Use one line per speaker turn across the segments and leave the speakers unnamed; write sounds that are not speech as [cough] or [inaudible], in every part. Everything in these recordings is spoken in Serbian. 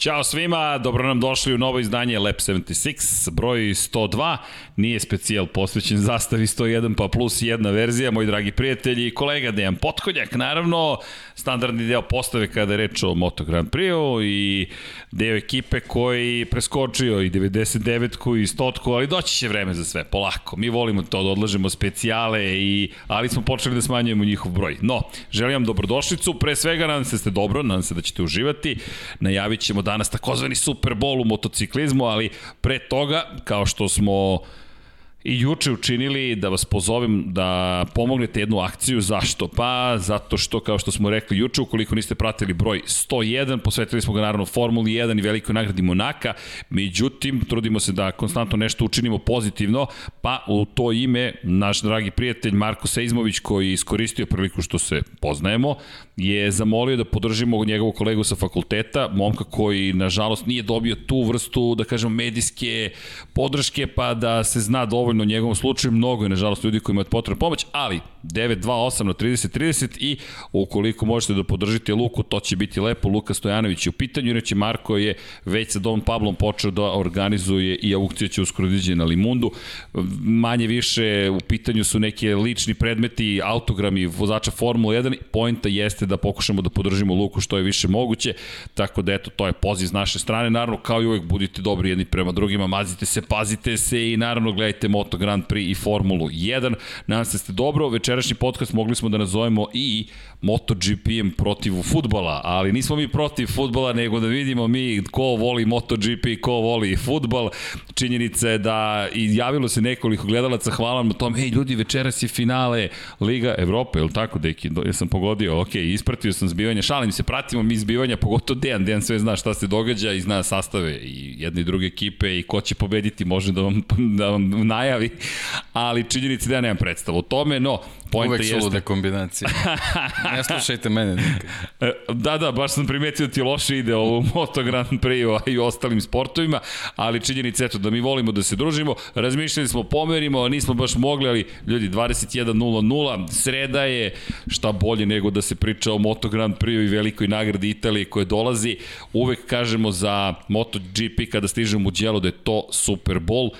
Ćao svima, dobro nam došli u novo izdanje Lab 76, broj 102, nije specijal posvećen zastavi 101 pa plus jedna verzija, moji dragi prijatelji i kolega Dejan Potkonjak, naravno, standardni deo postave kada je reč o Moto Grand Prix i deo ekipe koji preskočio i 99-ku i 100-ku, ali doći će vreme za sve, polako. Mi volimo to da odlažemo specijale, i, ali smo počeli da smanjujemo njihov broj. No, želim vam dobrodošlicu, pre svega nadam se da ste dobro, nadam se da ćete uživati. Najavit ćemo danas takozvani Super Bowl u motociklizmu, ali pre toga, kao što smo i juče učinili da vas pozovem da pomognete jednu akciju. Zašto? Pa zato što, kao što smo rekli juče, ukoliko niste pratili broj 101, posvetili smo ga naravno Formuli 1 i velikoj nagradi Monaka, međutim, trudimo se da konstantno nešto učinimo pozitivno, pa u to ime naš dragi prijatelj Marko Seizmović, koji iskoristio priliku što se poznajemo, je zamolio da podržimo njegovog kolegu sa fakulteta, momka koji, nažalost, nije dobio tu vrstu, da kažem, medijske podrške, pa da se zna dovoljno u njegovom slučaju, mnogo je nažalost ljudi koji imaju potrebnu pomoć, ali 928 na 30-30 i ukoliko možete da podržite Luku, to će biti lepo. Luka Stojanović je u pitanju, inače Marko je već sa Don Pablom počeo da organizuje i aukciju će uskoro diđe na Limundu. Manje više u pitanju su neke lični predmeti, autogrami vozača Formula 1. Poenta jeste da pokušamo da podržimo Luku što je više moguće, tako da eto, to je poziv s naše strane. Naravno, kao i uvek, budite dobri jedni prema drugima, mazite se, pazite se i naravno gledajte Moto Grand Prix i Formulu 1. Nadam se da ste dobro, večerašnji podcast mogli smo da nazovemo i MotoGP-em protiv futbala, ali nismo mi protiv futbala, nego da vidimo mi ko voli MotoGP, ko voli futbal. Činjenica je da i javilo se nekoliko gledalaca, hvala na tom, hej ljudi, večeras je finale Liga Evrope, je li tako, deki? Ja sam pogodio, ok, ispratio sam zbivanja, šalim se, pratimo mi zbivanja, pogotovo Dejan, Dejan sve zna šta se događa i zna sastave i jedne i druge ekipe i ko će pobediti, može da vam, [laughs] da vam najavi, ali činjenica da ja nemam predstavu o tome, no,
Pojnta Uvek su jeste... lude kombinacije. [laughs] ne slušajte mene nikad.
E, da, da, baš sam primetio da ti loše ide u Moto Grand Prix i ostalim sportovima, ali činjenica eto da mi volimo da se družimo. Razmišljali smo, pomerimo, nismo baš mogli, ali ljudi, 21.00, sreda je, šta bolje nego da se priča o Moto Grand Prix i velikoj nagradi Italije koje dolazi. Uvek kažemo za MotoGP kada stižemo u djelo da je to Super Bowl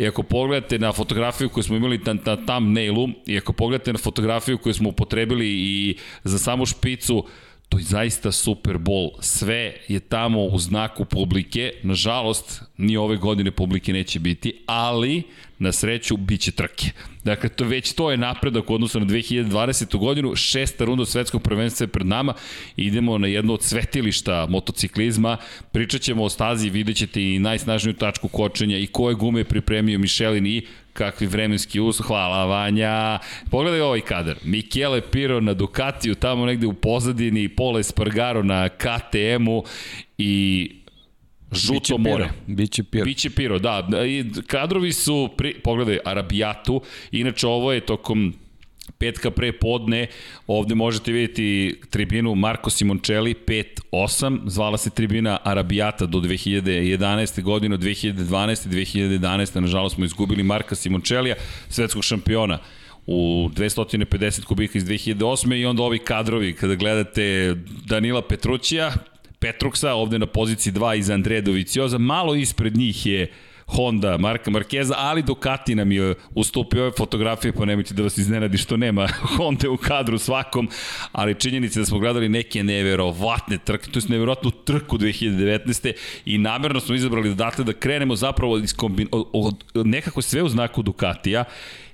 I ako pogledate na fotografiju koju smo imali na, na thumbnailu, i ako pogledate na fotografiju koju smo upotrebili i za samu špicu, to je zaista Super Bowl. Sve je tamo u znaku publike. Nažalost, ni ove godine publike neće biti, ali na sreću biće trke. Dakle, to, već to je napredak u odnosu na 2020. godinu, šesta runda svetskog prvenstva je pred nama, idemo na jedno od svetilišta motociklizma, pričat ćemo o stazi, vidjet ćete i najsnažniju tačku kočenja i koje gume je pripremio Michelin i kakvi vremenski uslov, hvala Vanja. Pogledaj ovaj kadar, Michele Piro na Ducatiju, tamo negde u pozadini, Pole Spargaro na KTM-u i Žuto Biće more.
Piro. Biće piro.
Biće piro, da. I kadrovi su, pri, pogledaj, Arabijatu, inače ovo je tokom petka pre podne, ovde možete vidjeti tribinu Marko Simoncelli 5-8, zvala se tribina Arabijata do 2011. godine, od 2012. 2011. nažalost smo izgubili Marka Simoncellija, svetskog šampiona u 250 kubika iz 2008. i onda ovi kadrovi, kada gledate Danila Petrućija, Petruksa, ovde na poziciji 2 iz Andreja Dovicioza, malo ispred njih je Honda, Marka Markeza, ali Ducati nam je ustupio ove fotografije, pa nemojte da vas iznenadi što nema [laughs] Honda u kadru svakom, ali činjenica da smo gledali neke neverovatne trke, to je neverovatnu trku 2019. i namerno smo izabrali da dakle da krenemo zapravo iz kombin... od, nekako sve u znaku Ducatija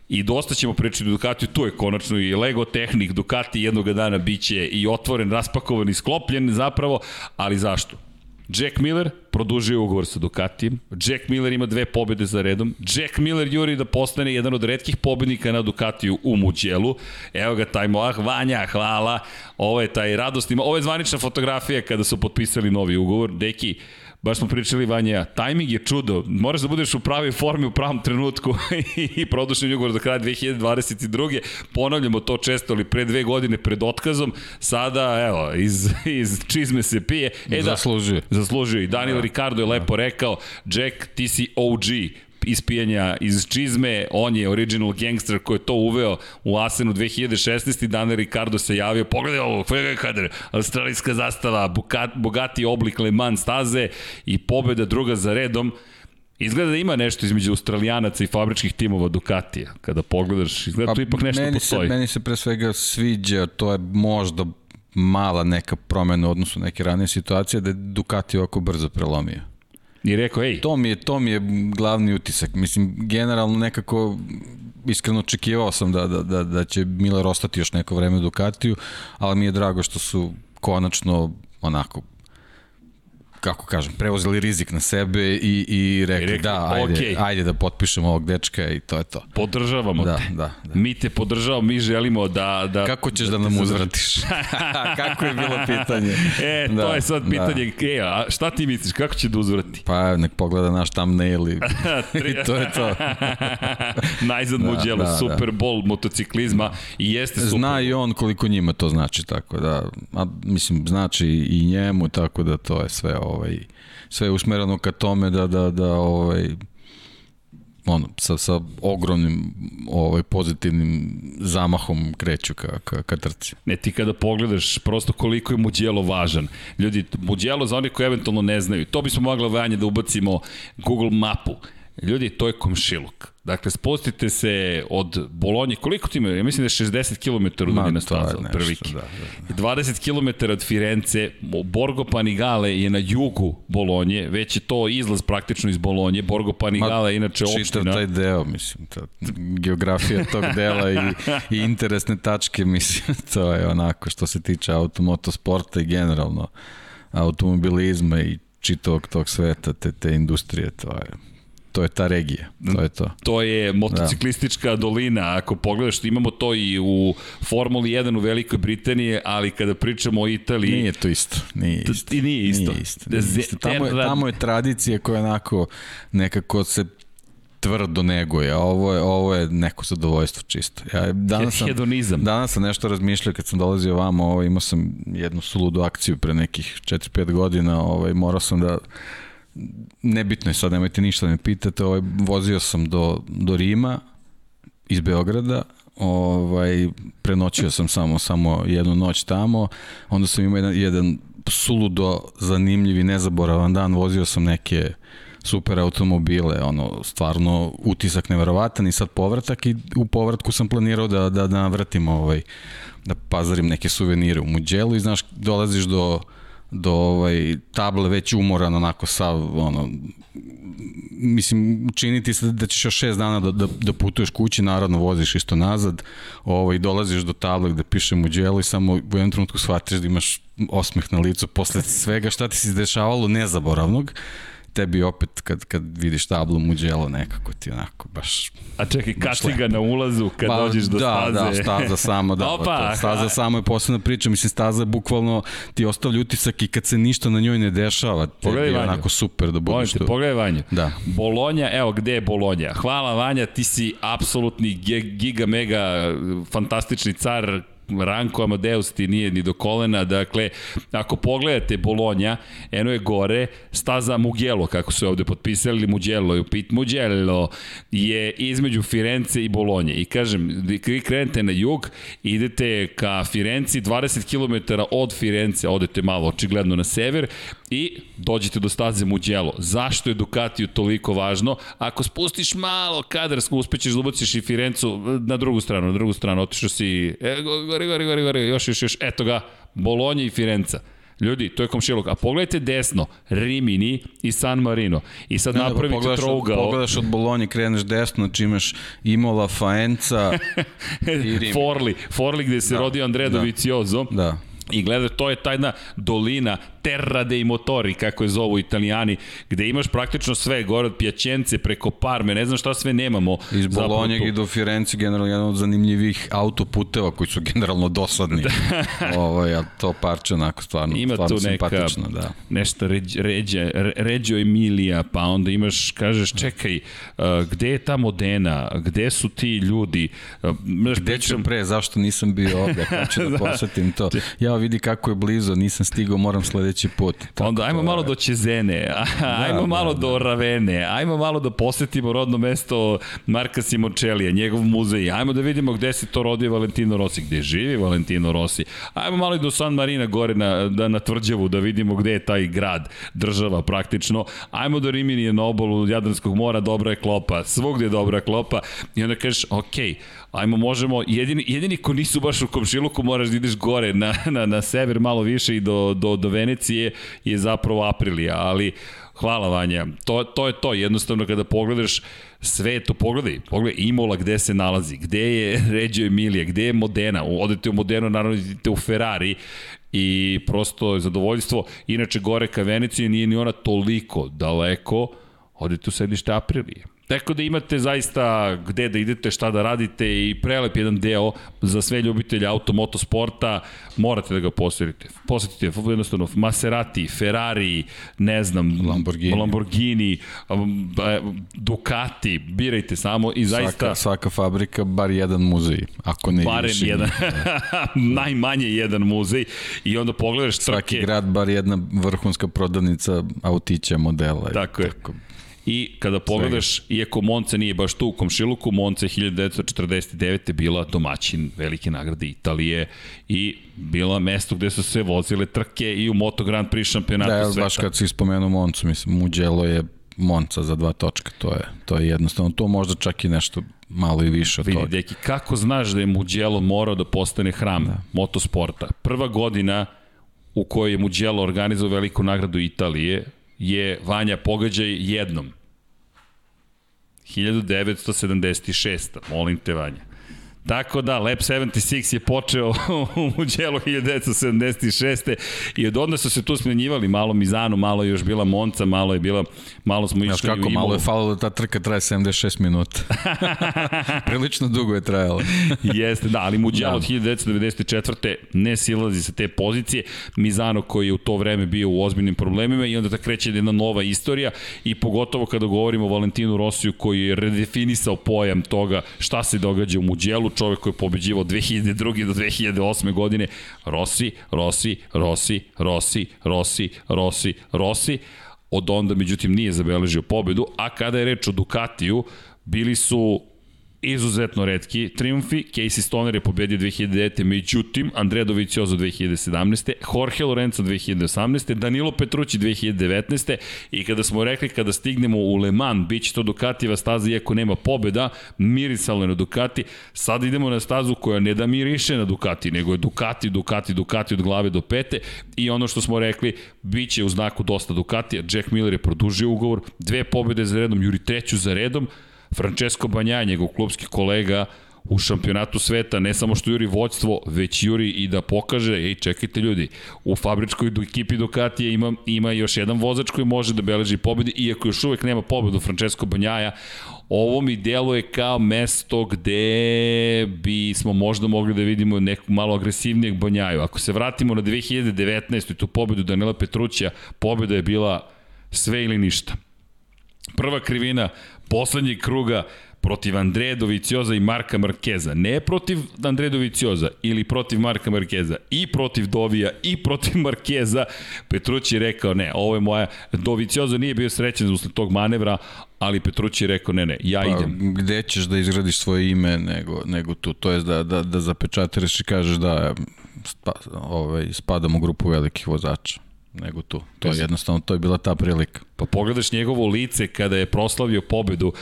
I dosta ćemo pričati o Ducatiju, tu je konačno i Lego Technik, Ducati jednog dana biće i otvoren, raspakovan i sklopljen zapravo, ali zašto? Jack Miller produžio ugovor sa Ducatijem. Jack Miller ima dve pobede za redom. Jack Miller juri da postane jedan od redkih pobednika na Ducatiju u Muđelu. Evo ga taj Moah Vanja, hvala. Ovo je taj radosni, ovo je zvanična fotografija kada su potpisali novi ugovor. Deki, baš smo pričali Vanja, tajming je čudo, moraš da budeš u pravoj formi u pravom trenutku [laughs] i produšen ugovor do kraja 2022. Ponavljamo to često, ali pre dve godine pred otkazom, sada, evo, iz, [laughs] iz čizme se pije.
E, da, zaslužio.
Zaslužio i Daniel da. Ricardo je lepo rekao, Jack, ti si OG, ispijanja iz čizme, on je original gangster koji je to uveo u Asenu 2016. Daniel Ricardo se javio, pogledaj ovo, Fegekader, australijska zastava, bogati oblik Le Mans staze i pobeda druga za redom. Izgleda da ima nešto između australijanaca i fabričkih timova Ducatija. Kada pogledaš, izgleda pa, tu ipak nešto
meni
postoji.
Se, meni se pre svega sviđa, to je možda mala neka promena u odnosu neke ranije situacije, da je Ducati ovako brzo prelomio.
I rekao, ej.
To mi je, to mi je glavni utisak. Mislim, generalno nekako iskreno očekivao sam da, da, da, da će Miller ostati još neko vreme u Ducatiju, ali mi je drago što su konačno onako kako kažem, preuzeli rizik na sebe i, i rekli, I rekli da, ajde, okay. ajde da potpišemo ovog dečka i to je to.
Podržavamo
da,
te.
Da, da.
Mi te podržavamo, mi želimo da... da
kako ćeš da, da nam uzvratiš? [laughs] kako je bilo pitanje? [laughs]
E, da, to je sad da. pitanje. Da. E, a šta ti misliš, kako će da uzvrati?
Pa nek pogleda naš thumbnail i, [laughs] i to je to.
Najzad da, Mugello, da, Super da. Bowl motociklizma i jeste Super
Zna i on koliko njima to znači, tako da, a, mislim, znači i njemu, tako da to je sve ovaj, sve usmereno ka tome da, da, da ovaj, ono, sa, sa ogromnim ovaj, pozitivnim zamahom kreću ka, ka, ka trci.
Ne, ti kada pogledaš prosto koliko je Muđelo važan. Ljudi, Muđelo za oni koji eventualno ne znaju, to bismo mogli vanje da ubacimo Google mapu. Ljudi, to je komšiluk. Dakle, spustite se od Bolonje, koliko ti ima? Ja mislim da je 60 km udaljena staza od prvike. Da, da, da. 20 km od Firence, Borgo Panigale je na jugu Bolonje, već je to izlaz praktično iz Bolonje. Borgo Panigale je inače opština. Čitav
taj deo, mislim, ta geografija tog dela i, i interesne tačke, [laughs] mislim, to je onako što se tiče automotosporta i generalno automobilizma i čitavog tog sveta, te, te industrije, to je to je ta regija, to je to.
To je motociklistička da. dolina, ako pogledaš, imamo to i u Formuli 1 u Velikoj Britaniji, ali kada pričamo o Italiji...
Nije to isto, nije isto.
I nije isto.
Nije isto, nije isto. Tamo, je, tamo je tradicija koja onako nekako se tvrdo neguje, a ovo je, ovo je neko zadovoljstvo čisto. Ja danas sam,
Hedonizam.
Danas sam nešto razmišljao kad sam dolazio ovamo, ovaj, imao sam jednu suludu akciju pre nekih 4-5 godina, ovaj, morao sam da nebitno je sad, nemojte ništa da me pitate, ovaj, vozio sam do, do Rima iz Beograda, ovaj, prenoćio sam samo, samo jednu noć tamo, onda sam imao jedan, jedan suludo zanimljiv i nezaboravan dan, vozio sam neke super automobile, ono, stvarno utisak neverovatan i sad povratak i u povratku sam planirao da, da, da navratim ovaj, da pazarim neke suvenire u Muđelu i znaš, dolaziš do do ovaj, table već umoran onako sav ono, mislim činiti se da ćeš još šest dana da, da, da putuješ kući naravno voziš isto nazad ovaj, dolaziš do table gde piše muđelo i samo u jednom trenutku shvatiš da imaš osmeh na licu posle svega šta ti se dešavalo nezaboravnog tebi opet kad, kad vidiš tablu Mugello nekako ti onako baš...
A čekaj, kačiga na ulazu kad ba, dođeš do
da,
staze.
Da, [laughs] staza samo, da. Opa, to, staza samo je posebna priča, mislim staza bukvalno ti ostavlja utisak i kad se ništa na njoj ne dešava, tebi je onako super da budeš tu.
Pogledaj Vanju.
Da.
Bolonja, evo gde je Bolonja. Hvala Vanja, ti si apsolutni giga mega fantastični car Ranko Amadeus ti nije ni do kolena, dakle, ako pogledate Bolonja, eno je gore, staza Mugello, kako su ovde potpisali, Mugello, Pit Mugello je između Firence i Bolonje. I kažem, vi krenete na jug, idete ka Firenci, 20 km od Firence, odete malo očigledno na sever i dođete do staze Mugello. Zašto je Ducatiju toliko važno? Ako spustiš malo kadar, uspećeš da ubaciš i Firencu na drugu stranu, na drugu stranu, otišao si, e, gori, gori, gori, gori, još, još, još, eto ga, Bolonja i Firenca. Ljudi, to je komšilog. A pogledajte desno, Rimini i San Marino. I sad ne, napravite pogledaš trougao.
Pogledaš od Bolonje, kreneš desno, znači imaš Imola, Faenza [laughs] i Rimini.
Forli, Forli gde se da, rodio Andrea da. Dovizioso.
Da.
I gledaj, to je ta jedna dolina Terra dei Motori, kako je zovu italijani, gde imaš praktično sve, gore od Pjačence preko Parme, ne znam šta sve nemamo.
Iz Bolonjeg i do Firenci generalno jedan od zanimljivih autoputeva koji su [laughs] generalno dosadni. Da. Ovo, ja, to parče onako stvarno, Ima stvarno tu neka, da.
nešto ređ, ređe, Ređo Emilija, pa onda imaš, kažeš, čekaj, uh, gde je ta Modena, gde su ti ljudi?
Uh, gde pričam... ću pre, zašto nisam bio ovde, kako ću da, [laughs] da posetim to. Ja vidi kako je blizu, nisam stigao, moram sledeći sledeći put.
Tako Onda ajmo malo do Čezene, ajmo da, malo da, do da. Ravene, ajmo malo da posetimo rodno mesto Marka Simončelija, njegov muzej, ajmo da vidimo gde se to rodio Valentino Rossi, gde živi Valentino Rossi, ajmo malo i do San Marina gore na, da, na tvrđavu da vidimo gde je taj grad, država praktično, ajmo do Riminije na obolu Jadranskog mora, dobra je klopa, svugde je dobra klopa i onda kažeš, ok, ajmo možemo, jedini, jedini ko nisu baš u komšiluku moraš da ideš gore na, na, na sever malo više i do, do, do Venecije je zapravo Aprilija, ali hvala Vanja, to, to je to, jednostavno kada pogledaš sve to pogledaj, pogledaj Imola gde se nalazi, gde je [laughs] Reggio Emilia, gde je Modena, odete u Modenu, naravno idete u Ferrari i prosto zadovoljstvo, inače gore ka Veneciji nije ni ona toliko daleko, odete u sedište Aprilije Tako da imate zaista gde da idete, šta da radite i prelep jedan deo za sve ljubitelje auto sporta, morate da ga posetite. Posetite jednostavno Maserati, Ferrari, ne znam,
Lamborghini,
Lamborghini um, Ducati, birajte samo i zaista...
Svaka, svaka fabrika, bar jedan muzej, ako ne
Barem više. jedan, [laughs] najmanje jedan muzej i onda pogledaš
trke. Svaki grad, bar jedna vrhunska prodavnica autića, modela.
Tako je. Tako I kada pogledaš, Svega. iako Monca nije baš tu u komšiluku, Monca je 1949. bila domaćin velike nagrade Italije i bila mesto gde su se vozile trke i u Moto Grand Prix šampionatu da, sveta.
Da, baš kad si spomenuo Moncu, mislim, Mugello je Monca za dva točka, to je, to je jednostavno, to možda čak i nešto malo i više od
Vidi,
toga.
Deki, kako znaš da je Mugello morao da postane hram da. motosporta? Prva godina u kojoj je Mugello organizovao veliku nagradu Italije, je Vanja pogađaj jednom. 1976. Molim te, Vanja. Tako da, Lab 76 je počeo [laughs] u Mugello 1976. I od onda su se tu smenjivali malo Mizano, malo je još bila Monca, malo je bila, malo smo išli
kako, malo je falilo da ta trka traje 76 minuta. [laughs] Prilično dugo je trajala.
Jeste, da, ali Mugello da. od 1994. ne silazi sa te pozicije. Mizano koji je u to vreme bio u ozbiljnim problemima i onda da kreće jedna nova istorija i pogotovo kada govorimo o Valentinu Rosiju koji je redefinisao pojam toga šta se događa u Mugello, čovek koji je pobeđivao 2002. do 2008. godine, Rossi, Rossi, Rossi, Rossi, Rossi, Rossi, Rossi, od onda međutim nije zabeležio pobedu, a kada je reč o Ducatiju, bili su izuzetno redki triumfi. Casey Stoner je pobedio 2009. Međutim, Andrea Dovizioso 2017. Jorge Lorenzo 2018. Danilo Petrući 2019. I kada smo rekli kada stignemo u Le Mans, bit će to Ducatijeva staza iako nema pobeda, mirisalo je na Ducati. Sad idemo na stazu koja ne da miriše na Ducati, nego je Ducati, Ducati, Ducati od glave do pete. I ono što smo rekli, bit će u znaku dosta Ducatija. Jack Miller je produžio ugovor, dve pobede za redom, juri treću za redom, Francesco Banja, njegov klubski kolega, u šampionatu sveta, ne samo što juri voćstvo, već juri i da pokaže, ej, čekajte ljudi, u fabričkoj ekipi Ducatija ima, ima još jedan vozač koji može da beleži pobedi, iako još uvek nema pobedu Francesco Banjaja, ovo mi deluje kao mesto gde bi smo možda mogli da vidimo neku malo agresivnijeg Banjaju. Ako se vratimo na 2019. i tu pobedu Danila Petruća, pobeda je bila sve ili ništa. Prva krivina poslednjeg kruga protiv Andreja Dovicioza i Marka Markeza. Ne protiv Andreja Dovicioza ili protiv Marka Markeza, i protiv Dovija i protiv Markeza. Petrući je rekao, ne, ovo je moja... Dovicioza nije bio srećen usled tog manevra, ali Petrući je rekao, ne, ne, ja pa, idem.
Gde ćeš da izgradiš svoje ime nego, nego tu? To je da, da, da zapečatiraš i kažeš da spa, ovaj, spadam u grupu velikih vozača nego tu. To je jednostavno, to je bila ta prilika.
Pa pogledaš njegovo lice kada je proslavio pobedu,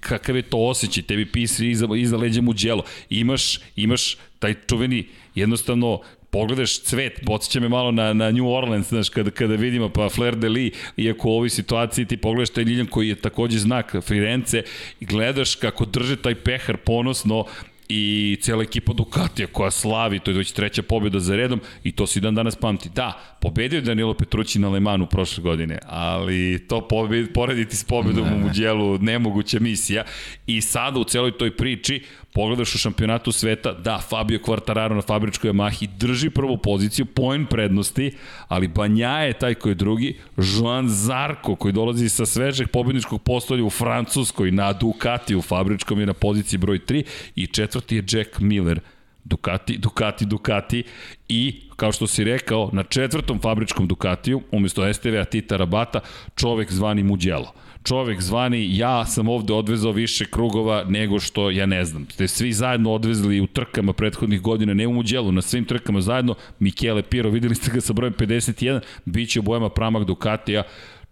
kakav je to osjećaj, tebi pisi iza, iza leđa mu djelo. Imaš, imaš taj čuveni, jednostavno, pogledaš cvet, podsjeća me malo na, na New Orleans, znaš, kada, kada vidimo pa Flair de Lis, iako u ovoj situaciji ti pogledaš taj Ljiljan koji je takođe znak Firence i gledaš kako drže taj pehar ponosno, i cijela ekipa Ducatija koja slavi, to je već treća pobjeda za redom i to se dan danas pamti. Da, pobedio je Danilo Petrući na Lemanu prošle godine, ali to pobed, porediti s pobedom ne, u Muđelu nemoguća misija. I sada u celoj toj priči pogledaš u šampionatu sveta, da, Fabio Quartararo na fabričkoj Yamahi drži prvu poziciju, poen prednosti, ali Banja je taj koji je drugi, Joan Zarko koji dolazi sa svežeg pobedničkog postolja u Francuskoj na Ducati u fabričkom je na poziciji broj 3 i četvrti je Jack Miller Ducati, Ducati, Ducati i, kao što si rekao, na četvrtom fabričkom Ducatiju, umesto STV-a Tita Rabata, čovek zvani Mugello. Čovek zvani, ja sam ovde odvezao više krugova nego što, ja ne znam, ste svi zajedno odvezli u trkama prethodnih godina, ne u Muđelu, na svim trkama zajedno, Michele Piro, videli ste ga sa brojem 51, bit će u bojama pramak Ducatija,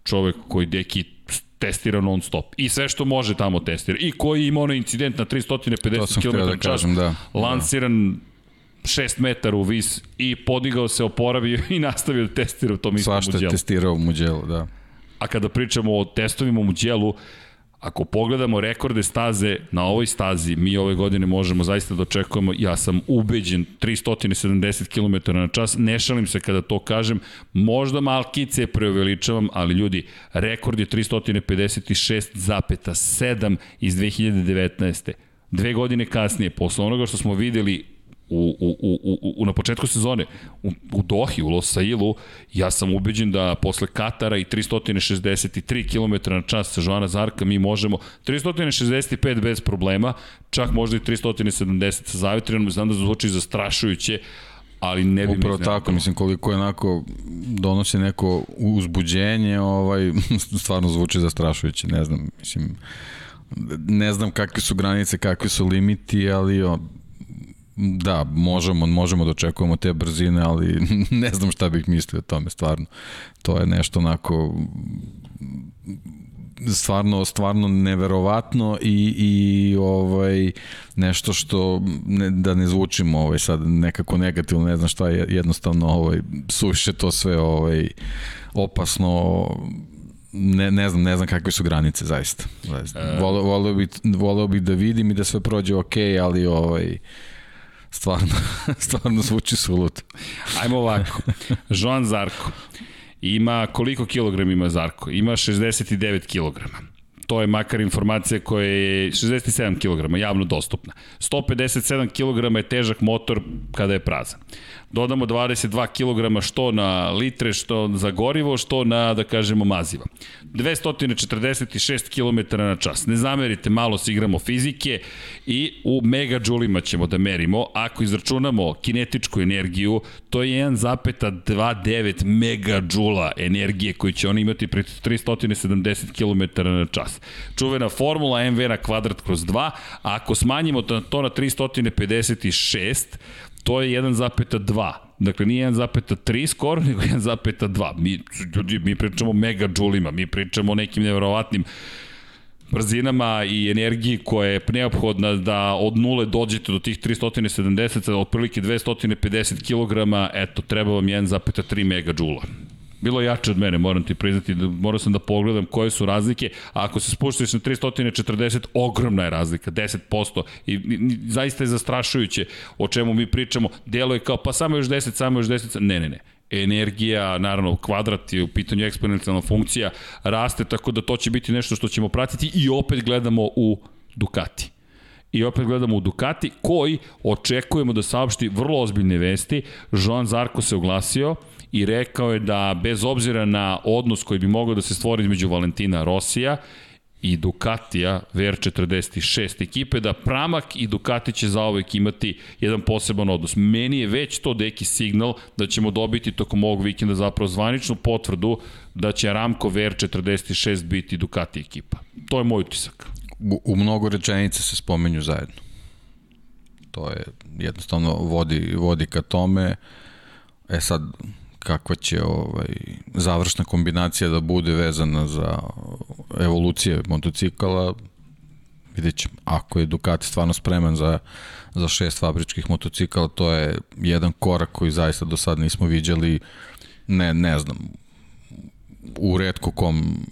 čovek koji deki testira non stop. I sve što može tamo testira. I koji ima onaj incident na 350 km
da kažem, da.
lansiran 6 metara u vis i podigao se, oporavio [laughs] i nastavio da testira u tom istom Muđelu.
Svašta je testirao u Muđelu, da.
A kada pričamo o testovima u Muđelu, ako pogledamo rekorde staze na ovoj stazi, mi ove godine možemo zaista da očekujemo, ja sam ubeđen 370 km na čas, ne šalim se kada to kažem, možda malkice preuveličavam, ali ljudi, rekord je 356,7 iz 2019. Dve godine kasnije, posle onoga što smo videli u, u, u, u, na početku sezone u, u Dohi, u Losailu, ja sam ubeđen da posle Katara i 363 km na čas sa Joana Zarka mi možemo 365 bez problema, čak možda i 370 sa zavetrinom, znam da zvuči zastrašujuće, ali ne bi
Upravo tako, mislim koliko je onako donosi neko uzbuđenje, ovaj [laughs] stvarno zvuči zastrašujuće, ne znam, mislim ne znam kakve su granice, kakvi su limiti, ali o, Da, možemo, možemo da očekujemo te brzine, ali [laughs] ne znam šta bih mislio o tome, stvarno. To je nešto onako stvarno stvarno neverovatno i i ovaj nešto što ne, da ne zvučimo ovaj sad nekako negativno ne znam šta je jednostavno ovaj suše to sve ovaj opasno ne, ne znam, ne znam kakve su granice zaista. zaista. E... Voleo, voleo, bi, voleo bi da vidim i da sve prođe ok, ali ovaj Stvarno, [laughs] stvarno zvuči sulut.
Ajmo ovako. Joan Zarko ima koliko kilogram ima Zarko? Ima 69 kilograma. To je makar informacija koja je 67 kg javno dostupna. 157 kg je težak motor kada je prazan dodamo 22 kg što na litre, što za gorivo, što na, da kažemo, maziva. 246 km na čas. Ne zamerite, malo se igramo fizike i u megađulima ćemo da merimo. Ako izračunamo kinetičku energiju, to je 1,29 megađula energije koju će oni imati pri 370 km na čas. Čuvena formula MV na kvadrat kroz 2, a ako smanjimo to na 356, to je 1,2. Dakle, nije 1,3 skoro, nego 1,2. Mi, ljudi, mi pričamo o megađulima, mi pričamo o nekim nevjerovatnim brzinama i energiji koja je neophodna da od nule dođete do tih 370, otprilike 250 kg, eto, treba vam 1,3 megađula bilo jače od mene, moram ti priznati, da, morao sam da pogledam koje su razlike, a ako se spuštaš na 340, ogromna je razlika, 10%, i, i zaista je zastrašujuće o čemu mi pričamo, delo je kao, pa samo još 10, samo još 10, ne, ne, ne, energija, naravno kvadrat je u pitanju eksponencijalna funkcija, raste, tako da to će biti nešto što ćemo pratiti. I opet gledamo u Ducati. I opet gledamo u Ducati, koji očekujemo da saopšti vrlo ozbiljne vesti. Joan Zarko se oglasio, i rekao je da bez obzira na odnos koji bi mogao da se stvori između Valentina Rosija i Ducatija VR46 ekipe, da Pramak i Ducati će za ovek imati jedan poseban odnos. Meni je već to deki signal da ćemo dobiti tokom ovog vikenda zapravo zvaničnu potvrdu da će Ramko VR46 biti Ducati ekipa. To je moj utisak.
U, u mnogo rečenica se spomenju zajedno. To je jednostavno vodi, vodi ka tome. E sad, kakva će ovaj, završna kombinacija da bude vezana za evolucije motocikala, vidjet ćemo. Ako je Ducati stvarno spreman za, za šest fabričkih motocikala, to je jedan korak koji zaista do sad nismo viđali, ne, ne znam, u redko kom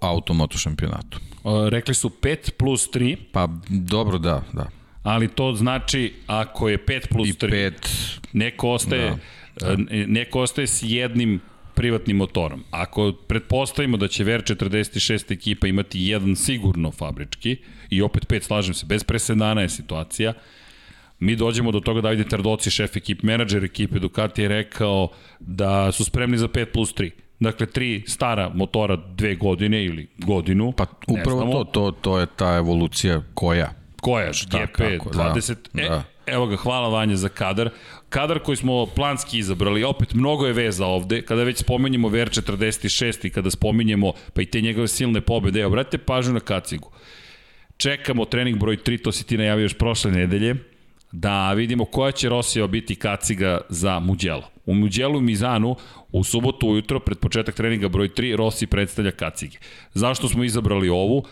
automoto šampionatu.
O, rekli su 5 plus 3.
Pa dobro, da, da.
Ali to znači ako je 5 plus 3, I 5, neko ostaje... Da. Neko ostaje s jednim privatnim motorom. Ako pretpostavimo da će VR46 ekipa imati jedan sigurno fabrički, i opet pet slažem se, bez presedana je situacija, mi dođemo do toga da Davide Tardoci, šef ekip, menadžer ekipe Ducati je rekao da su spremni za 5 plus 3. Dakle, tri stara motora dve godine ili godinu.
Pa upravo to, to, to je ta evolucija koja?
Koja? GP, kako, 20... Da, e, da Evo ga, hvala Vanja za kadar. Kadar koji smo planski izabrali, opet mnogo je veza ovde, kada već spomenjemo VR46 i kada spominjemo pa i te njegove silne pobede, evo, brate pažnju na kacigu. Čekamo trening broj 3, to si ti najavio još prošle nedelje, da vidimo koja će Rosija biti kaciga za Muđelo. U Muđelu Mizanu u subotu ujutro pred početak treninga broj 3 Rossi predstavlja kacige. Zašto smo izabrali ovu?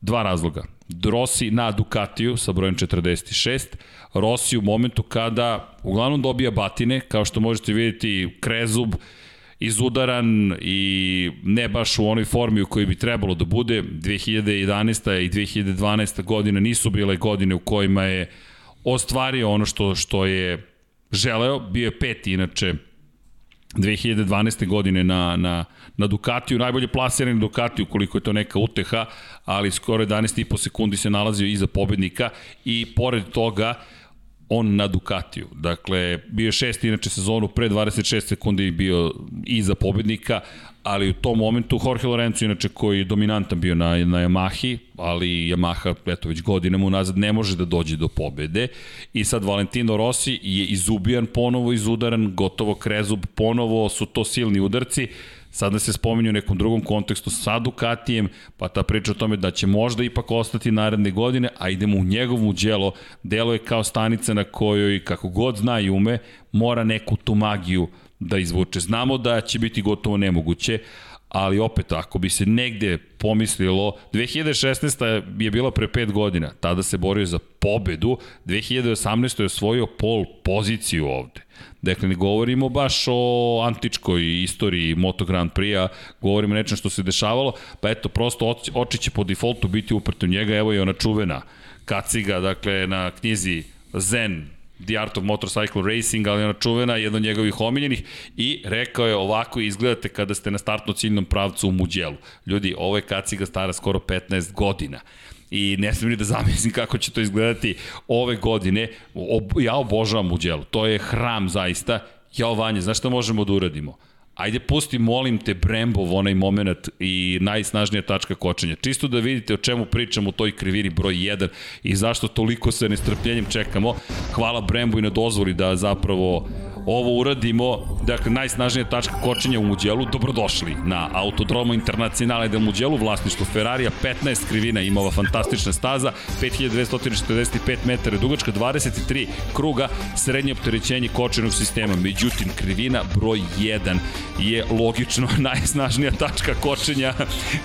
Dva razloga. Rossi na Ducatiju sa brojem 46, Rossi u momentu kada uglavnom dobija batine, kao što možete vidjeti Krezub, izudaran i ne baš u onoj formi u kojoj bi trebalo da bude. 2011. i 2012. godina nisu bile godine u kojima je ostvario ono što, što je želeo, bio je peti inače 2012. godine na, na, na Ducatiju, najbolje plasiran Ducatiju koliko je to neka uteha, ali skoro 11,5 sekundi se nalazio iza pobednika i pored toga on na Ducatiju. Dakle, bio je šesti inače sezonu, pre 26 sekundi bio iza pobednika, ali u tom momentu Jorge Lorenzo, inače koji je dominantan bio na, na Yamahi, ali Yamaha, eto, već godinama unazad ne može da dođe do pobede. I sad Valentino Rossi je izubijan ponovo, izudaran, gotovo krezub, ponovo su to silni udarci, sada se spominju u nekom drugom kontekstu sa Ducatijem, pa ta priča o tome da će možda ipak ostati naredne godine, a idemo u njegovu djelo, delo je kao stanica na kojoj, kako god zna i ume, mora neku tu magiju da izvuče. Znamo da će biti gotovo nemoguće, ali opet, ako bi se negde pomislilo, 2016. je bila pre 5 godina, tada se borio za pobedu, 2018. je osvojio pol poziciju ovde. Dakle, ne govorimo baš o antičkoj istoriji Moto Grand Prix-a, govorimo nečem što se dešavalo, pa eto, prosto oči će po defaultu biti uprte u njega, evo je ona čuvena kaciga, dakle, na knjizi Zen The Art of Motorcycle Racing, ali ona čuvena, jedna od njegovih omiljenih i rekao je ovako izgledate kada ste na startno ciljnom pravcu u Muđelu. Ljudi, ovo je kaciga stara skoro 15 godina i ne smijem ni da zamislim kako će to izgledati ove godine. ja obožavam Muđelu, to je hram zaista. Ja, Vanja, znaš šta možemo da uradimo? Ajde pusti, molim te, Brembov, onaj moment i najsnažnija tačka kočenja. Čisto da vidite o čemu pričam u toj krivini broj 1 i zašto toliko sa nestrpljenjem čekamo. Hvala Brembo i na dozvoli da zapravo ovo uradimo, dakle najsnažnija tačka kočenja u Muđelu, dobrodošli na Autodromo Internacionale del Muđelu, vlasništvo Ferrarija, 15 krivina ima ova fantastična staza, 5245 metara dugačka, 23 kruga, srednje opterećenje kočenog sistema, međutim krivina broj 1 je logično [laughs] najsnažnija tačka kočenja.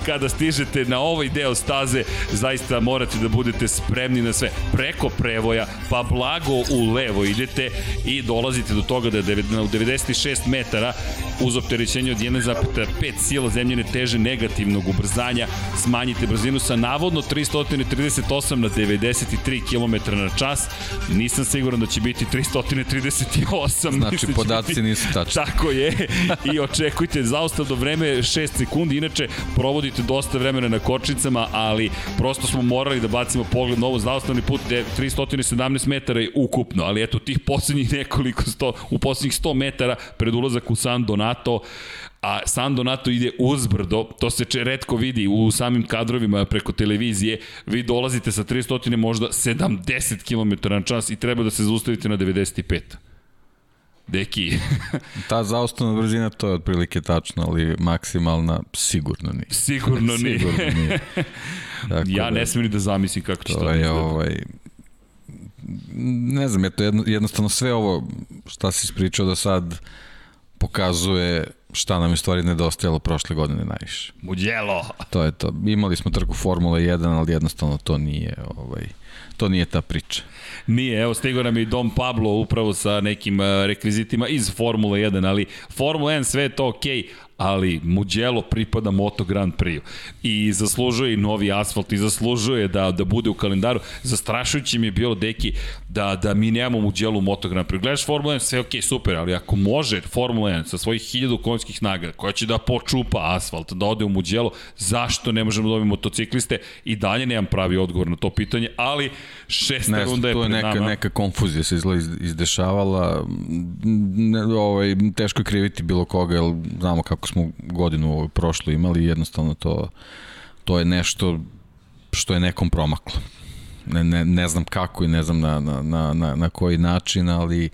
Kada stižete na ovaj deo staze, zaista morate da budete spremni na sve, preko prevoja, pa blago u levo idete i dolazite do toga toga da je u 96 metara uz opterećenje od 1,5 sila zemljene teže negativnog ubrzanja smanjite brzinu sa navodno 338 na 93 km na čas. Nisam siguran da će biti 338.
Znači, podaci biti... nisu tačni.
Tako je. I očekujte do vreme 6 sekundi. Inače, provodite dosta vremena na kočnicama, ali prosto smo morali da bacimo pogled na ovo zaustavni put 317 metara je ukupno, ali eto tih poslednjih nekoliko sto, u poslednjih 100 metara pred ulazak u San Donato, a San Donato ide uzbrdo, to se če redko vidi u samim kadrovima preko televizije, vi dolazite sa 300 možda 70 km na čas i treba da se zaustavite na 95. Deki. [laughs]
Ta zaustavna brzina to je otprilike tačno, ali maksimalna sigurno nije.
Sigurno [laughs] nije. sigurno nije. [laughs] Dakle, ja ne smijem ni da zamislim kako će to, to je ovaj,
ne znam, je to jedno, jednostavno sve ovo šta si ispričao do sad pokazuje šta nam je stvari nedostajalo prošle godine najviše.
Muđelo!
To je to. Imali smo trku Formula 1, ali jednostavno to nije ovaj, to nije ta priča.
Nije, evo stigao nam i Dom Pablo upravo sa nekim eh, rekvizitima iz Formula 1, ali Formula 1 sve je to okej, okay, ali Mugello pripada Moto Grand Prix i zaslužuje i novi asfalt i zaslužuje da, da bude u kalendaru. Zastrašujući mi je bilo, deki, da, da mi nemamo Mugello u Moto Grand Prix. Gledaš Formula 1, sve ok, super, ali ako može Formula 1 sa svojih 1000 konjskih snaga, koja će da počupa asfalt, da ode u Mugello, zašto ne možemo da dobiti motocikliste? I dalje nemam pravi odgovor na to pitanje, ali šesta ne, runda je pred
neka, nama. neka konfuzija se izgleda izdešavala. Ne, ovaj, teško je kriviti bilo koga, jer znamo kako smo godinu prošlo imali jednostavno to, to je nešto što je nekom promaklo. Ne, ne, ne znam kako i ne znam na, na, na, na, na koji način, ali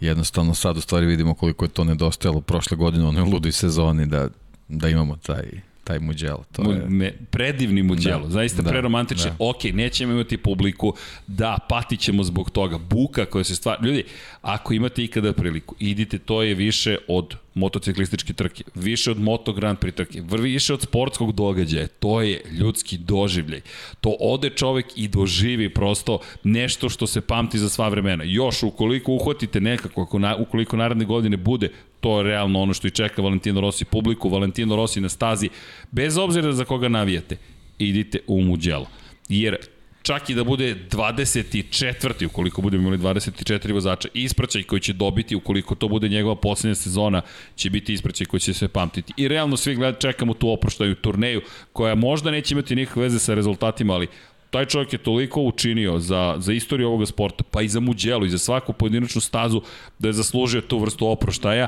jednostavno sad u stvari vidimo koliko je to nedostajalo prošle godine u onoj ludoj sezoni da, da imamo taj taj Muđelo. To je...
Me, predivni Muđelo, da, zaista da, preromantični. Da. Ok, nećemo imati publiku, da, patit ćemo zbog toga. Buka koja se stvar... Ljudi, ako imate ikada priliku, idite, to je više od motociklističke trke, više od Moto Grand Prix trke, više od sportskog događaja, to je ljudski doživljaj. To ode čovek i doživi prosto nešto što se pamti za sva vremena. Još, ukoliko uhvatite nekako, ako na, ukoliko naredne godine bude, to je realno ono što i čeka Valentino Rossi publiku, Valentino Rossi na stazi, bez obzira za koga navijate, idite u Mugello. Jer čak i da bude 24. ukoliko budemo imali 24 vozača, ispraćaj koji će dobiti, ukoliko to bude njegova poslednja sezona, će biti ispraćaj koji će se pamtiti. I realno svi gled, čekamo tu oproštaju turneju, koja možda neće imati nikakve veze sa rezultatima, ali taj čovjek je toliko učinio za, za istoriju ovoga sporta, pa i za Muđelu i za svaku pojedinačnu stazu da je zaslužio tu vrstu oproštaja.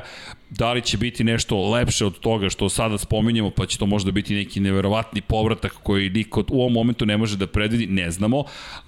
Da li će biti nešto lepše od toga što sada spominjemo, pa će to možda biti neki neverovatni povratak koji niko u ovom momentu ne može da predvidi, ne znamo,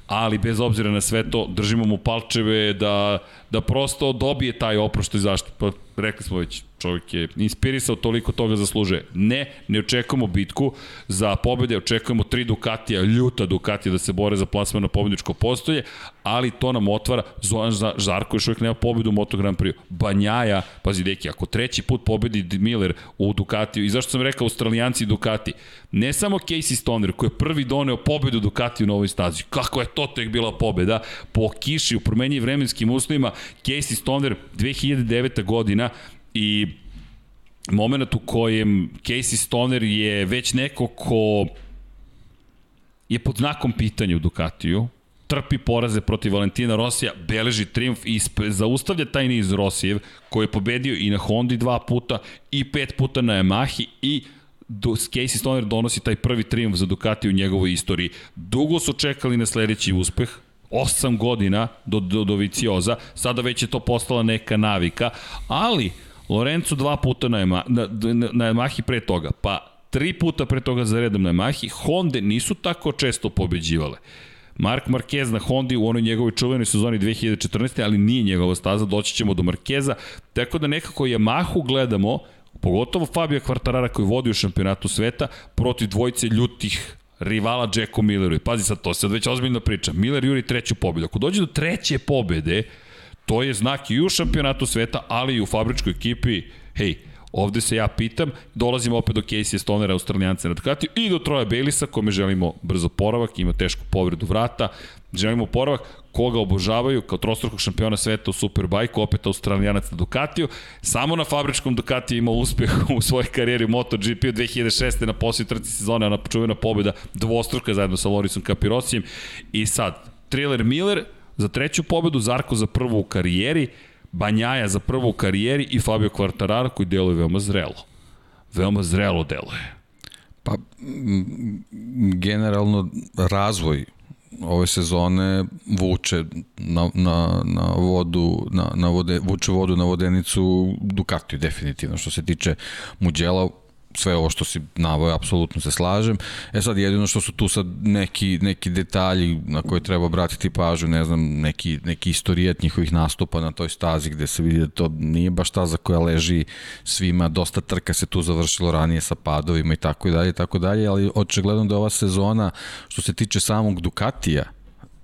ali bez obzira na sve to držimo mu palčeve da, da prosto dobije taj oproštaj zašto. Pa rekli smo već, čovjek je inspirisao, toliko toga zaslužuje. Ne, ne očekujemo bitku za pobede, očekujemo tri Dukatija, ljuta Dukatija da se bore za plasman na pobedničko postoje, ali to nam otvara, Zoran Žarko još uvijek nema pobedu u Moto Grand Prix. Banjaja, pazi deki, ako treći put pobedi Miller u Ducatiju, i zašto sam rekao australijanci Ducati, ne samo Casey Stoner koji je prvi doneo pobedu Ducatiju na ovoj stazi, kako je to tek bila pobeda, po kiši u promenji vremenskim uslovima, Casey Stoner 2009. godina i moment u kojem Casey Stoner je već neko ko je pod znakom pitanja u Ducatiju, trpi poraze protiv Valentina Rosija, beleži triumf i zaustavlja taj niz Rosijev koji je pobedio i na Hondi dva puta i pet puta na Yamahi i do, Casey Stoner donosi taj prvi triumf za Ducati u njegovoj istoriji. Dugo su čekali na sledeći uspeh, 8 godina do, do, do Vicioza, sada već je to postala neka navika, ali Lorenzo dva puta na, Yamaha, na, na, na Yamahi pre toga, pa tri puta pre toga za redom na Yamahi, Honda nisu tako često pobeđivale. Mark Marquez na Hondi u onoj njegovoj čuvenoj sezoni 2014. ali nije njegova staza, doći ćemo do Markeza, tako da nekako Yamahu gledamo, pogotovo Fabio Quartarara koji vodi u šampionatu sveta, protiv dvojice ljutih rivala Jacku Milleru. I pazi sad, to se već ozbiljno priča. Miller juri treću pobedu. Ako dođe do treće pobede, to je znak i u šampionatu sveta, ali i u fabričkoj ekipi, hej, Ovde se ja pitam, dolazimo opet do Casey Stonera, australijanca na Ducatiju i do Troja Belisa, kome želimo brzo poravak, ima tešku povredu vrata, želimo poravak, koga obožavaju kao trostrukog šampiona sveta u Superbajku, opet australijanac na Ducatiju. Samo na fabričkom Ducatiju ima uspeh [laughs] u svojoj karijeri u MotoGP u 2006. na posljednji trci sezone, ona čuvena pobjeda dvostruka zajedno sa Lorisom Capirosijem. I sad, Thriller Miller za treću pobedu, Zarko za prvu u karijeri, Banjaja za prvu u karijeri i Fabio Quartararo koji deluje veoma zrelo. Veoma zrelo deluje.
Pa, generalno razvoj ove sezone vuče na, na, na vodu, na, na vode, vuče vodu na vodenicu Ducati definitivno. Što se tiče Muđela, sve ovo što si navoj, apsolutno se slažem. E sad, jedino što su tu sad neki, neki detalji na koje treba obratiti pažnju, ne znam, neki, neki istorijat njihovih nastupa na toj stazi gde se vidi da to nije baš staza koja leži svima, dosta trka se tu završilo ranije sa padovima i tako i dalje, tako dalje, ali očigledno da ova sezona, što se tiče samog Ducatija,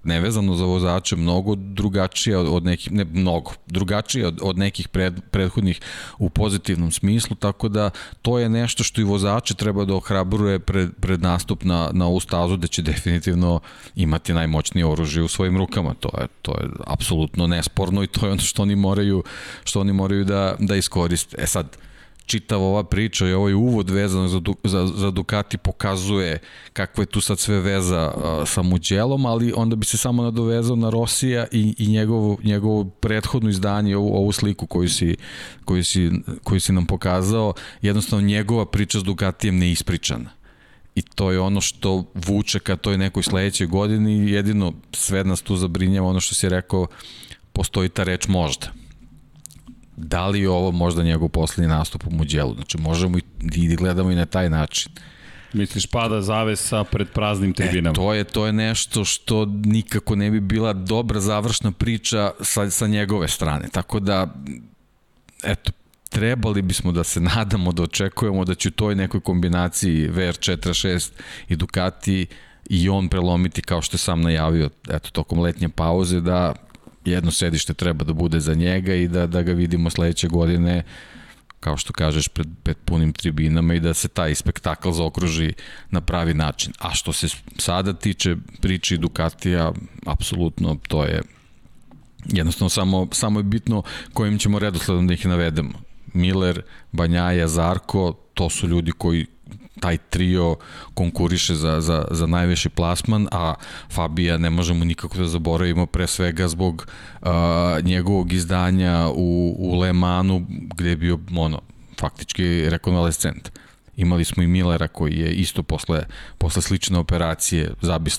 nevezano za vozače mnogo drugačija od nekih, ne mnogo, drugačija od, od nekih pred, prethodnih u pozitivnom smislu, tako da to je nešto što i vozače treba da ohrabruje pred, pred nastup na, na ovu stazu da će definitivno imati najmoćnije oružje u svojim rukama. To je, to je apsolutno nesporno i to je ono što oni moraju, što oni moraju da, da iskoriste. E sad, čitava ova priča i ovaj uvod vezan za, za, za Ducati pokazuje kakva je tu sad sve veza uh, sa Mugelom, ali onda bi se samo nadovezao na Rosija i, i njegovo, njegovo prethodno izdanje, ovu, ovu sliku koju si, koju, si, koju si nam pokazao, jednostavno njegova priča s Ducatijem ne ispričana. I to je ono što vuče ka toj nekoj sledećoj godini, jedino sve nas tu zabrinjava ono što si rekao, postoji ta reč možda da li je ovo možda njegov poslednji nastup u Muđelu. Znači, možemo i, i gledamo i na taj način.
Misliš pada zavesa pred praznim tribinama?
E, to je to je nešto što nikako ne bi bila dobra završna priča sa, sa njegove strane. Tako da eto trebali bismo da se nadamo da očekujemo da će u toj nekoj kombinaciji VR46 i Ducati i on prelomiti kao što je sam najavio eto tokom letnje pauze da jedno sedište treba da bude za njega i da, da ga vidimo sledeće godine kao što kažeš, pred, pred punim tribinama i da se taj spektakl zaokruži na pravi način. A što se sada tiče priči Ducatija, apsolutno to je jednostavno samo, samo je bitno kojim ćemo redosledom da ih navedemo. Miller, Banjaja, Zarko, to su ljudi koji taj trio konkuriše za, za, za najveći plasman, a Fabija ne možemo nikako da zaboravimo pre svega zbog uh, njegovog izdanja u, u Le Manu gde je bio ono, faktički rekonvalescent. Imali smo i Millera koji je isto posle, posle slične operacije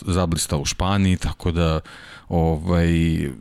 zablistao u Španiji, tako da ovaj
uh,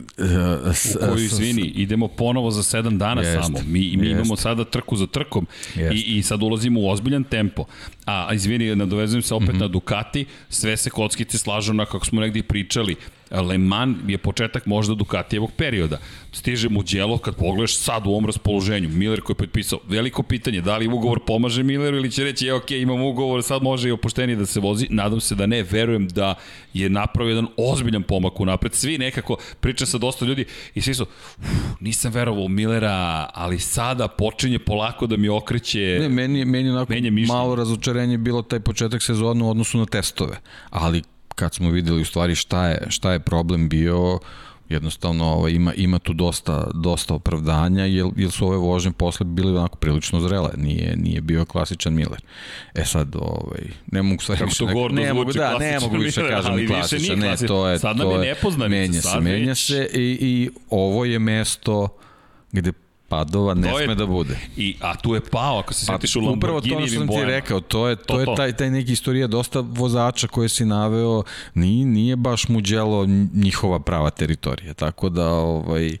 s, u koju izvini, idemo ponovo za 7 dana jest, samo. Mi mi jest. imamo sada trku za trkom jest. i i sad ulazimo u ozbiljan tempo. A izvini, nadovezujem se opet mm -hmm. na Ducati, sve se kockice slažu na kako smo negdje pričali. Le Mans je početak možda Ducatijevog perioda. Stiže mu djelo kad pogledaš sad u ovom raspoloženju. Miller koji je potpisao, veliko pitanje, da li ugovor pomaže Milleru ili će reći, je ok, imam ugovor, sad može i opuštenije da se vozi. Nadam se da ne, verujem da je napravio jedan ozbiljan pomak u napred. Svi nekako, pričam sa dosta ljudi i svi su, nisam verovao Millera, ali sada počinje polako da mi okreće
Ne, meni, meni onako malo razočarenje bilo taj početak sezona u odnosu na testove, ali kad smo videli u stvari šta je, šta je problem bio, jednostavno ovaj, ima, ima tu dosta, dosta opravdanja, jer, jer su ove vožnje posle bili onako prilično zrele, nije, nije bio klasičan Miller. E sad, ovaj, ne mogu
stvari
Kako
više, ne, ne mogu, da,
ne mogu više kažem i klasičan, ne, to je,
sad nam je nepoznanica,
menja se, menja se i, i ovo je mesto gde padova ne sme da bude.
I, a tu je pao, ako se sjetiš u Lamborghini
Upravo to sam ti rekao, to je, to, to je taj, taj neki istorija dosta vozača koje si naveo, nije, nije baš mu djelo njihova prava teritorija, tako da ovaj,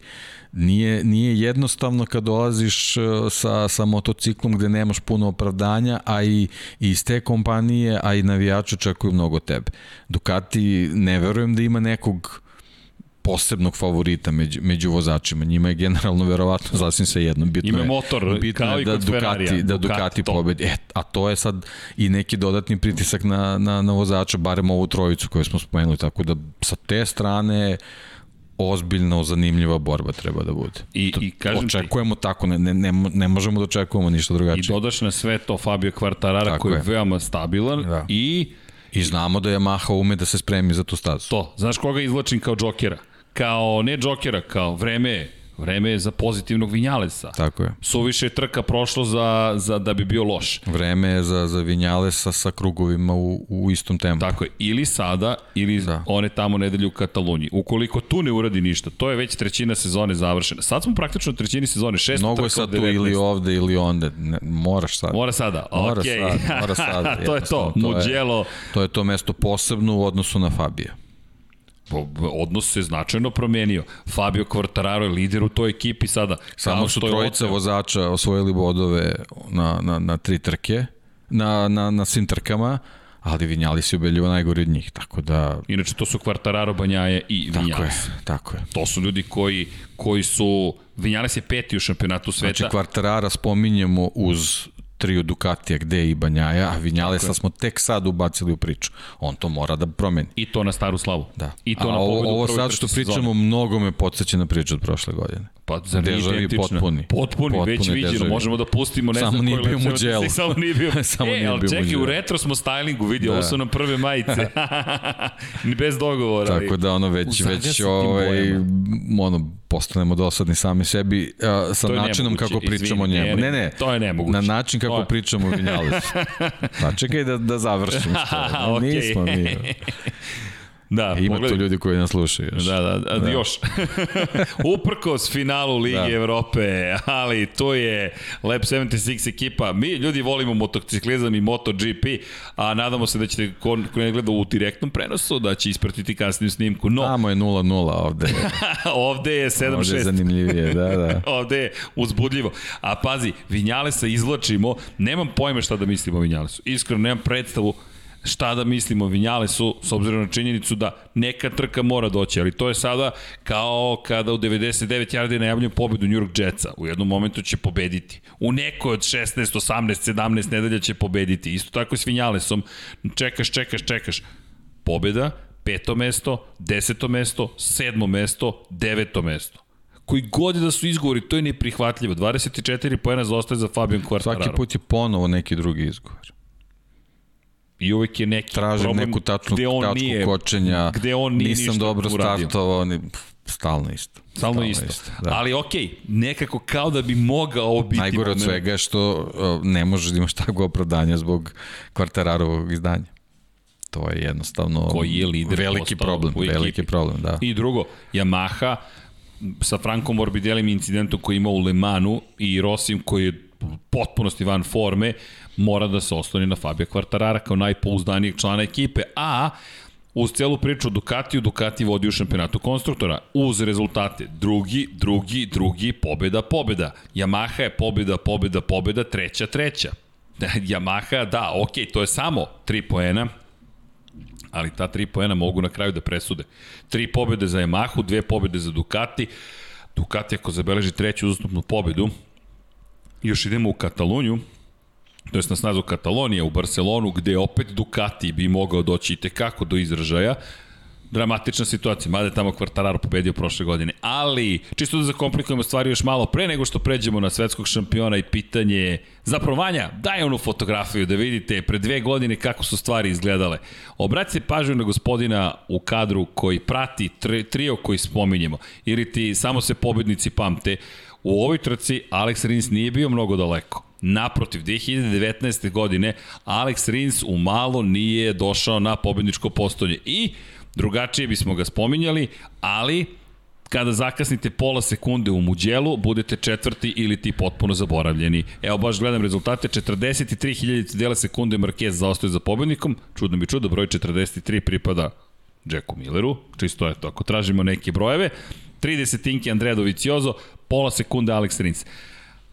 nije, nije jednostavno kad dolaziš e, sa, sa motociklom gde nemaš puno opravdanja, a i, i iz te kompanije, a i navijači očekuju mnogo tebe. Ducati ne verujem da ima nekog posebnog favorita među, među vozačima. Njima je generalno verovatno sasvim se jedno. Bitno
Ima je, motor,
bitno
kao
je da Ducati, da Ducati, Ducati pobedi. E, a to je sad i neki dodatni pritisak na, na, na vozača, barem ovu trojicu koju smo spomenuli. Tako da sa te strane ozbiljno zanimljiva borba treba da bude.
I, i kažem
očekujemo ti, tako, ne, ne, ne, ne možemo da očekujemo ništa drugačije.
I dodaš na sve to Fabio Quartarara koji je veoma stabilan da. i
I znamo da Yamaha ume da se spremi za tu stazu.
To, znaš koga izvlačim kao džokera? Kao ne džokera, kao vreme Vreme je za pozitivnog Vinjalesa.
Tako je.
Suviše trka prošlo za, za da bi bio loš.
Vreme je za, za Vinjalesa sa krugovima u, u istom tempu.
Tako je. Ili sada, ili da. one tamo nedelju u Kataluniji. Ukoliko tu ne uradi ništa, to je već trećina sezone završena. Sad smo praktično u trećini sezone, šest
Mnogo je sad tu 19. ili ovde ili onde. Ne, moraš sad.
Mora sada.
Mora
okay.
sad. Mora [laughs] sad.
to je to. Muđelo.
To je to mesto posebno u odnosu na Fabija
odnos se značajno promenio. Fabio Quartararo je lider u toj ekipi sada.
Samo su trojica vozača osvojili bodove na, na, na tri trke, na, na, na svim trkama, ali Vinjalis je ubedljivo najgori od njih, tako da...
Inače, to su Quartararo, Banjaje i Vinjalis.
Tako je, tako je.
To su ljudi koji, koji su... Vinjalis je peti u šampionatu sveta.
Znači, Quartarara spominjemo uz trio Ducatija gde i Banjaja, a Vinjalesa smo tek sad ubacili u priču. On to mora da promeni.
I to na staru slavu.
Da.
I to
a
na
ovo, ovo sad što pričamo sezone. mnogo me podsjeća na priču od prošle godine.
Pa za Dežavi potpuni. Potpuni, potpuni već viđeno. Možemo da pustimo ne
samo
znam
nije bio muđelo. [laughs]
Samo nije bio. [laughs]
samo
e,
nije
ali
bio
čekaj, u retro smo stylingu, vidi, da. ovo su nam prve majice. Ni [laughs] bez dogovora.
Tako da ono već, već ovaj, ono, postanemo dosadni sami sebi a, sa načinom kako pričamo Izvini, o njemu. Ne, ne,
to je nemoguće.
Na način kako je... pričamo o Vinjalesu. Pa [laughs] čekaj da, da završim. Što, okay. [laughs] Nismo mi. [laughs]
Da,
Ima
pogledaj.
tu ljudi koji nas slušaju još.
Da, da, da, da. još. [laughs] Uprkos finalu Lige da. Evrope, ali to je Lab 76 ekipa. Mi ljudi volimo motociklizam i MotoGP, a nadamo se da ćete ko, ko ne gleda u direktnom prenosu, da će ispratiti kasniju snimku. No,
Tamo je 0-0 ovde. [laughs]
ovde je 7-6.
Ovde je zanimljivije, da, da. [laughs]
ovde je uzbudljivo. A pazi, Vinjalesa izlačimo, nemam pojma šta da mislim o Vinjalesu. Iskreno, nemam predstavu šta da mislimo o Vinjalesu, s obzirom na činjenicu da neka trka mora doći, ali to je sada kao kada u 99 yardi najavljujem pobedu New York Jetsa. U jednom momentu će pobediti. U nekoj od 16, 18, 17 nedelja će pobediti. Isto tako i s Vinjalesom. Čekaš, čekaš, čekaš. Pobeda, peto mesto, deseto mesto, sedmo mesto, deveto mesto koji god da su izgovori, to je neprihvatljivo. 24 pojena zaostaje za Fabian Quartararo.
Svaki put je ponovo neki drugi izgovor.
I uvek je neki
Tražim
problem
neku tačnu
gde on
tačku
nije,
kočenja,
gde on nije
nisam
ništa
dobro startovao, ni, stalno isto.
Stalno isto.
isto da.
Ali okej, okay, nekako kao da bi mogao biti...
Najgore od svega je što ne možeš da imaš takvo opravdanje zbog kvarterarovog izdanja. To je jednostavno
Koji je lider
veliki problem, veliki problem, da.
I drugo, Yamaha sa Frankom Morbidelim incidentom koji ima u Le Manu i Rosim koji je potpunosti van forme, mora da se osloni na Fabio Quartarara kao najpouzdanijeg člana ekipe, a uz celu priču o Ducatiju, Ducati vodi u šampionatu konstruktora uz rezultate drugi, drugi, drugi, pobeda, pobeda. Yamaha je pobeda, pobeda, pobeda, treća, treća. [laughs] Yamaha, da, ok, to je samo 3 poena, ali ta tri poena mogu na kraju da presude. Tri pobede za Yamahu, dve pobede za Ducati. Ducati ako zabeleži treću uzastopnu pobedu, još idemo u Kataloniju, to jest na snazu Katalonija u Barcelonu, gde opet Ducati bi mogao doći i tekako do izražaja. Dramatična situacija, mada je tamo Quartararo pobedio prošle godine. Ali, čisto da zakomplikujemo stvari još malo pre nego što pređemo na svetskog šampiona i pitanje zapravo Vanja, daj onu fotografiju da vidite pre dve godine kako su stvari izgledale. Obratite pažnju na gospodina u kadru koji prati tri, trio koji spominjemo. Ili ti samo se pobednici pamte. U ovoj trci Alex Rins nije bio mnogo daleko. Naprotiv, 2019. godine Alex Rins u malo nije došao na pobedničko postolje. I drugačije bismo ga spominjali, ali kada zakasnite pola sekunde u Muđelu, budete četvrti ili ti potpuno zaboravljeni. Evo baš gledam rezultate, 43.000 dela sekunde Marquez zaostaje za pobednikom, čudno mi čudo, broj 43 pripada Jacku Milleru, čisto je to, ako tražimo neke brojeve, 30 tinki Andrea Doviciozo, pola sekunde Alex Rins.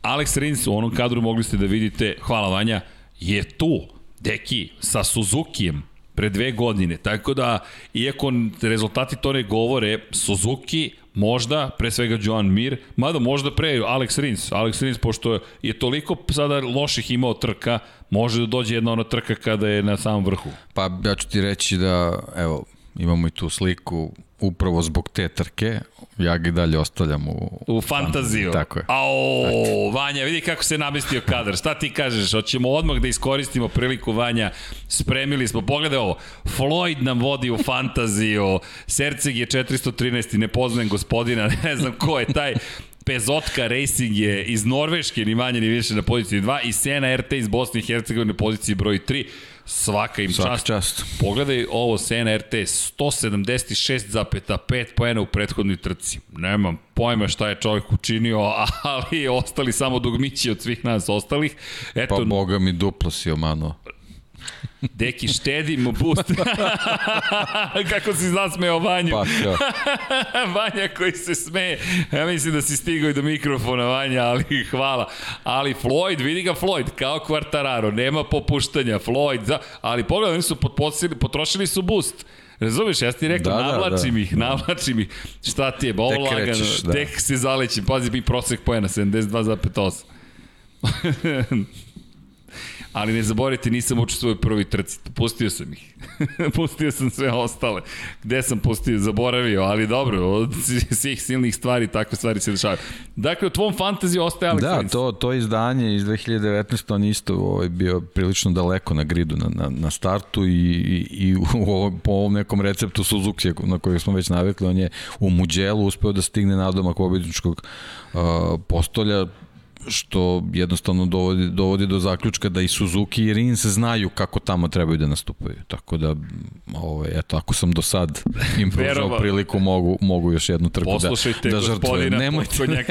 Alex Rins u onom kadru mogli ste da vidite, hvala Vanja, je tu, deki, sa Suzukijem, pre dve godine. Tako da, iako rezultati to ne govore, Suzuki možda, pre svega Joan Mir, mada možda pre Alex Rins. Alex Rins, pošto je toliko sada loših imao trka, može da dođe jedna ona trka kada je na samom vrhu.
Pa ja ću ti reći da, evo, imamo i tu sliku, upravo zbog te trke, ja ga i dalje ostavljam u...
U fantaziju.
Tako je.
Ao, Vanja, vidi kako se namestio kadar. Šta ti kažeš? Hoćemo odmah da iskoristimo priliku, Vanja. Spremili smo. Pogledaj ovo. Floyd nam vodi u fantaziju. Serceg je 413. Ne poznajem gospodina. [laughs] Ne znam ko je taj. Pezotka Racing je iz Norveške, ni manje ni više na poziciji 2 i Sena RT iz Bosne i Hercegovine na poziciji broj 3. Svaka im
Svaka
čast.
čast.
Pogledaj ovo Sena RT 176,5 poena u prethodnoj trci. Nemam pojma šta je čovjek učinio, [laughs] ali ostali samo dugmići od svih nas ostalih. Eto,
Pa boga mi duplo si omanuo.
Deki, štedimo boost. [laughs] Kako si zasmeo Vanju.
Pa, ja. [laughs]
Vanja koji se smeje. Ja mislim da si stigao i do mikrofona, Vanja, ali hvala. Ali Floyd, vidi ga Floyd, kao Quartararo, nema popuštanja. Floyd, za, ali pogledaj, oni su potrošili su boost. Razumeš, ja ti rekao,
Da, da,
navlačim
da.
ih, navlačim ih. Šta ti je, ovo
Tek
lagano,
da.
tek se zalećim. Pazi, mi prosek pojena, 72,8. [laughs] Ali ne zaboravite, nisam učestvovao u prvoj trci. Pustio sam ih. [laughs] pustio sam sve ostale. Gde sam pustio? Zaboravio, ali dobro, od svih silnih stvari, takve stvari se dešavaju. Dakle, u tvom fantaziji ostaje Alex
Da,
Rins.
to, to izdanje iz 2019. on isto ovaj, bio prilično daleko na gridu na, na, na startu i, i, i u ovom, po ovom nekom receptu Suzuki na kojeg smo već navikli, on je u Muđelu uspeo da stigne nadomak pobedničkog uh, postolja što jednostavno dovodi, dovodi do zaključka da i Suzuki i Rins znaju kako tamo trebaju da nastupaju. Tako da, ovaj, eto, ako sam do sad im pružao priliku, mogu, mogu još jednu trku da, da žrtvujem.
Nemojte. [laughs]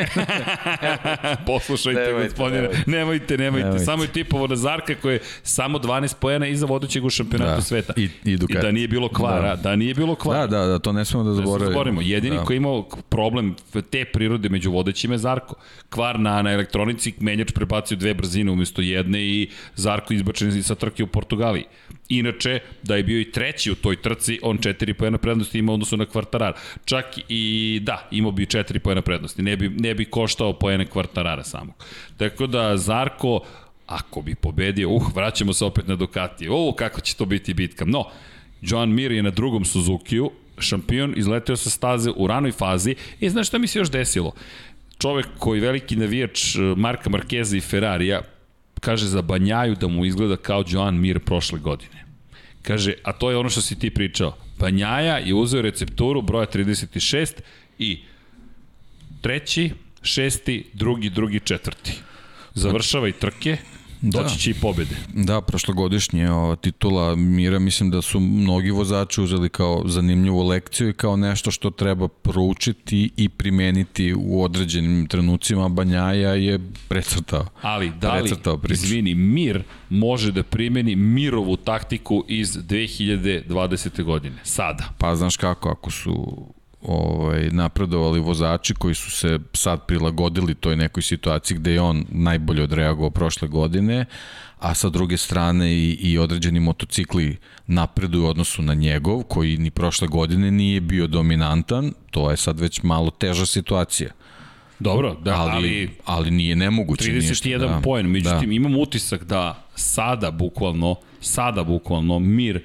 Poslušajte nemojte, gospodina. Nemojte, nemojte, nemojte. nemojte. Samo je tipovo na Zarka koji je samo 12 poena iza vodećeg u šampionatu da. sveta.
I, i,
I da nije bilo kvara. Da. da nije bilo kvara.
Da, da, da, to ne smemo da zaboravimo. Da zaboravimo.
Jedini da. koji imao problem te prirode među vodećima je Zarko. Kvar na, na elektronici, menjač prebacio dve brzine umesto jedne i Zarko izbačen sa trke u Portugaliji. Inače, da je bio i treći u toj trci, on četiri pojena prednosti ima odnosu na kvartarar. Čak i, da, imao bi četiri pojena prednosti. Ne bi, ne bi koštao pojene kvartarara samog. Tako da, Zarko, ako bi pobedio, uh, vraćamo se opet na Ducati. O, kako će to biti bitka. No, Joan Mir je na drugom Suzukiju, šampion, izleteo sa staze u ranoj fazi i znaš šta mi se još desilo? Čovek koji veliki navijač eh, Marka Markeza i Ferrarija, kaže za Banjaju da mu izgleda kao Joan Mir prošle godine. Kaže, a to je ono što si ti pričao. Banjaja je uzeo recepturu broja 36 i treći, šesti, drugi, drugi, četvrti. Završava i trke, doći će i pobede.
Da, prošlogodišnje ova titula Mira, mislim da su mnogi vozači uzeli kao zanimljivu lekciju i kao nešto što treba proučiti i primeniti u određenim trenucima. Banjaja je precrtao.
Ali da li, izvini, Mir može da primeni Mirovu taktiku iz 2020. godine, sada?
Pa znaš kako, ako su ovaj, napredovali vozači koji su se sad prilagodili toj nekoj situaciji gde je on najbolje odreagovao prošle godine, a sa druge strane i, i određeni motocikli napreduju u odnosu na njegov, koji ni prošle godine nije bio dominantan, to je sad već malo teža situacija.
Dobro, da, ali, ali,
ali nije nemoguće 31
ništa. 31 da, poen, međutim da. imam utisak da sada bukvalno, sada bukvalno mir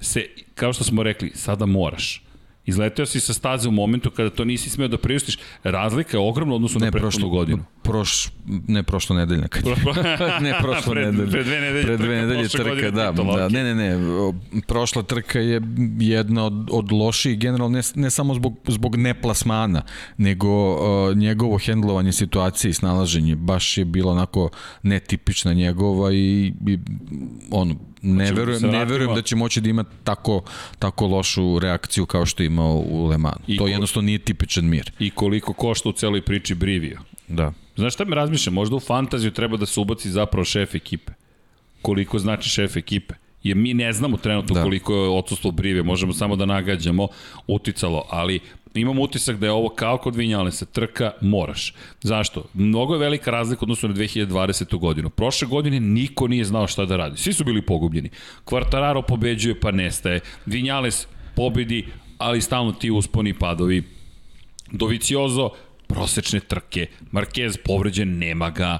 se, kao što smo rekli, sada moraš Izleteo si sa staze u momentu kada to nisi smeo da priustiš. Razlika je ogromna odnosno na prethodnu godinu.
Proš, ne prošlo nedelja. Kad [laughs] ne prošlo [laughs]
pred,
nedelja.
Pred dve nedelje.
Pred dve nedelje trka, da, da. Ne, ne, ne. Prošla trka je jedna od, od loših, generalno ne, ne samo zbog, zbog neplasmana, nego uh, njegovo hendlovanje situacije i snalaženje baš je bilo onako netipična njegova i, i ono, ne verujem, ne verujem da će moći da ima tako, tako lošu reakciju kao što je imao u Le Manu. I to jednostavno nije tipičan mir.
I koliko košta u celoj priči Brivio.
Da.
Znaš šta me razmišljam? Možda u fantaziju treba da se ubaci zapravo šef ekipe. Koliko znači šef ekipe? Jer mi ne znamo trenutno da. koliko je odsustvo Brive, možemo samo da nagađamo uticalo, ali imam utisak da je ovo kao kod se trka moraš. Zašto? Mnogo je velika razlika odnosno na 2020. godinu. Prošle godine niko nije znao šta da radi. Svi su bili pogubljeni. Kvartararo pobeđuje pa nestaje. Vinjales pobedi, ali stalno ti usponi padovi. Doviciozo, prosečne trke. Marquez povređen, nema ga.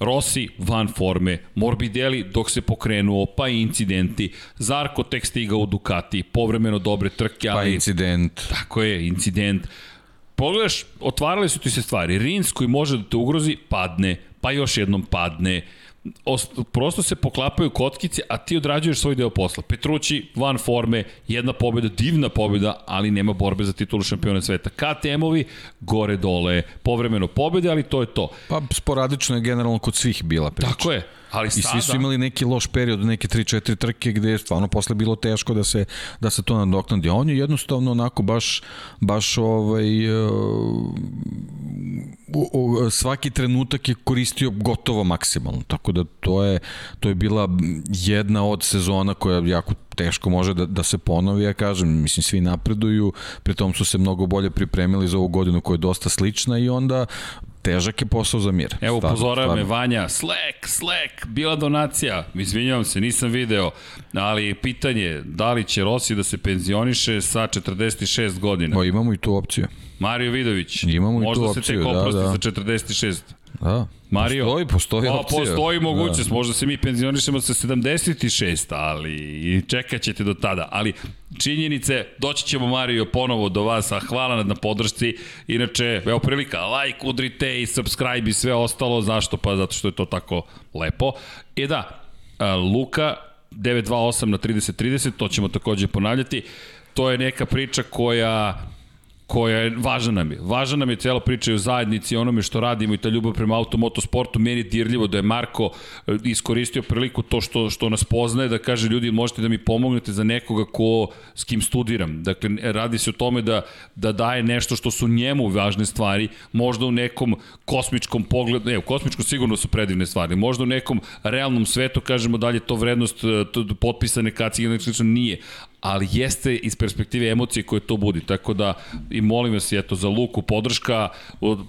Rossi van forme, Morbidelli dok se pokrenuo, pa i incidenti, Zarko tek stigao u Ducati, povremeno dobre trke,
pa ali... Pa incident.
Tako je, incident. Pogledaš, otvarale su ti se stvari. Rins koji može da te ugrozi, padne, pa još jednom padne prosto se poklapaju kotkice, a ti odrađuješ svoj deo posla. Petrući, van forme, jedna pobjeda, divna pobjeda, ali nema borbe za titulu šampiona sveta. KTM-ovi, gore dole, povremeno pobjede, ali to je to.
Pa sporadično je generalno kod svih bila priča.
Tako je. Ali
I svi su imali neki loš period, neke 3-4 trke gde je stvarno posle bilo teško da se, da se to nadoknadi. On je jednostavno onako baš, baš ovaj, uh, uh, svaki trenutak je koristio gotovo maksimalno. Tako da to je, to je bila jedna od sezona koja jako teško može da, da se ponovi, ja kažem, mislim, svi napreduju, pritom su se mnogo bolje pripremili za ovu godinu koja je dosta slična i onda težak je posao za mir.
Evo, upozorava me Vanja, Slack, Slack, bila donacija, izvinjavam se, nisam video, ali pitanje, da li će Rossi da se penzioniše sa 46 godina?
O, imamo i tu opciju.
Mario Vidović,
imamo
i
tu
opciju, se tek oprosti da, da. za 46.
Da.
Mario,
postoji, postoji
pa, opcija. Postoji mogućnost, da. možda se mi penzionišemo sa 76, ali čekat ćete do tada. Ali činjenice, doći ćemo Mario ponovo do vas, a hvala na podršci. Inače, evo prilika, like, udrite i subscribe i sve ostalo. Zašto? Pa zato što je to tako lepo. I da, Luka 928 na 3030, to ćemo takođe ponavljati. To je neka priča koja koja je, važna nam je. Važna nam je cijela priča o zajednici, onome što radimo i ta ljubav prema automotosportu. Meni je dirljivo da je Marko e, iskoristio priliku to što, što nas poznaje, da kaže ljudi možete da mi pomognete za nekoga ko, s kim studiram. Dakle, radi se o tome da, da daje nešto što su njemu važne stvari, možda u nekom kosmičkom pogledu, ne, u kosmičkom sigurno su predivne stvari, možda u nekom realnom svetu, kažemo da li je to vrednost e, to, potpisane kacige, nije, ali jeste iz perspektive emocije koje to budi. Tako da i molim vas eto za Luku podrška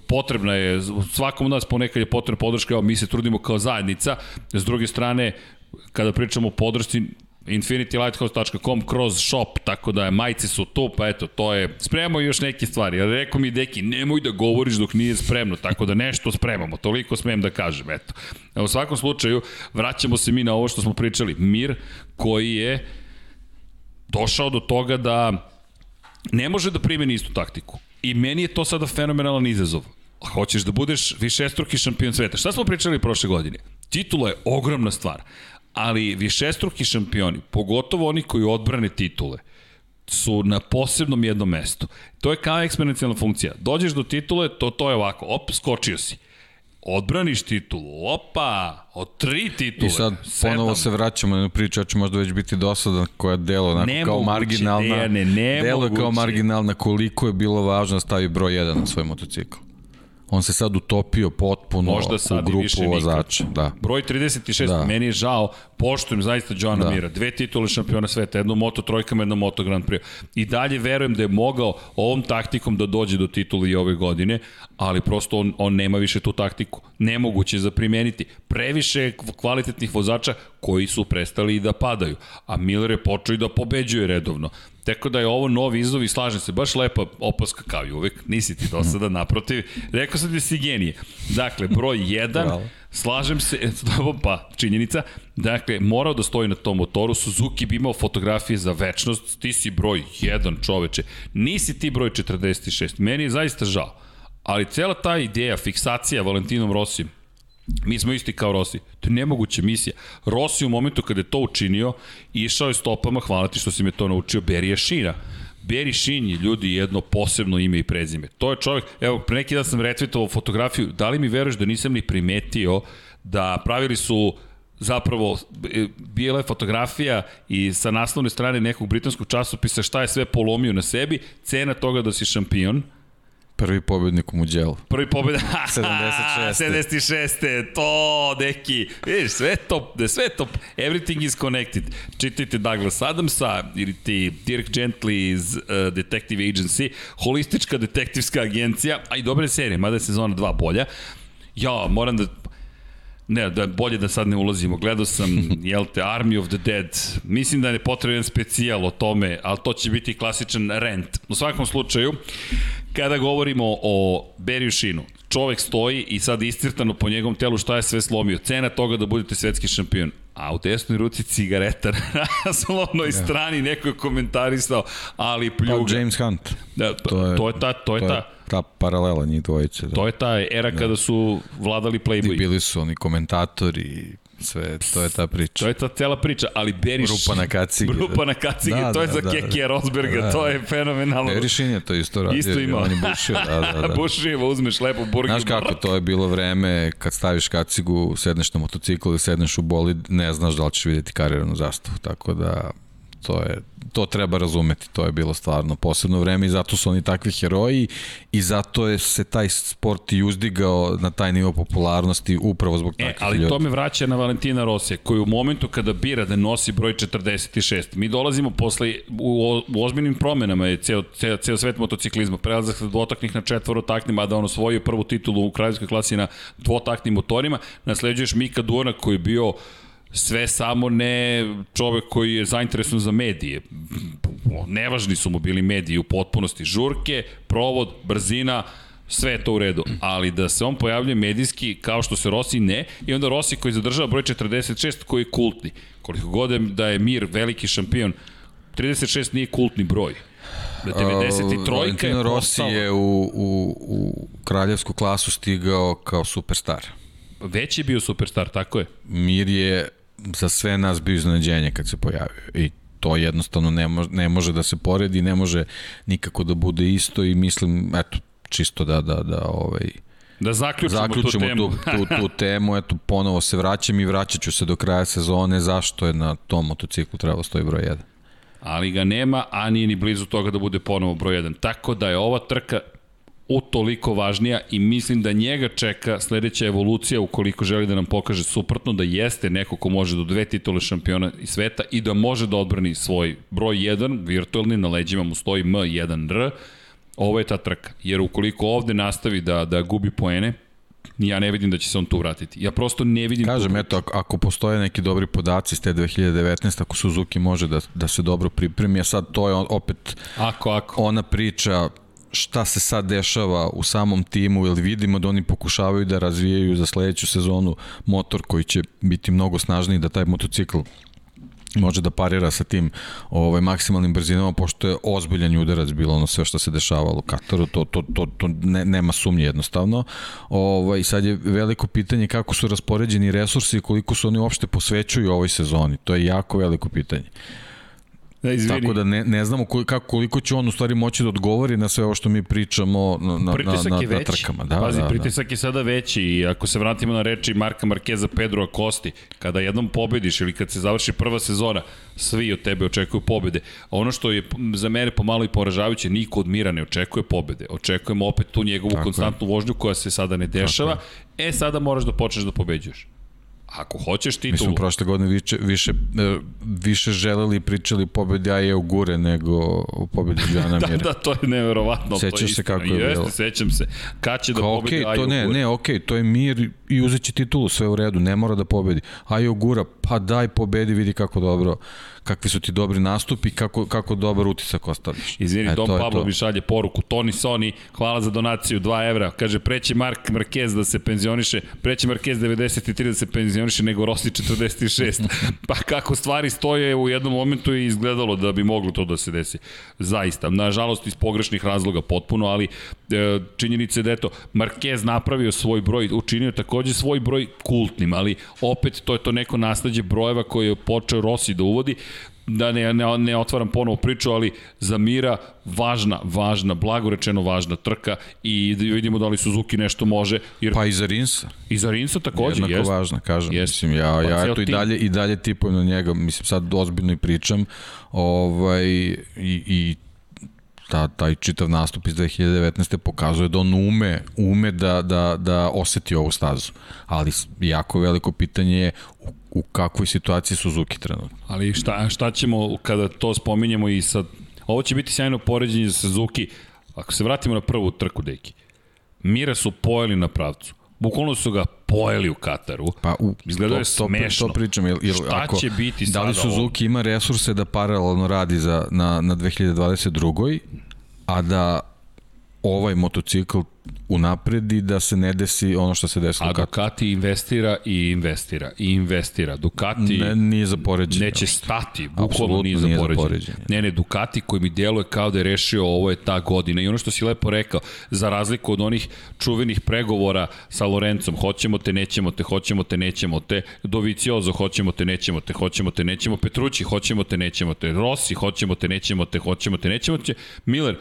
potrebna je svakom od nas ponekad je potrebna podrška, evo mi se trudimo kao zajednica. S druge strane kada pričamo o podršci infinitylighthouse.com kroz shop, tako da majice su tu, pa eto, to je, spremamo još neke stvari, ali rekao mi Deki, nemoj da govoriš dok nije spremno, tako da nešto spremamo, toliko smem da kažem, eto. U svakom slučaju, vraćamo se mi na ovo što smo pričali, mir koji je došao do toga da ne može da primeni istu taktiku. I meni je to sada fenomenalan izazov. Hoćeš da budeš višestruki šampion sveta. Šta smo pričali prošle godine? Titula je ogromna stvar, ali višestruki šampioni, pogotovo oni koji odbrane titule, su na posebnom jednom mestu. To je kao eksponencijalna funkcija. Dođeš do titule, to, to je ovako, op, skočio si odbraniš titulu, opa, od tri titule.
I sad sedam. ponovo se vraćamo na priču, ja ću možda već biti dosadan koja delo onako, ne kao marginalna. Ne, ne, ne delo je kao marginalna koliko je bilo važno da stavi broj 1 na svoj motocikl. On se sad utopio potpuno Možda sad u grupu vozača. Da.
Broj 36, da. meni je žao, poštujem zaista Johana da. Mira. Dve titule šampiona sveta, jedno moto trojkama, jedno moto Grand Prix. I dalje verujem da je mogao ovom taktikom da dođe do titule i ove godine, ali prosto on, on nema više tu taktiku. Nemoguće za primeniti. Previše kvalitetnih vozača koji su prestali i da padaju. A Miller je počeo i da pobeđuje redovno. Tako da je ovo novi izov i slažem se, baš lepa opaska kao i uvek, nisi ti do [laughs] sada naprotiv. Rekao sam da si genije. Dakle, broj 1, slažem se, pa činjenica, dakle, morao da stoji na tom motoru, Suzuki bi imao fotografije za večnost, ti si broj 1 čoveče, nisi ti broj 46, meni je zaista žao. Ali cela ta ideja, fiksacija Valentinom Rosijem, Mi smo isti kao Rossi. To je nemoguća misija. Rossi u momentu kada je to učinio, išao je stopama, hvala ti što si me to naučio, Berija Šina. Beri Šin je ljudi jedno posebno ime i prezime. To je čovjek, evo, pre neki dan sam retweetovao fotografiju, da li mi veruješ da nisam ni primetio da pravili su zapravo bila je fotografija i sa naslovne strane nekog britanskog časopisa šta je sve polomio na sebi, cena toga da si šampion,
Prvi pobednik u Muđelu.
Prvi pobednik, 76. 76. To, deki. Vidiš, sve to, sve to, everything is connected. Čitajte Douglas Adamsa ili ti Dirk Gently iz uh, Detective Agency, holistička detektivska agencija, a i dobre serije, mada je sezona 2 bolja. Ja, moram da Ne, da bolje da sad ne ulazimo. Gledao sam, [laughs] jel te, Army of the Dead. Mislim da je potreban specijal o tome, ali to će biti klasičan rent. U svakom slučaju, kada govorimo o Beriju Šinu, čovek stoji i sad iscrtano po njegovom telu šta je sve slomio. Cena toga da budete svetski šampion. A u desnoj ruci cigareta na naslovnoj ja. strani neko je komentarisao, ali pljuga.
Pa James Hunt.
Da, to, je, to je ta, to je, to je ta
ta paralela njih dvojice. Da.
To je ta era da. kada su vladali Playboy. I
bili su oni komentatori sve, to je ta priča.
To je ta cela priča, ali Beriš...
Rupa na kacige.
Rupa na kacige, da, to je da, za da, Kekija Rosberga, da, to je fenomenalno.
Berišin je to isto radio.
Isto ima.
On je bušio, da, da, da. [laughs]
bušio, uzmeš lepo burger.
Znaš kako, to je bilo vreme kad staviš kacigu, sedneš na motocikl ili sedneš u bolid, ne znaš da li ćeš vidjeti kariranu zastavu, tako da to je to treba razumeti, to je bilo stvarno posebno vreme i zato su oni takvi heroji i zato je se taj sport i uzdigao na taj nivo popularnosti upravo zbog e, takvih
ali ljudi. to me vraća na Valentina Rosija, koji u momentu kada bira da nosi broj 46, mi dolazimo posle, u, u ozbiljnim promenama je ceo, ceo, ceo svet motociklizma, prelazak sa dvotaknih na četvorotaknim, mada on osvojio prvu titulu u kraljevskoj klasi na dvotaknim motorima, nasleđuješ Mika Duona koji je bio sve samo ne čovek koji je zainteresovan za medije. Nevažni su mu bili mediji u potpunosti. Žurke, provod, brzina, sve je to u redu, ali da se on pojavljuje medijski kao što se Rossi ne, i onda Rossi koji zadržava broj 46 koji je kultni. Koliko god da je Mir veliki šampion, 36 nije kultni broj. Da 93 Valentino
Rossi je u, u, u kraljevsku klasu stigao kao superstar.
Već je bio superstar, tako je.
Mir je za sve nas bio iznenađenje kad se pojavio. I to jednostavno ne može, ne može da se poredi, ne može nikako da bude isto i mislim, eto, čisto da, da, da, ovaj,
Da zaključimo,
zaključimo
tu temu.
tu, tu, tu [laughs] temu, eto, ponovo se vraćam i vraćat ću se do kraja sezone, zašto je na tom motociklu trebalo stoji broj 1.
ali ga nema, a nije ni blizu toga da bude ponovo broj 1. Tako da je ova trka utoliko važnija i mislim da njega čeka sledeća evolucija ukoliko želi da nam pokaže suprotno da jeste neko ko može do dve titule šampiona i sveta i da može da odbrani svoj broj 1, virtualni, na leđima mu stoji M1R, ovo je ta trka. Jer ukoliko ovde nastavi da, da gubi poene, ja ne vidim da će se on tu vratiti. Ja prosto ne vidim...
Kažem, eto, ako, ako postoje neki dobri podaci s te 2019, ako Suzuki može da, da se dobro pripremi, a sad to je opet
Ako, ako.
ona priča šta se sad dešava u samom timu, jer vidimo da oni pokušavaju da razvijaju za sledeću sezonu motor koji će biti mnogo snažniji, da taj motocikl može da parira sa tim ovaj maksimalnim brzinama pošto je ozbiljan udarac bilo ono sve što se dešavalo u Kataru to to to to ne, nema sumnje jednostavno. Ovaj sad je veliko pitanje kako su raspoređeni resursi i koliko su oni uopšte posvećuju ovoj sezoni. To je jako veliko pitanje
Da, izvini.
Tako da ne, ne znamo koliko, kako, koliko će on u stvari moći da odgovori na sve ovo što mi pričamo na, na,
pritisak
na, na,
je
na trkama. Da,
Pazi,
da, da.
pritisak je sada veći i ako se vratimo na reči Marka Markeza Pedro Acosti, kada jednom pobediš ili kad se završi prva sezona, svi od tebe očekuju pobede. A ono što je za mene pomalo i poražavajuće, niko od Mira ne očekuje pobede. Očekujemo opet tu njegovu
Tako
konstantnu vožnju koja se sada ne dešava. E, sada moraš da počneš da pobeđuješ. Ako hoćeš
Mi
titulu,
smo prošle godine više, više, e, više želeli i pričali pobedi Aje u Gure nego o pobedi [laughs] Đana
da,
Mira.
da, to je neverovatno. to je
Sećaš se kako je
Jeste,
bilo?
sećam se. Kad će da
Kao,
pobedi
okej,
Aju
to ne,
Gure?
ne, okej, to je mir i uzet će titulu, sve u redu, ne mora da pobedi. Ajo Gura, pa daj pobedi, vidi kako dobro, kakvi su ti dobri nastupi, kako, kako dobar utisak ostavljaš.
Izvini,
E,
Dom Pablo mi šalje poruku. Toni Soni, hvala za donaciju 2 evra. Kaže, preće Mark Marquez da se penzioniše, preće Marquez 93 da se penzioniše nego Rossi 46. [laughs] pa kako stvari stoje u jednom momentu je izgledalo da bi moglo to da se desi. Zaista, nažalost iz pogrešnih razloga potpuno, ali e, činjenica je da eto, Marquez napravio svoj broj, učinio takođe svoj broj kultnim, ali opet to je to neko nasledđe brojeva koje je počeo Rossi da uvodi da ne, ne, ne otvaram ponovo priču, ali za Mira važna, važna, blago rečeno važna trka i da vidimo da li Suzuki nešto može, jer pa,
i za Rinsa,
i za Rinsa takođe,
jednako
jest.
važna, kažem.
Jest.
Mislim, ja,
Pa
ja eto i dalje, i dalje tipujem na njega, mislim, sad ozbiljno i pričam, ovaj, i, i ta, taj čitav nastup iz 2019. pokazuje da on ume, ume da, da, da oseti ovu stazu. Ali jako veliko pitanje je u, u kakvoj situaciji Suzuki trenutno.
Ali šta, šta ćemo kada to spominjemo i sad, ovo će biti sjajno poređenje za Suzuki, ako se vratimo na prvu trku, deki, Mira su pojeli na pravcu. Bukvalno su ga pojeli u Kataru.
Pa u,
Izgledao je
to, to,
smešno.
To pričam, jer, jer
Šta
ako,
će biti
da li
sada
Suzuki ima resurse da paralelno radi za, na, na 2022. a da ovaj motocikl unapredi da se ne desi ono što se desilo
A. Ducati investira i investira i investira. Ducati
Ne, nije za poređenje.
neće stati, bukvalno nije za
nije za
poređenje. Ne, ne, Ducati koji mi djeluje kao da je rešio ovo je ta godina. I ono što si lepo rekao, za razliku od onih čuvenih pregovora sa Lorencom, hoćemo te, nećemo te, hoćemo te, nećemo te, Doviciozo, hoćemo te, nećemo te, hoćemo te, nećemo, Petrući, hoćemo te, nećemo te, Rossi, hoćemo te, nećemo te, hoćemo te, nećemo te, Miller,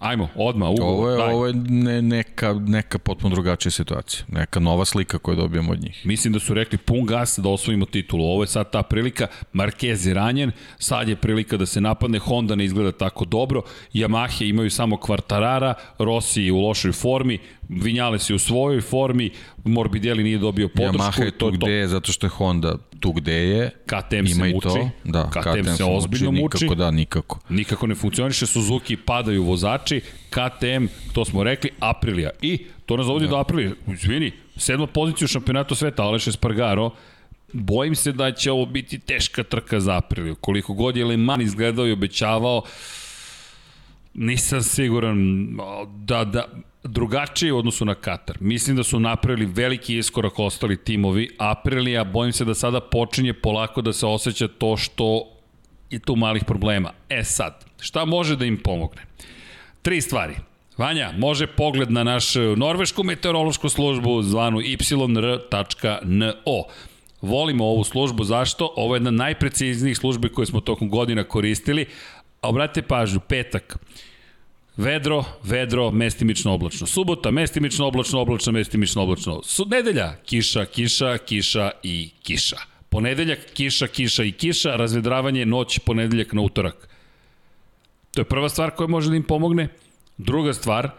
Ajmo, odma, ugovor,
Ovo je,
daj.
ovo je ne, neka, neka potpuno drugačija situacija. Neka nova slika koju dobijamo od njih.
Mislim da su rekli pun gas da osvojimo titulu. Ovo je sad ta prilika. Marquez je ranjen, sad je prilika da se napadne. Honda ne izgleda tako dobro. Yamahe imaju samo kvartarara, Rossi u lošoj formi, Vinjales je u svojoj formi, Morbidelli nije dobio podršku.
Yamaha je
to
tu gde je, zato što je Honda tu gde je.
KTM se
Ima i
muči.
to. Da,
KTM se ozbiljno muči.
Nikako da, nikako.
Nikako ne funkcioniše, Suzuki padaju vozači, KTM, to smo rekli, Aprilia. I to nas dovodi da. do Aprilija. Izvini, sedma pozicija u šampionatu sveta, Aleš Espargaro, bojim se da će ovo biti teška trka za Apriliju. Koliko god je Le Mans izgledao i obećavao, nisam siguran da, da drugačije u odnosu na Katar. Mislim da su napravili veliki iskorak ostali timovi. Aprilija, bojim se da sada počinje polako da se osjeća to što je tu malih problema. E sad, šta može da im pomogne? Tri stvari. Vanja, može pogled na našu norvešku meteorološku službu zvanu yr.no. Volimo ovu službu, zašto? Ovo je jedna najpreciznijih službi koje smo tokom godina koristili. A obratite pažnju, petak. Vedro, vedro, mestimično oblačno. Subota, mestimično oblačno, oblačno, mestimično oblačno. Su, nedelja, kiša, kiša, kiša i kiša. Ponedeljak, kiša, kiša i kiša, razvedravanje noć, ponedeljak na utorak. To je prva stvar koja može da im pomogne. Druga stvar,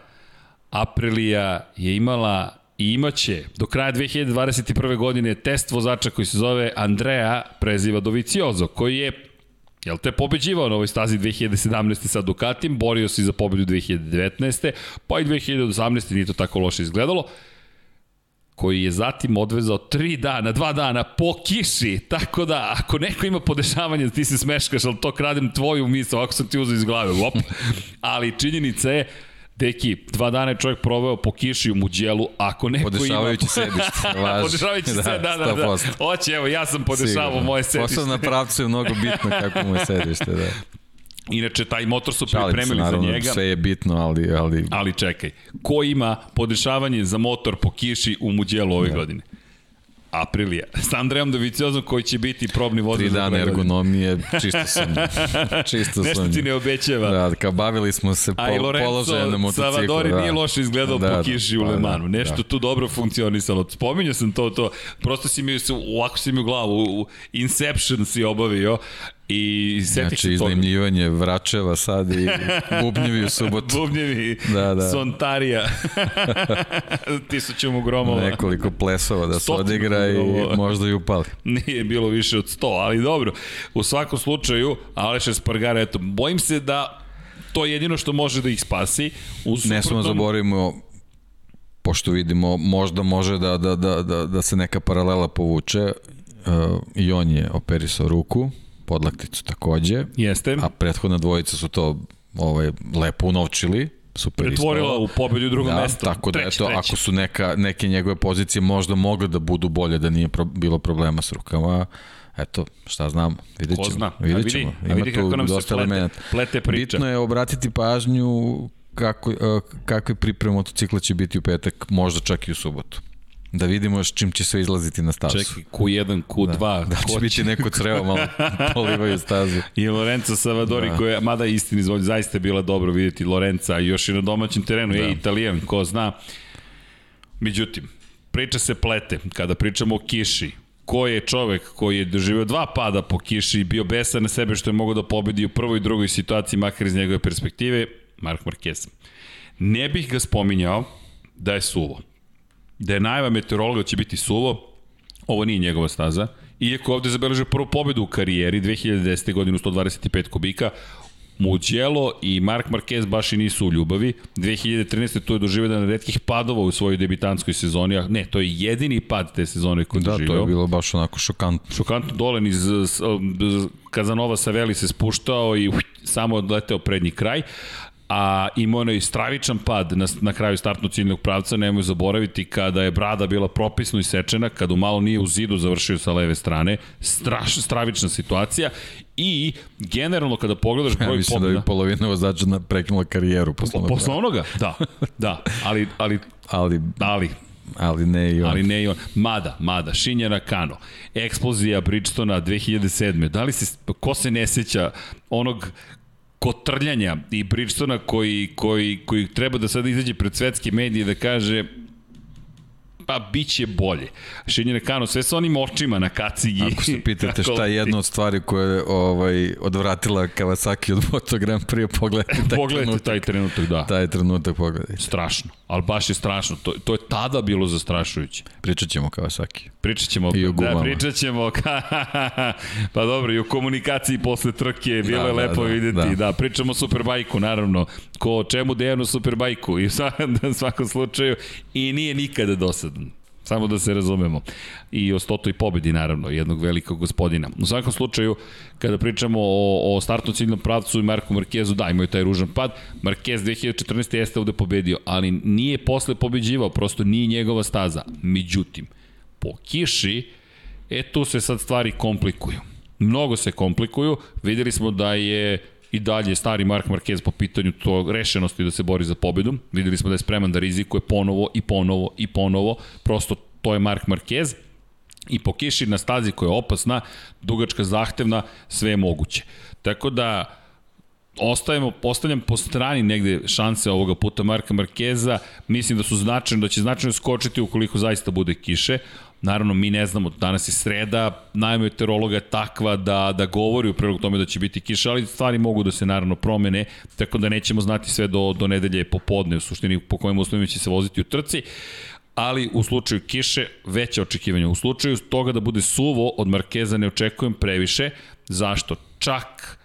Aprilija je imala i imaće do kraja 2021. godine test vozača koji se zove Andrea Preziva Doviciozo, koji je Jel te pobeđivao na ovoj stazi 2017. sa Ducatim, borio se za pobedu 2019. Pa i 2018. nije to tako loše izgledalo koji je zatim odvezao tri dana, dva dana po kiši, tako da ako neko ima podešavanje, ti se smeškaš, ali to kradem tvoju misl, ako sam ti uzao iz glave, op. [laughs] Ali činjenica je, Deki, dva dana je čovjek proveo po kiši u muđelu, ako neko
podešavajući ima... sedište, [laughs]
važi. podešavajući da, se, da, da, da. Oće, evo, ja sam podešavao Sigurno. moje sedište.
Posao na pravcu je mnogo bitno kako mu je sedište, da.
Inače, taj motor su pripremili se, naravno, za njega.
Sve je bitno, ali... Ali,
ali čekaj, ko ima podešavanje za motor po kiši u Muđelu ove ja. godine? Aprilija. [laughs] S Andrejom Doviciozom koji će biti probni vozač.
Tri dana ergonomije, čisto [laughs] sam. čisto
Nešto sam. ti ne obećava.
Da, kao bavili smo se po, položajem na motociklu.
Salvadori da. nije loše izgledao da, po kiši u pa Lemanu. Da, Nešto da. tu dobro funkcionisalo. Spominjao sam to, to. Prosto si mi, ovako si mi u glavu, u Inception si obavio I
znači, se iznajmljivanje vračeva sad i [laughs] bubnjevi u subotu.
bubnjevi, da, da. Sontarija. [laughs] Tisuću mu gromova.
Nekoliko plesova da se odigra i možda i upali.
Nije bilo više od sto, ali dobro. U svakom slučaju, Aleš Espargaro, eto, bojim se da to je jedino što može da ih spasi.
U suprotnom... Ne smo zaboravimo pošto vidimo možda može da, da, da, da, da se neka paralela povuče uh, i on je operisao ruku podlakticu takođe.
Jeste.
A prethodna dvojica su to ovaj, lepo unovčili super
pretvorila u pobedu drugom da, mestu.
Tako da, treći, eto, treći. ako su neka, neke njegove pozicije možda mogle da budu bolje, da nije pro, bilo problema s rukama, eto, šta znam, vidjet ćemo. Ko zna, vidjet ćemo.
Ima vidi tu nam dosta plete, plete priča.
Bitno je obratiti pažnju kako, uh, kakve pripreme motocikla će biti u petak, možda čak i u subotu. Da vidimo s čim će sve izlaziti na stazu.
Čekaj, Q1, Q2.
Da, da će biti neko crevo malo [laughs] polivaju stazu.
I Lorenzo Savadori, da. koja, mada istini izvolj, zaista je bila dobro vidjeti Lorenza još i na domaćem terenu, da. je Italijan, ko zna. Međutim, priča se plete. Kada pričamo o kiši, ko je čovek koji je doživio dva pada po kiši i bio besan na sebe što je mogao da pobedi u prvoj i drugoj situaciji, makar iz njegove perspektive, Mark Marquez. Ne bih ga spominjao da je suvo da je najava meteorologa će biti suvo, ovo nije njegova staza, iako ovde zabeležio prvu pobedu u karijeri 2010. godinu 125 kubika, Mugello i Mark Marquez baš i nisu u ljubavi. 2013. to je doživio na redkih padova u svojoj debitanskoj sezoni, a ne, to je jedini pad te sezone koji je
da,
doživio.
Da, to je bilo baš onako šokantno.
Šokantno, dole iz Kazanova Saveli se spuštao i samo odleteo prednji kraj a imao onaj stravičan pad na, na kraju startnog ciljnog pravca, nemoj zaboraviti kada je brada bila propisno isečena, kada malo nije u zidu završio sa leve strane, straš, stravična situacija i generalno kada pogledaš broj ja,
mislim pobjeda... da je polovina vozača prekinula karijeru posle onoga.
Posle onoga? Da, da, ali, ali,
ali,
ali
Ali ne i on.
Ali ne i on. Mada, mada, Shinja Kano, eksplozija Bridgestona 2007. Da li se, ko se ne seća onog kotrljanja i Bridgestona koji, koji, koji treba da sada izađe pred svetske medije da kaže pa bit će bolje. Shinji Nakano, sve sa onim očima na kacigi.
Ako se [laughs] pitate šta je jedna od stvari koja je ovaj, odvratila Kawasaki od Moto Grand Prix, pogledajte taj
pogledajte trenutak. taj trenutak, da.
Taj trenutak pogledajte.
Strašno, ali baš je strašno. To, to je tada bilo zastrašujuće.
Pričat ćemo Kawasaki.
Pričat ćemo,
I o
da, pričat ćemo, [laughs] pa dobro, i o komunikaciji posle trke, bilo da, je da, lepo da, videti. Da. da, pričamo o Superbajku, naravno, ko čemu Dejanu Superbajku i [laughs] u svakom slučaju i nije nikada dosadan. Samo da se razumemo. I o stotoj pobedi, naravno, jednog velikog gospodina. U svakom slučaju, kada pričamo o, o startnom ciljnom pravcu i Marku Markezu, da, imaju taj ružan pad. Markez 2014. jeste ovde pobedio, ali nije posle pobeđivao, prosto nije njegova staza. Međutim, po kiši, e tu se sad stvari komplikuju. Mnogo se komplikuju. Videli smo da je i dalje stari Mark Marquez po pitanju to rešenosti da se bori za pobedu. Videli smo da je spreman da rizikuje ponovo i ponovo i ponovo. Prosto to je Mark Marquez. I po kiši na stazi koja je opasna, dugačka zahtevna, sve je moguće. Tako da, ostajemo, postavljam po strani negde šanse ovoga puta Marka Markeza, mislim da su značajno, da će značajno skočiti ukoliko zaista bude kiše, Naravno, mi ne znamo, danas je sreda, najmeteorologa je takva da, da govori u prilog tome da će biti kiša, ali stvari mogu da se naravno promene, tako da nećemo znati sve do, do nedelje popodne, u suštini po kojim uslovima će se voziti u trci ali u slučaju kiše veće očekivanja. U slučaju toga da bude suvo od Markeza ne očekujem previše. Zašto? Čak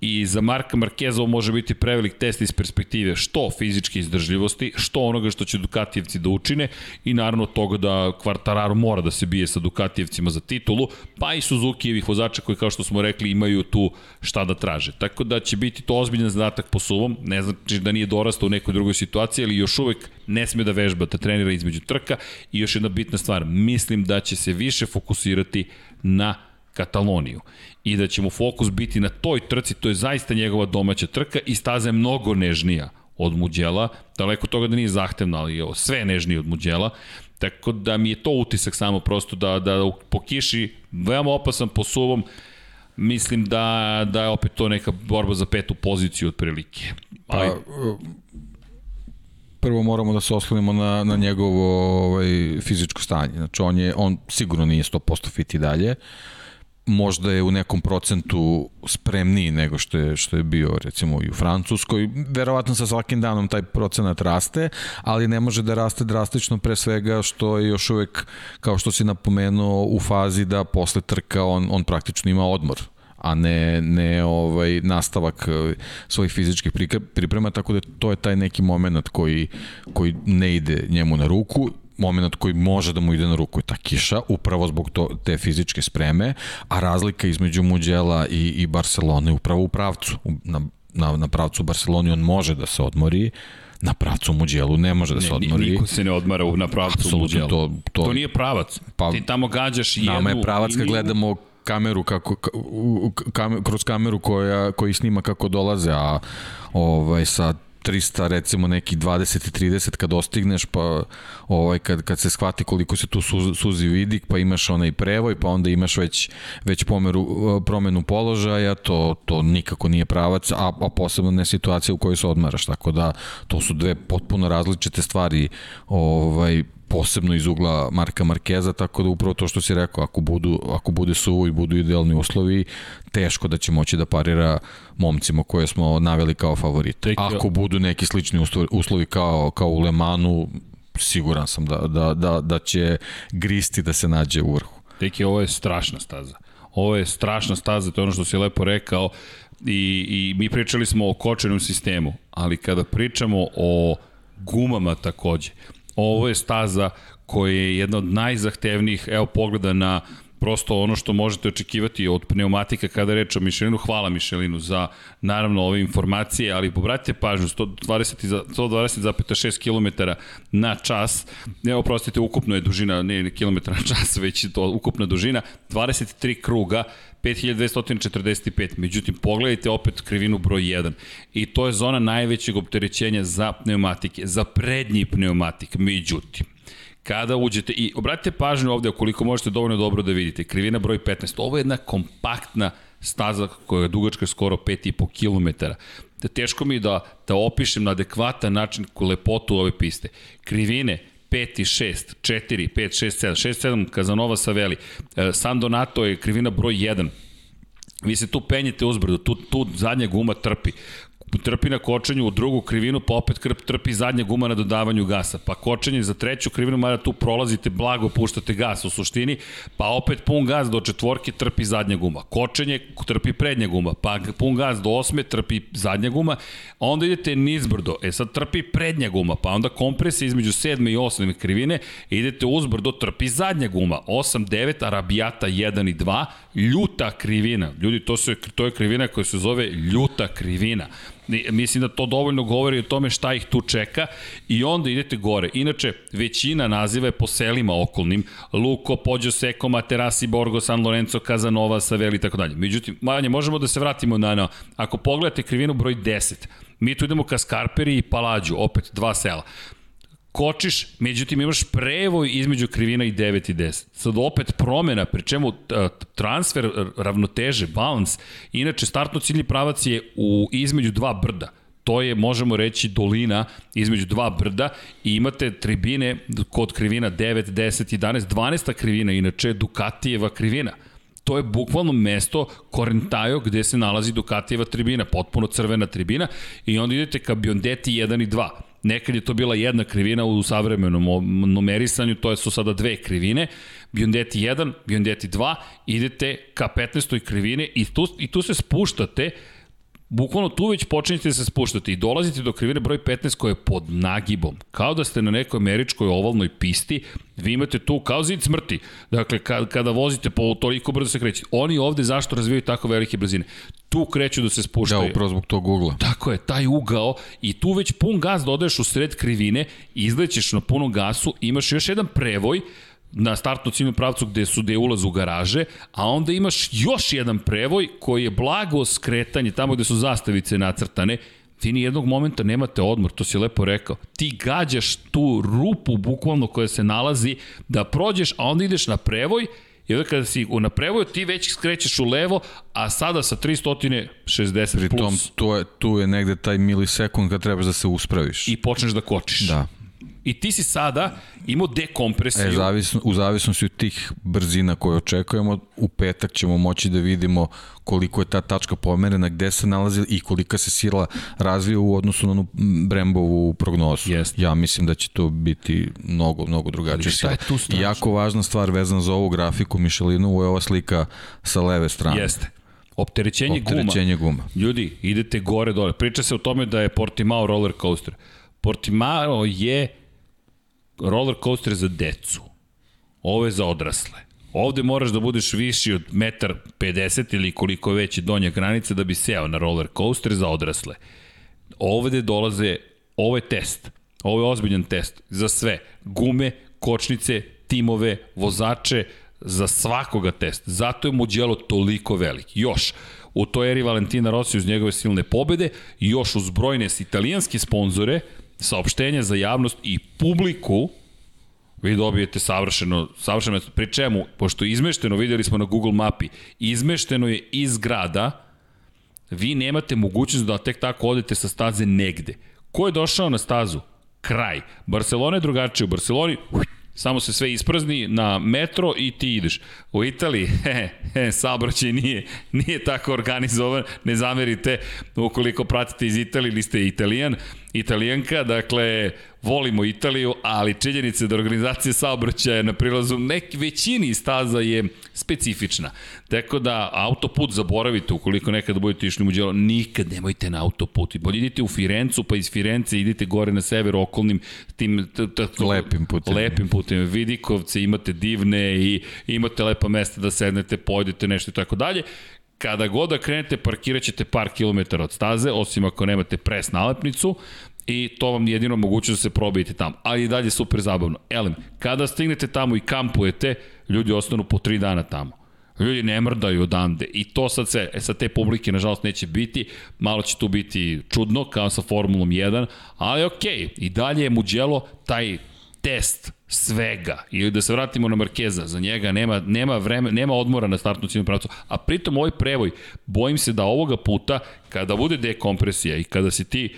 I za Marka Markeza ovo može biti prevelik test iz perspektive što fizičke izdržljivosti, što onoga što će Dukatijevci da učine i naravno toga da Quartararo mora da se bije sa Dukatijevcima za titulu, pa i Suzuki-evih vozača koji kao što smo rekli imaju tu šta da traže. Tako da će biti to ozbiljan zadatak po suvom, ne znači da nije dorastao u nekoj drugoj situaciji, ali još uvek ne sme da vežba, da trenira između trka i još jedna bitna stvar, mislim da će se više fokusirati na Kataloniju i da će mu fokus biti na toj trci, to je zaista njegova domaća trka i staza je mnogo nežnija od Muđela, daleko toga da nije zahtevna, ali je sve nežnije od Muđela, tako da mi je to utisak samo prosto da, da po kiši, veoma opasan po suvom, mislim da, da je opet to neka borba za petu poziciju otprilike.
Pa, prvo moramo da se oslonimo na, na njegovo ovaj, fizičko stanje. Znači, on, je, on sigurno nije 100% fit i dalje. Uh, možda je u nekom procentu spremniji nego što je, što je bio recimo i u Francuskoj. Verovatno sa svakim danom taj procenat raste, ali ne može da raste drastično pre svega što je još uvek, kao što si napomenuo, u fazi da posle trka on, on praktično ima odmor a ne, ne ovaj nastavak eh, svojih fizičkih priprema, tako da to je taj neki moment koji, koji ne ide njemu na ruku moment koji može da mu ide na ruku je ta kiša, upravo zbog to, te fizičke spreme, a razlika između Muđela i, i Barcelone upravo u pravcu. Na, na, na pravcu Barceloni on može da se odmori, na pravcu Muđelu ne može da se odmori.
Niko se ne odmara na pravcu Absolutno, Muđelu. To, to, to nije pravac. Pa, Ti tamo gađaš jednu...
Nama je pravac kad gledamo kameru kako kam, kroz kameru koja koji snima kako dolaze a ovaj sa 300 recimo neki 20 i 30 kad dostigneš pa ovaj kad kad se shvati koliko se tu suzi, suzi vidi pa imaš onaj prevoj pa onda imaš već već pomeru promenu položaja to to nikako nije pravac a, a posebno ne situacija u kojoj se odmaraš tako da to su dve potpuno različite stvari ovaj posebno iz ugla Marka Markeza, tako da upravo to što si rekao, ako, budu, ako bude suvo i budu idealni uslovi, teško da će moći da parira momcima koje smo naveli kao favorite. Ako budu neki slični uslovi kao, kao u Lemanu, siguran sam da, da, da, da će gristi da se nađe u vrhu.
Teki, ovo je strašna staza. Ovo je strašna staza, to je ono što si lepo rekao i, i mi pričali smo o kočenom sistemu, ali kada pričamo o gumama takođe, Ovo je staza koja je jedna od najzahtevnijih, evo pogleda na prosto ono što možete očekivati od pneumatika kada reč o Mišelinu. Hvala Mišelinu za naravno ove informacije, ali pobratite pažnju, 120,6 120 km na čas, evo prostite, ukupno je dužina, ne, ne kilometra na čas, [laughs] već je to ukupna dužina, 23 kruga, 5245. Međutim, pogledajte opet krivinu broj 1. I to je zona najvećeg opterećenja za pneumatike, za prednji pneumatik. Međutim, kada uđete i obratite pažnju ovde koliko možete dovoljno dobro da vidite. Krivina broj 15. Ovo je jedna kompaktna staza koja je dugačka skoro 5,5 km. Teško mi da, da opišem na adekvatan način lepotu ove piste. Krivine 5 i 6, 4, 5, 6, 7, 6, 7, Kazanova Saveli. E, San Donato je krivina broj 1. Vi se tu penjete uzbrdo, tu, tu zadnja guma trpi trpi na kočenju u drugu krivinu, pa opet krp, trpi zadnja guma na dodavanju gasa. Pa kočenje za treću krivinu, mada tu prolazite, blago puštate gas u suštini, pa opet pun gas do četvorke trpi zadnja guma. Kočenje trpi prednja guma, pa pun gas do osme trpi zadnja guma, onda idete nizbrdo, e sad trpi prednja guma, pa onda kompresija između sedme i osme krivine, idete uzbrdo, trpi zadnja guma, 8, 9, arabijata 1 i 2, ljuta krivina. Ljudi, to, se, to je krivina koja se zove ljuta krivina. Mislim da to dovoljno govori o tome šta ih tu čeka i onda idete gore. Inače, većina naziva je po selima okolnim. Luko, Pođo Seko, Materasi, Borgo, San Lorenzo, Kazanova, Saveli i tako dalje. Međutim, manje, možemo da se vratimo na, na, ako pogledate krivinu broj 10, mi tu idemo ka Skarperi i Palađu, opet dva sela. Kočiš, međutim imaš prevoj između krivina i 9 i 10. Sad opet promena, pri čemu transfer ravnoteže, balans, inače startno ciljni pravac je u između dva brda to je, možemo reći, dolina između dva brda i imate tribine kod krivina 9, 10, 11, 12 krivina, inače Dukatijeva krivina. To je bukvalno mesto Korentajo gde se nalazi Dukatijeva tribina, potpuno crvena tribina i onda idete ka Biondeti 1 i 2. Nekad je to bila jedna krivina u savremenom numerisanju, to su sada dve krivine. Biondeti 1, Biondeti 2, idete ka 15. krivine i tu, i tu se spuštate Bukvalno tu već počinjete da se spuštati i dolazite do krivine broj 15 koja je pod nagibom. Kao da ste na nekoj američkoj ovalnoj pisti, vi imate tu kao zid smrti. Dakle, kada, kada vozite po toliko brzo se kreće. Oni ovde zašto razvijaju tako velike brzine? Tu kreću da se spuštaju.
Da, upravo zbog tog ugla.
Tako je, taj ugao i tu već pun gas dodaješ u sred krivine, izlećeš na punom gasu, imaš još jedan prevoj, na startnu ciljnom pravcu gde su gde je ulaz u garaže, a onda imaš još jedan prevoj koji je blago skretanje tamo gde su zastavice nacrtane, vi ni jednog momenta nemate odmor, to si lepo rekao. Ti gađaš tu rupu bukvalno koja se nalazi da prođeš, a onda ideš na prevoj I onda kada si na prevoju, ti već skrećeš u levo, a sada sa 360 Pri plus. Tom,
tu je, tu je negde taj milisekund kad trebaš da se uspraviš.
I počneš da kočiš.
Da.
I ti si sada imao dekompresiju.
E, zavisno, u zavisnosti od tih brzina koje očekujemo, u petak ćemo moći da vidimo koliko je ta tačka pomerena, gde se nalazi i kolika se sila razvija u odnosu na onu Brembovu prognozu.
Jest.
Ja mislim da će to biti mnogo, mnogo drugačije.
Šta je tu strašno?
Jako važna stvar vezana za ovu grafiku Michelinovu je ova slika sa leve strane.
Jeste. Opterećenje,
Opterećenje guma. guma.
Ljudi, idete gore dole. Priča se o tome da je Portimao roller coaster. Portimao je roller coaster za decu. Ovo je za odrasle. Ovde moraš da budeš viši od 1,50 ili koliko je donja granica da bi seo na roller coaster za odrasle. Ovde dolaze, ovo je test. Ovo je ozbiljan test za sve. Gume, kočnice, timove, vozače, za svakoga test. Zato je Mugello toliko velik. Još, u toj eri Valentina Rossi uz njegove silne pobede, još uz brojne italijanske sponzore, saopštenja za javnost i publiku, vi dobijete savršeno, savršeno, pri čemu, pošto je izmešteno, videli smo na Google mapi, izmešteno je iz grada, vi nemate mogućnost da tek tako odete sa staze negde. Ko je došao na stazu? Kraj. Barcelona je drugačije. U Barceloni samo se sve isprazni na metro i ti ideš. U Italiji, [laughs] he, he, saobraćaj nije, nije tako organizovan, ne zamerite ukoliko pratite iz Italije ili ste italijan, italijanka, dakle, volimo Italiju, ali činjenica da organizacija saobraćaja na prilazu nek većini staza je specifična. Tako da autoput zaboravite ukoliko nekada budete išli u Muđelo, nikad nemojte na autoput. I bolje idite u Firencu, pa iz Firence idite gore na sever okolnim tim
lepim putem.
Lepim putem. Vidikovce imate divne i imate lepa mesta da sednete, pojedete nešto i tako dalje kada god da krenete, parkirat ćete par kilometara od staze, osim ako nemate pres nalepnicu, i to vam jedino moguće da se probijete tamo. Ali i dalje super zabavno. Elem, kada stignete tamo i kampujete, ljudi ostanu po tri dana tamo. Ljudi ne mrdaju odande i to sad se, e, sa te publike nažalost neće biti, malo će tu biti čudno kao sa Formulom 1, ali okej, okay, i dalje je Mugello taj test svega. I da se vratimo na Markeza, za njega nema, nema, vreme, nema odmora na startnu ciljnu pravcu. A pritom ovaj prevoj, bojim se da ovoga puta, kada bude dekompresija i kada si ti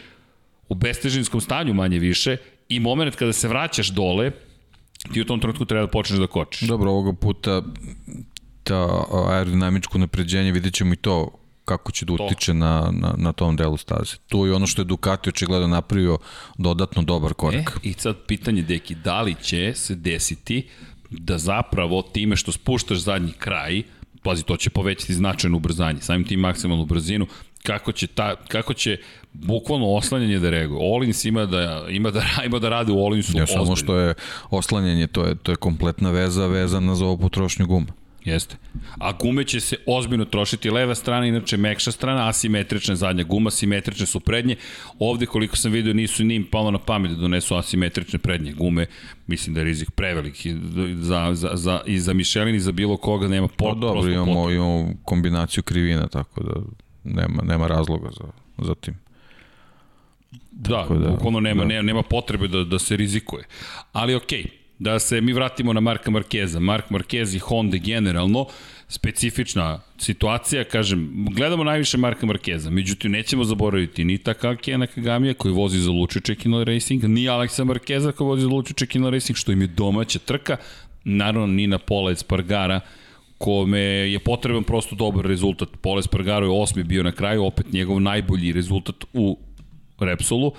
u bestežinskom stanju manje više i moment kada se vraćaš dole, ti u tom trenutku treba da počneš da kočiš.
Dobro, ovoga puta ta aerodinamičko napređenje, vidjet ćemo i to kako će da utiče na, na, na tom delu staze. To je ono što je Ducati očigledno napravio dodatno dobar korak.
E, I sad pitanje, Deki, da li će se desiti da zapravo time što spuštaš zadnji kraj, pazi, to će povećati značajno ubrzanje, samim tim maksimalnu brzinu, kako će, ta, kako će bukvalno oslanjanje da reaguje. Olins ima da, ima da, [laughs] ima da radi u Olinsu
ja, samo što je oslanjanje, to je, to je kompletna veza vezana za ovu potrošnju guma.
Jeste. A gume će se ozbiljno trošiti. Leva strana, inače mekša strana, asimetrična zadnja guma, simetrične su prednje. Ovde, koliko sam vidio, nisu ni palo na pamet da donesu asimetrične prednje gume. Mislim da je rizik prevelik za, za, za, i za Michelin i za bilo koga nema
pot, pa dobro, imamo, imamo kombinaciju krivina, tako da nema, nema razloga za, za tim.
Da, da bukvalno nema, da. nema, nema potrebe da, da se rizikuje. Ali okej, okay, da se mi vratimo na Marka Markeza. Mark Marquez i Honda generalno, specifična situacija, kažem, gledamo najviše Marka Markeza, međutim nećemo zaboraviti ni Takakija Nakagamija koji vozi za Lučiće Kino Racing, ni Aleksa Markeza koji vozi za Lučiće Kino Racing, što im je domaća trka, naravno ni na Pola Espargara, kome je potreban prosto dobar rezultat. Pola Espargaro je osmi bio na kraju, opet njegov najbolji rezultat u Repsolu,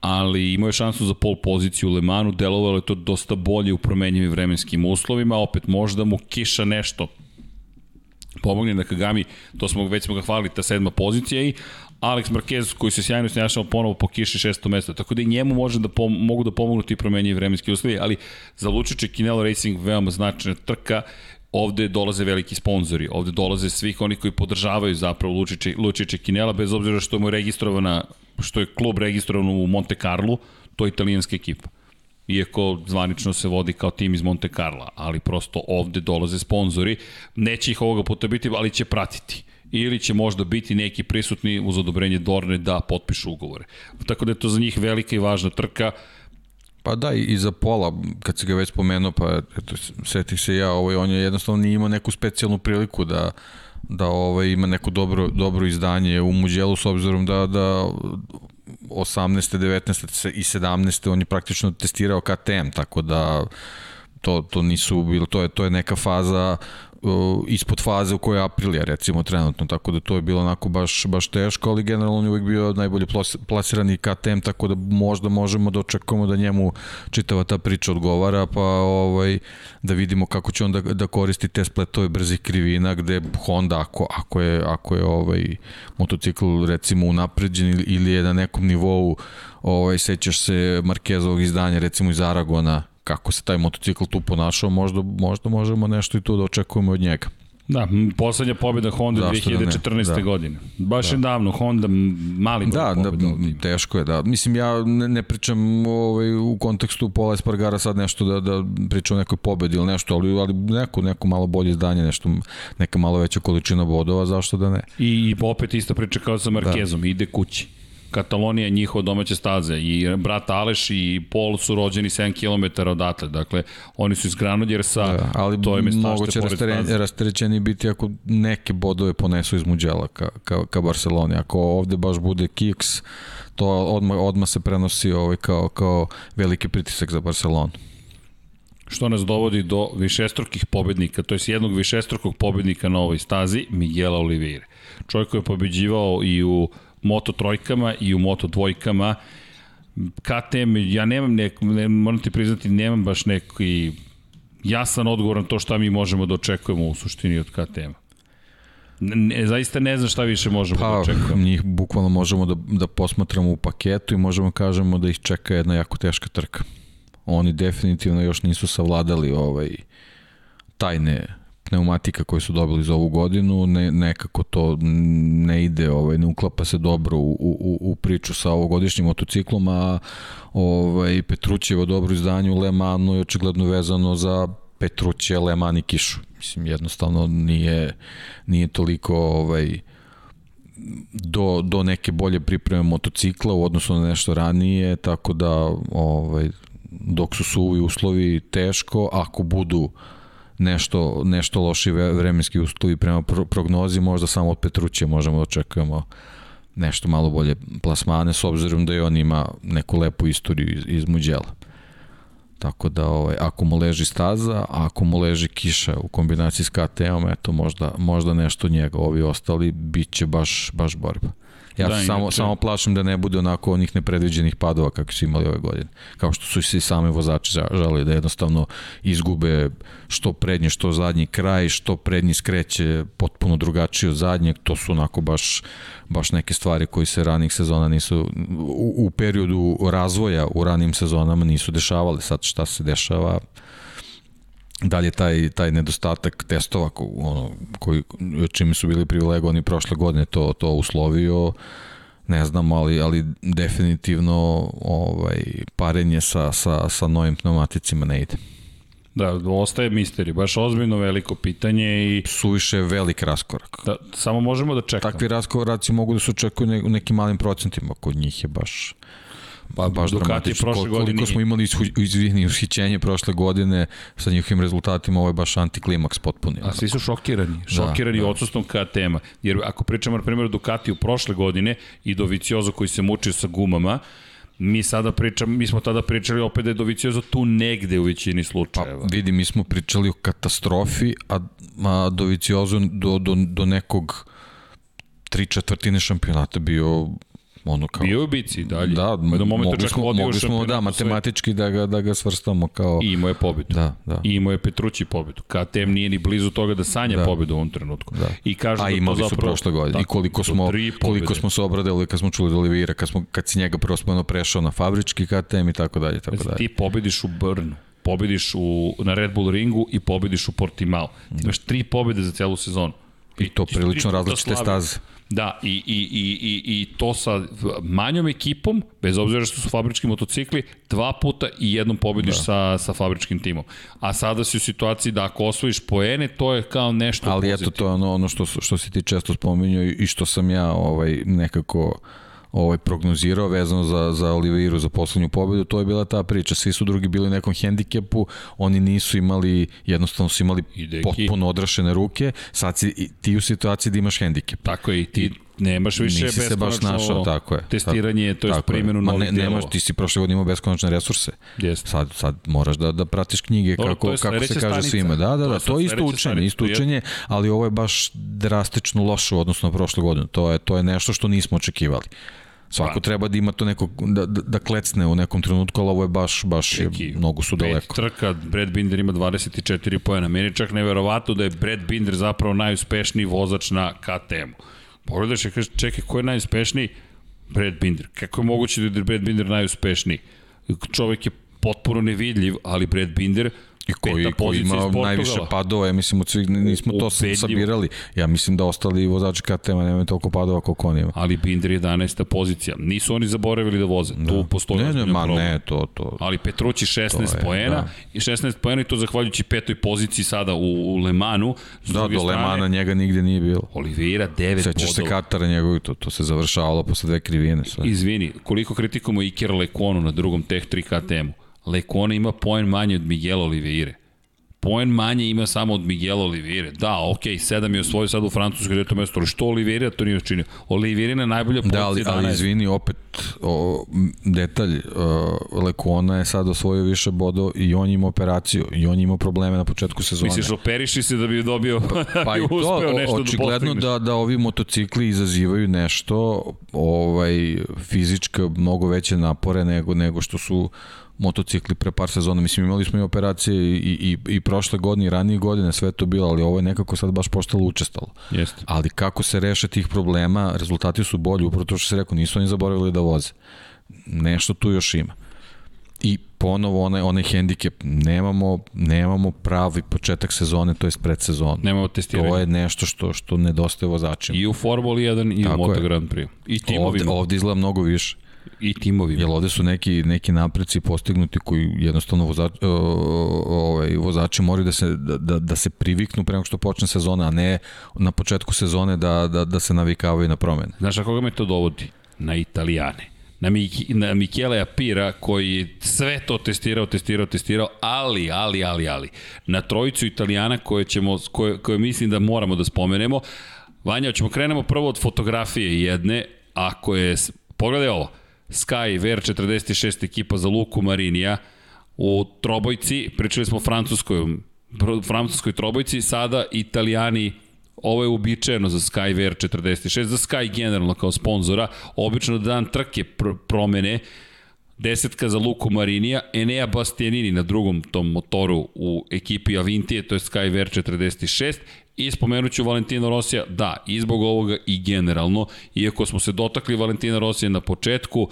ali imao je šansu za pol poziciju u Lemanu, delovalo je to dosta bolje u promenjivim vremenskim uslovima, opet možda mu kiša nešto pomogne na Kagami, to smo već smo ga hvalili, ta sedma pozicija i Alex Marquez koji se sjajno snjašao ponovo po kiši šesto mesto, tako da i njemu može da pom mogu da pomognu ti promenjivi vremenski uslovi, ali za Lučiće Kinelo Racing veoma značajna trka ovde dolaze veliki sponzori, ovde dolaze svih oni koji podržavaju zapravo Lučiće, Lučiće Kinela, bez obzira što mu je registrovana, što je klub registrovan u Monte Carlo, to je italijanska ekipa. Iako zvanično se vodi kao tim iz Monte Carla, ali prosto ovde dolaze sponzori, neće ih ovoga puta biti, ali će pratiti ili će možda biti neki prisutni uz odobrenje Dorne da potpišu ugovore. Tako da je to za njih velika i važna trka.
Pa da, i za pola, kad se ga već spomenuo, pa eto, setih se ja, ovaj, on je jednostavno nije imao neku specijalnu priliku da, da ovaj, ima neko dobro, dobro izdanje u Muđelu s obzirom da, da 18. 19. i 17. on je praktično testirao KTM, tako da to, to nisu bilo, to je, to je neka faza ispod faze u kojoj je Aprilija recimo trenutno, tako da to je bilo onako baš, baš teško, ali generalno on je uvijek bio najbolje plasirani KTM, tako da možda možemo da očekujemo da njemu čitava ta priča odgovara, pa ovaj, da vidimo kako će on da, da koristi te spletove brzih krivina, gde Honda ako, ako je, ako je ovaj motocikl recimo unapređen ili je na nekom nivou ovaj, sećaš se Markezovog izdanja recimo iz Aragona kako se taj motocikl tu ponašao, možda, možda možemo nešto i tu da očekujemo od njega.
Da, poslednja pobjeda Honda da, 2014. Da. godine. Baš da. je davno, Honda mali
broj da, da, teško je, da. Mislim, ja ne, ne pričam ovaj, u kontekstu Pola Espargara sad nešto da, da pričam o nekoj pobedi ili nešto, ali, ali neko, neko malo bolje izdanje, nešto, neka malo veća količina bodova, zašto da ne.
I, i opet ista priča kao sa Markezom, da. ide kući. Katalonija njihova domaće staze i brat Aleš i Pol su rođeni 7 km odatle, dakle oni su iz Granodjersa, da,
ali to je moguće rasterećeni biti ako neke bodove ponesu iz Muđela ka, ka, ka Barceloni, ako ovde baš bude kiks, to odmah, odmah se prenosi ovaj kao, kao veliki pritisak za Barcelonu.
Što nas dovodi do višestrukih pobednika, to je jednog višestrukog pobednika na ovoj stazi, Miguela Oliveira. Čovjek koji je pobeđivao i u moto trojkama i u moto dvojkama. KTM, ja nemam nek, ne, moram ti priznati, nemam baš neki jasan odgovor na to šta mi možemo da očekujemo u suštini od KTM-a. Ne, zaista ne znam šta više možemo da pa, da očekujemo.
Njih bukvalno možemo da, da posmatramo u paketu i možemo kažemo da ih čeka jedna jako teška trka. Oni definitivno još nisu savladali ovaj tajne pneumatika koje su dobili za ovu godinu, ne, nekako to ne ide, ovaj, ne uklapa se dobro u, u, u priču sa ovogodišnjim motociklom, a ovaj, Petrućevo dobro izdanje u Le Manu je očigledno vezano za Petruće, Le Man i Kišu. Mislim, jednostavno nije, nije toliko ovaj, do, do neke bolje pripreme motocikla u odnosu na nešto ranije, tako da ovaj, dok su suvi uslovi teško, ako budu nešto, nešto loši vremenski uslovi prema prognozi, možda samo od Petruće možemo da očekujemo nešto malo bolje plasmane, s obzirom da i on ima neku lepu istoriju iz, iz Muđela. Tako da, ovaj, ako mu leži staza, ako mu leži kiša u kombinaciji s KTM, eto, možda, možda nešto njega. Ovi ostali, bit će baš, baš borba. Ja da, samo, samo plašim da ne bude onako onih nepredviđenih padova kako su imali ove godine. Kao što su se i sami vozači žali da jednostavno izgube što prednje, što zadnji kraj, što prednji skreće potpuno drugačije od zadnjeg. To su onako baš, baš neke stvari koji se ranih sezona nisu u, u periodu razvoja u ranim sezonama nisu dešavale. Sad šta se dešava, da li je taj, taj nedostatak testova ko, ono, koji, čime su bili privilegovani prošle godine to, to uslovio, ne znam, ali, ali definitivno ovaj, parenje sa, sa, sa novim pneumaticima ne ide.
Da, ostaje misteri, baš ozbiljno veliko pitanje i...
Suviše velik raskorak.
Da, samo možemo da čekamo.
Takvi raskoraci mogu da se očekuju u nekim malim procentima, kod njih je baš
Pa baš Ducati prošle godine
Koliko smo imali izvini ushićenje prošle godine sa njihovim rezultatima, ovo je baš antiklimaks potpuni.
A svi su šokirani, šokirani da, da. odsustvom KTM-a. Jer ako pričamo na primjer Ducati u prošle godine i do Viciozo koji se mučio sa gumama, Mi sada pričamo, mi smo tada pričali opet da je Doviciozo tu negde u većini slučajeva.
Pa vidi, mi smo pričali o katastrofi, a, a Doviciozo do, do, do nekog tri četvrtine šampionata bio ono kao...
Bio je bici dalje.
Da, mogli smo, mogli smo da, matematički da ga, da ga svrstamo kao...
I imao je pobedu.
Da, da.
I imao je Petrući pobedu. KTM nije ni blizu toga da sanja da. pobedu u ovom trenutku. Da. I kažu
A da imali zapravo, su prošle godine. I koliko smo, koliko smo se obradili kad smo čuli da Olivira, kad, smo, kad si njega prvo spojeno prešao na fabrički KTM i tako dalje. Tako dalje.
Ti pobediš u Brnu pobediš u, na Red Bull ringu i pobediš u Portimao. Ti imaš tri pobede za celu sezonu.
I to prilično različite staze.
Da, i, i, i, i, i to sa manjom ekipom, bez obzira što su fabrički motocikli, dva puta i jednom pobediš da. sa, sa fabričkim timom. A sada si u situaciji da ako osvojiš poene, to je kao nešto
Ali pozitivno. eto, to je ono, ono što, što si ti često spominjao i što sam ja ovaj, nekako ovaj prognozirao vezano za za Oliveiru za poslednju pobedu, to je bila ta priča. Svi su drugi bili u nekom hendikepu, oni nisu imali jednostavno su imali Ideki. potpuno odrašene ruke. Sad si ti u situaciji da imaš hendikep.
Tako je i ti nemaš više
Nisi se baš našao, tako je.
Testiranje, to je primjenu novih ne,
nemaš, ti si prošle godine imao beskonačne resurse.
Jeste.
Sad, sad moraš da, da pratiš knjige Dobro, kako, kako se kaže svima. Da, da, da, to, to je isto učenje, isto učenje, ali ovo je baš drastično loše u odnosu na prošle godine. To je, to je nešto što nismo očekivali. Svako pa. treba da ima to neko, da, da, da klecne u nekom trenutku, ali ovo je baš, baš je, mnogo su daleko.
Pet trka, Brad Binder ima 24 pojena. Meni je čak neverovatno da je Brad Binder zapravo najuspešniji vozač na KTM-u. Pogledaš i kažeš, čekaj, ko je najuspešniji? Brad Binder. Kako je moguće da je Brad Binder najuspešniji? Čovek je potpuno nevidljiv, ali Brad Binder
I koji, koji ima najviše padova, ja mislim od svih, nismo to Ubedljivo. sabirali. Ja mislim da ostali vozači KTM-a nemaju toliko padova koliko on ima.
Ali Binder je 11. pozicija. Nisu oni zaboravili da voze. Da. Tu postoji
ne, ne, ma problem. ne, to, to.
Ali Petrući 16 je, poena da. i 16 poena i to zahvaljujući petoj poziciji sada u, u Lemanu.
S da, do strane, Lemana njega nigde nije bilo.
Oliveira 9 Sećaš bodova.
se Katara njegovi, to, to se završavalo posle dve krivine. Sve.
Izvini, koliko kritikujemo Iker Lekonu na drugom Tech 3 KTM-u? Lekona ima poen manje od Miguel Oliveire. Poen manje ima samo od Miguel Oliveire. Da, ok, sedam je osvojio sad u Francuskoj deto mesto, ali što Oliveira to nije učinio? Oliveira je najbolja pozicija
da, ali, ali izvini, opet o, detalj, o, Lekona je sad osvojio više bodo i on ima operaciju i on ima probleme na početku sezone.
Misliš, operiši se da bi dobio, pa, [laughs]
pa i to, nešto da očigledno da, da, da ovi motocikli izazivaju nešto ovaj, fizička, mnogo veće napore nego, nego što su motocikli pre par sezona. Mislim, imali smo i operacije i, i, i prošle godine i ranije godine, sve to bilo, ali ovo je nekako sad baš postalo učestalo.
Jeste.
Ali kako se reše tih problema, rezultati su bolji, upravo to što se rekao, nisu oni zaboravili da voze. Nešto tu još ima. I ponovo onaj, onaj hendikep, nemamo, nemamo pravi početak sezone, to je predsezon.
Nemamo testiranje.
To je nešto što, što nedostaje vozačima.
I u Formuli 1 i Tako u Moto Grand Prix. I timovima.
Ovde, ovde izgleda mnogo više
i timovi.
Jel ovde su neki, neki napreci postignuti koji jednostavno vozač, ovaj, vozači moraju da se, da, da, da se priviknu prema što počne sezona, a ne na početku sezone da, da, da se navikavaju na promene.
Znaš, a koga me to dovodi? Na Italijane na, Miki, na Michele Apira koji sve to testirao, testirao, testirao, ali, ali, ali, ali, na trojicu Italijana koje, ćemo, koje, koje mislim da moramo da spomenemo. Vanja, ćemo krenemo prvo od fotografije jedne, ako je, pogledaj ovo, Sky VR46 ekipa za Luku Marinija u trobojci, pričali smo o francuskoj, francuskoj trobojci, sada italijani Ovo je uobičajeno za Sky VR46, za Sky generalno kao sponzora, obično da dan trke pr promene, desetka za Luku Marinija, Enea Bastianini na drugom tom motoru u ekipi Avintije, to je Sky VR46, I spomenut ću Valentina Rosija, da, i zbog ovoga i generalno, iako smo se dotakli Valentina Rosija na početku,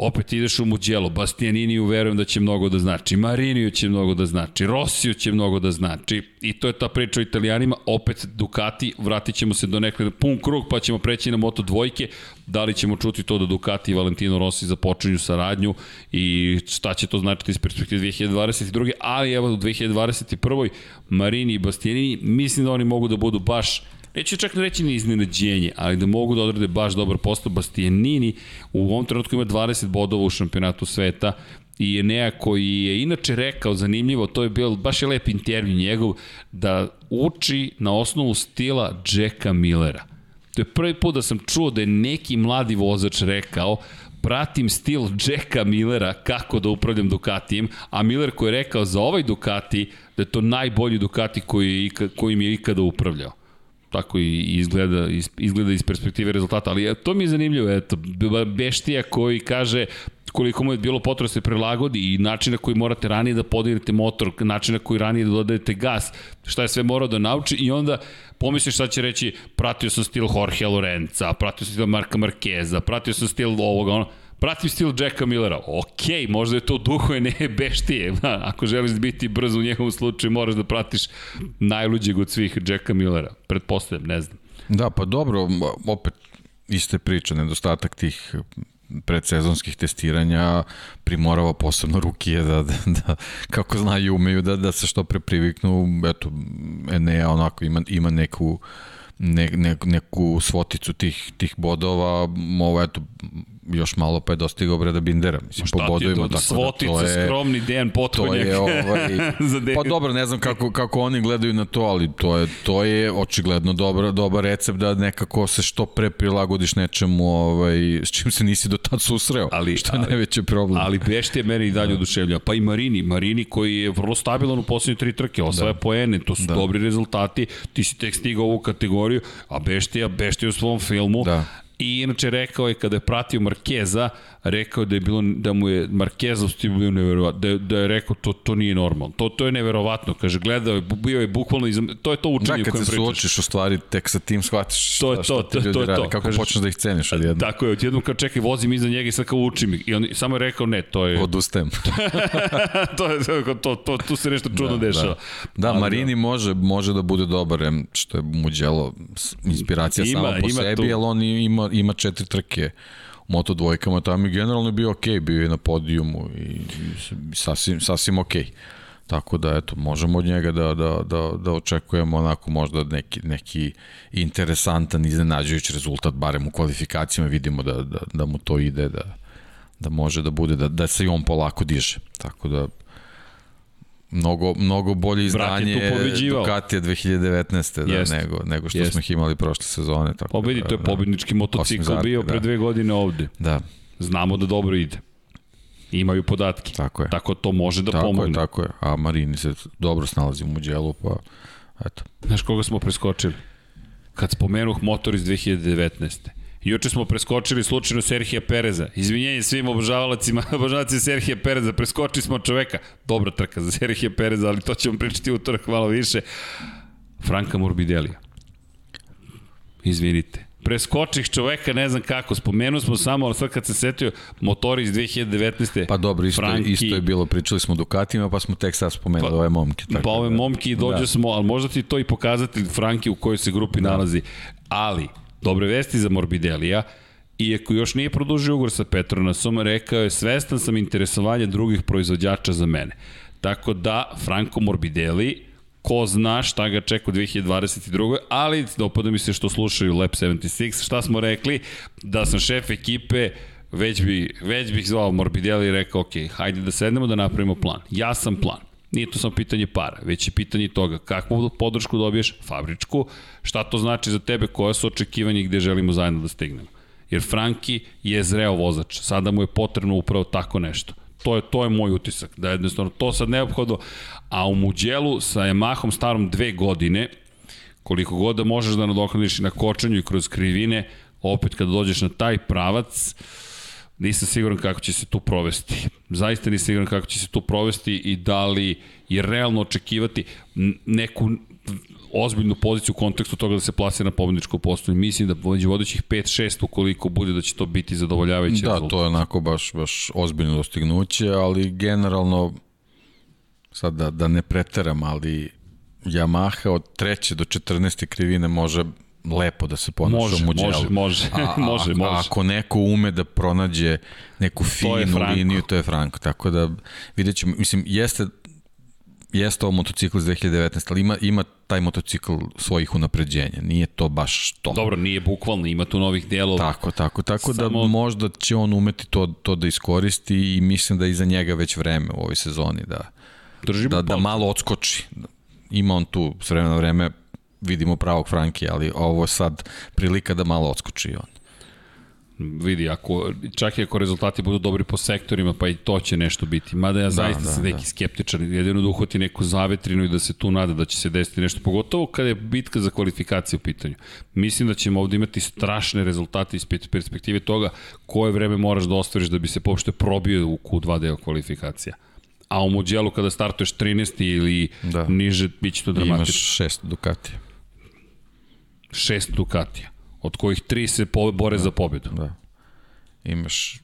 opet ideš u Mugello, Bastianiniju verujem da će mnogo da znači, Mariniju će mnogo da znači, Rossiju će mnogo da znači i to je ta priča o italijanima, opet Ducati, vratit ćemo se do nekada pun krug pa ćemo preći na Moto dvojke, da li ćemo čuti to da Ducati i Valentino Rossi započinju saradnju i šta će to značiti iz perspektive 2022. Ali evo u 2021. Marini i Bastianini, mislim da oni mogu da budu baš neću čak ne reći ni iznenađenje, ali da mogu da odrade baš dobar postup. Bastianini u ovom trenutku ima 20 bodova u šampionatu sveta i Enea koji je inače rekao zanimljivo, to je bio baš je lep intervju njegov, da uči na osnovu stila Jacka Millera. To je prvi put da sam čuo da je neki mladi vozač rekao pratim stil Jacka Millera kako da upravljam Ducatijem, a Miller koji je rekao za ovaj Ducati da je to najbolji Ducati koji, kojim je ikada upravljao tako i izgleda, izgleda iz perspektive rezultata, ali to mi je zanimljivo, eto, Beštija koji kaže koliko mu je bilo potrebno da se prilagodi i način na koji morate ranije da podignete motor, način na koji ranije da dodajete gas, šta je sve morao da nauči i onda pomisliš šta će reći, pratio sam stil Jorge Lorenza, pratio sam stil Marka Markeza, pratio sam stil ovoga, ono, pratim stil Jacka Millera. Ok, možda je to duho ne beštije. [laughs] Ako želiš biti brzo u njegovom slučaju, moraš da pratiš najluđeg od svih Jacka Millera. Pretpostavljam, ne znam.
Da, pa dobro, opet iste priče, nedostatak tih predsezonskih testiranja primorava posebno rukije da, da, da kako znaju i umeju da, da se što pre priviknu eto Enea onako ima, ima neku ne, ne, neku svoticu tih, tih bodova ovo eto još malo pa je dostigao Breda Bindera, mislim, po bodovima.
Tako svotica, da to je, skromni Dejan Potkonjak.
Je, ovaj, [laughs] pa dobro, ne znam kako, kako oni gledaju na to, ali to je, to je očigledno dobar, dobar recept da nekako se što pre prilagodiš nečemu ovaj, s čim se nisi do tad susreo, ali, što je najveći problem.
Ali Bešti je meni i dalje da. oduševlja. Pa i Marini, Marini koji je vrlo stabilan u poslednje tri trke, osvaja da. poene, to su da. dobri rezultati, ti si tek stigao u ovu kategoriju, a Beštija, Beštija u svom filmu, da I inače rekao je kada je pratio Markeza, rekao da je bilo da mu je Markeza bio neverovatno, da, da je rekao to to nije normalno. To to je neverovatno, kaže gledao je bio je bukvalno iz to je to učenje
da, kojem pričaš. kad se suočiš u stvari tek sa tim shvatiš
to je to, šta, to, to, je to.
kako kaže, počneš da ih ceniš odjednom.
Tako je, odjednom kad čekaj vozim iza njega i sad kao učim i on samo je rekao ne, to je
odustajem. [laughs] [laughs]
to je to, to, to, tu se nešto čudno da, dešava.
Da, da Marini da. može može da bude dobar, što je Muđelo inspiracija ima, sama po ima sebi, tu. ali on ima ima četiri trke moto dvojkama, tamo je generalno bio ok, bio je na podijumu i sasvim, sasvim ok. Tako da, eto, možemo od njega da, da, da, da očekujemo onako možda neki, neki interesantan, iznenađujući rezultat, barem u kvalifikacijama vidimo da, da, da mu to ide, da, da može da bude, da, da se i on polako diže. Tako da, mnogo, mnogo bolje izdanje Ducatija 2019. Da, jest, nego, nego što jest. smo ih imali prošle sezone. Tako
Pobedi,
da,
to je da. pobednički motocikl zarke, bio pre da. dve godine ovde.
Da.
Znamo da dobro ide. Imaju podatke.
Tako je.
Tako to može da
tako
pomogne.
Tako je, tako je. A Marini se dobro snalazi u Muđelu, pa eto.
Znaš koga smo preskočili? Kad spomenuh motor iz 2019. Juče smo preskočili slučajno Serhija Pereza. Izvinjenje svim obožavalacima, [laughs] obožavalacima Serhija Pereza. Preskočili smo čoveka. Dobra trka za Serhija Pereza, ali to ćemo pričati utorak malo više. Franka Morbidelija. Izvinite. Preskočih čoveka, ne znam kako, spomenuo smo samo, ali sad kad se setio, motori iz 2019.
Pa dobro, isto, Franki, isto je bilo, pričali smo Dukatima, pa smo tek sad spomenuli pa, ove momke.
Tako pa ove da, momke i dođe da. smo, ali možda ti to i pokazatelj Franki u kojoj se grupi da. nalazi. Ali, Dobre vesti za Morbidelija, iako još nije produžio ugovor sa Petronasom, rekao je svestan sam interesovanja drugih proizvođača za mene. Tako da, Franco Morbidelli, ko zna šta ga čeka u 2022. Ali dopada mi se što slušaju Lab 76. Šta smo rekli? Da sam šef ekipe, već, bi, već bih zvao Morbidelli i rekao, ok, hajde da sednemo da napravimo plan. Ja sam plan. Nije to samo pitanje para, već je pitanje toga kakvu podršku dobiješ, fabričku, šta to znači za tebe, koja su očekivanja i gde želimo zajedno da stignemo. Jer Franki je zreo vozač, sada mu je potrebno upravo tako nešto. To je, to je moj utisak, da je jednostavno to sad neophodno, a u Muđelu sa Yamahom starom dve godine, koliko god da možeš da nadoknadiš na kočanju i kroz krivine, opet kada dođeš na taj pravac, nisam siguran kako će se tu provesti. Zaista nisam siguran kako će se tu provesti i da li je realno očekivati neku ozbiljnu poziciju u kontekstu toga da se plasira na pobedničku postoju. Mislim da među vodećih 5-6 ukoliko bude da će to biti zadovoljavajuće.
Da, rezultat. to je onako baš, baš ozbiljno dostignuće, ali generalno sad da, da ne preteram, ali Yamaha od treće do 14. krivine može lepo da se ponaša može, u muđelu.
Može, može, a, može, [laughs] može.
A ako neko ume da pronađe neku finu liniju, to je Franko. Tako da vidjet ćemo, mislim, jeste jeste ovo motocikl iz 2019, ali ima, ima taj motocikl svojih unapređenja. Nije to baš to.
Dobro, nije bukvalno, ima tu novih delova.
Tako, tako, tako da Samo... da možda će on umeti to, to da iskoristi i mislim da je iza njega već vreme u ovoj sezoni da, Držimo da, da malo odskoči. Ima on tu s vremena vreme vidimo pravog Franki, ali ovo je sad prilika da malo odskoči on
vidi, ako, čak i ako rezultati budu dobri po sektorima, pa i to će nešto biti. Mada ja da, zaista da, sam neki da. skeptičan, jedino da uhvati neku zavetrinu i da se tu nada da će se desiti nešto, pogotovo kada je bitka za kvalifikacije u pitanju. Mislim da ćemo ovde imati strašne rezultate iz perspektive toga koje vreme moraš da ostvariš da bi se poopšte probio u Q2 deo kvalifikacija a u Muđelu kada startuješ 13. ili da. niže, bit će to dramatično.
Imaš šest Ducatija.
Šest Ducatija od kojih tri se po, bore da, za pobedu.
Da. Imaš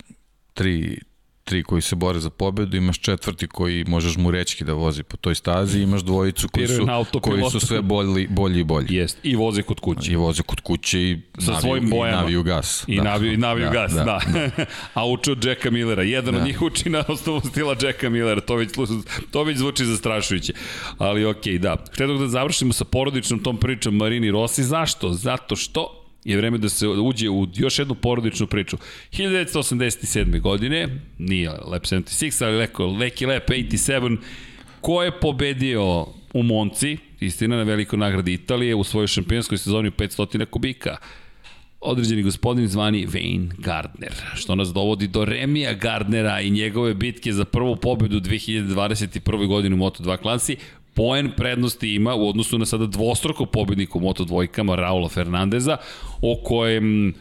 tri, tri koji se bore za pobedu, imaš četvrti koji možeš mu reći da vozi po toj stazi, imaš dvojicu koji su, koji su sve bolji, bolji i bolji.
Jest, i voze kod kuće.
I voze kod kuće i
sa naviju, svojim bojama.
I naviju gas.
I da. naviju, i naviju da, gas, da. da. da. [laughs] A uče od Jacka Millera. Jedan da. od njih uči na osnovu stila Jacka Millera. To već, to već zvuči zastrašujuće. Ali okej, okay, da. Htio da završimo sa porodičnom tom pričom Marini Rossi. Zašto? Zato što je vreme da se uđe u još jednu porodičnu priču. 1987. godine, nije Lab 76, ali leko, Leki Lab 87, ko je pobedio u Monci, istina na velikoj nagradi Italije, u svojoj šampionskoj sezoni 500 kubika određeni gospodin zvani Wayne Gardner, što nas dovodi do Remija Gardnera i njegove bitke za prvu pobedu 2021. godine u Moto2 klasi, poen prednosti ima u odnosu na sada dvostroko pobednika u Moto dvojkama Raula Fernandeza, o kojem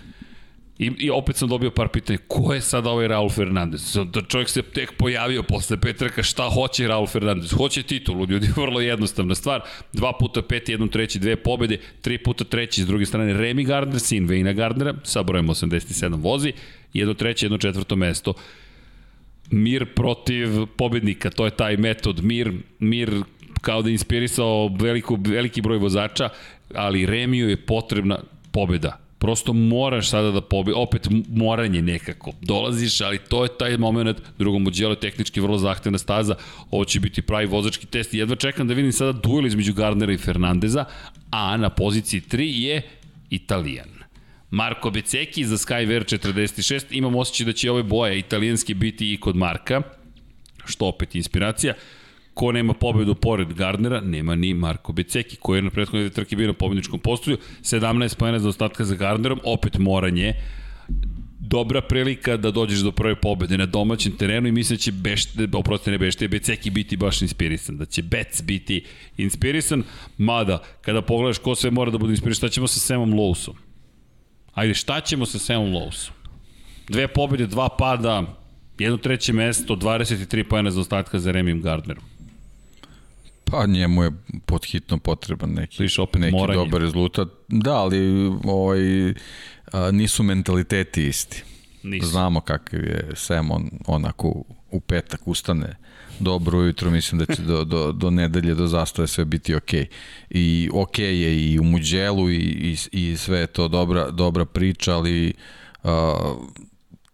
I, I opet sam dobio par pitanja, ko je sada ovaj Raul Fernandez? Da čovjek se tek pojavio posle Petraka, šta hoće Raul Fernandez? Hoće titulu, ljudi, [laughs] vrlo jednostavna stvar. Dva puta peti, jednom treći, dve pobede, tri puta treći, s druge strane Remy Gardner, sin Vejna Gardnera, sa brojem 87 vozi, jedno treće, jedno četvrto mesto. Mir protiv pobednika, to je taj metod, mir, mir kao da je inspirisao veliko, veliki broj vozača, ali Remiju je potrebna pobeda. Prosto moraš sada da pobe, opet moranje nekako. Dolaziš, ali to je taj moment, drugom Mugello je tehnički vrlo zahtevna staza, ovo će biti pravi vozački test. Jedva čekam da vidim sada duel između Gardnera i Fernandeza, a na poziciji 3 je Italijan. Marko Beceki za Skyver 46, imam osjećaj da će ove boje italijanski biti i kod Marka, što opet inspiracija. Ko nema pobedu pored Gardnera, nema ni Marko Beceki, koji je na prethodnoj trki bio na pobedničkom postoju, 17 pojena za ostatka za Gardnerom, opet moranje, dobra prilika da dođeš do prve pobede na domaćem terenu i mislim da će Bešte, oprosti ne Bešte, Beceki biti baš inspirisan, da će Bec biti inspirisan, mada kada pogledaš ko sve mora da bude inspirisan, šta ćemo sa Samom Lowsom? Ajde, šta ćemo sa Samom Lowsom? Dve pobede, dva pada, jedno treće mesto, 23 pojena za ostatka za Remim Gardnerom.
Pa njemu je podhitno potreban neki, Sliš, opet neki moranje. dobar rezultat. Da, ali ovaj, a, nisu mentaliteti isti. Nisu. Znamo kakav je Sam, on onako u petak ustane dobro ujutro, mislim da će do, do, do nedelje, do zastoja sve biti ok. I ok je i u Muđelu i, i, i sve je to dobra, dobra priča, ali a,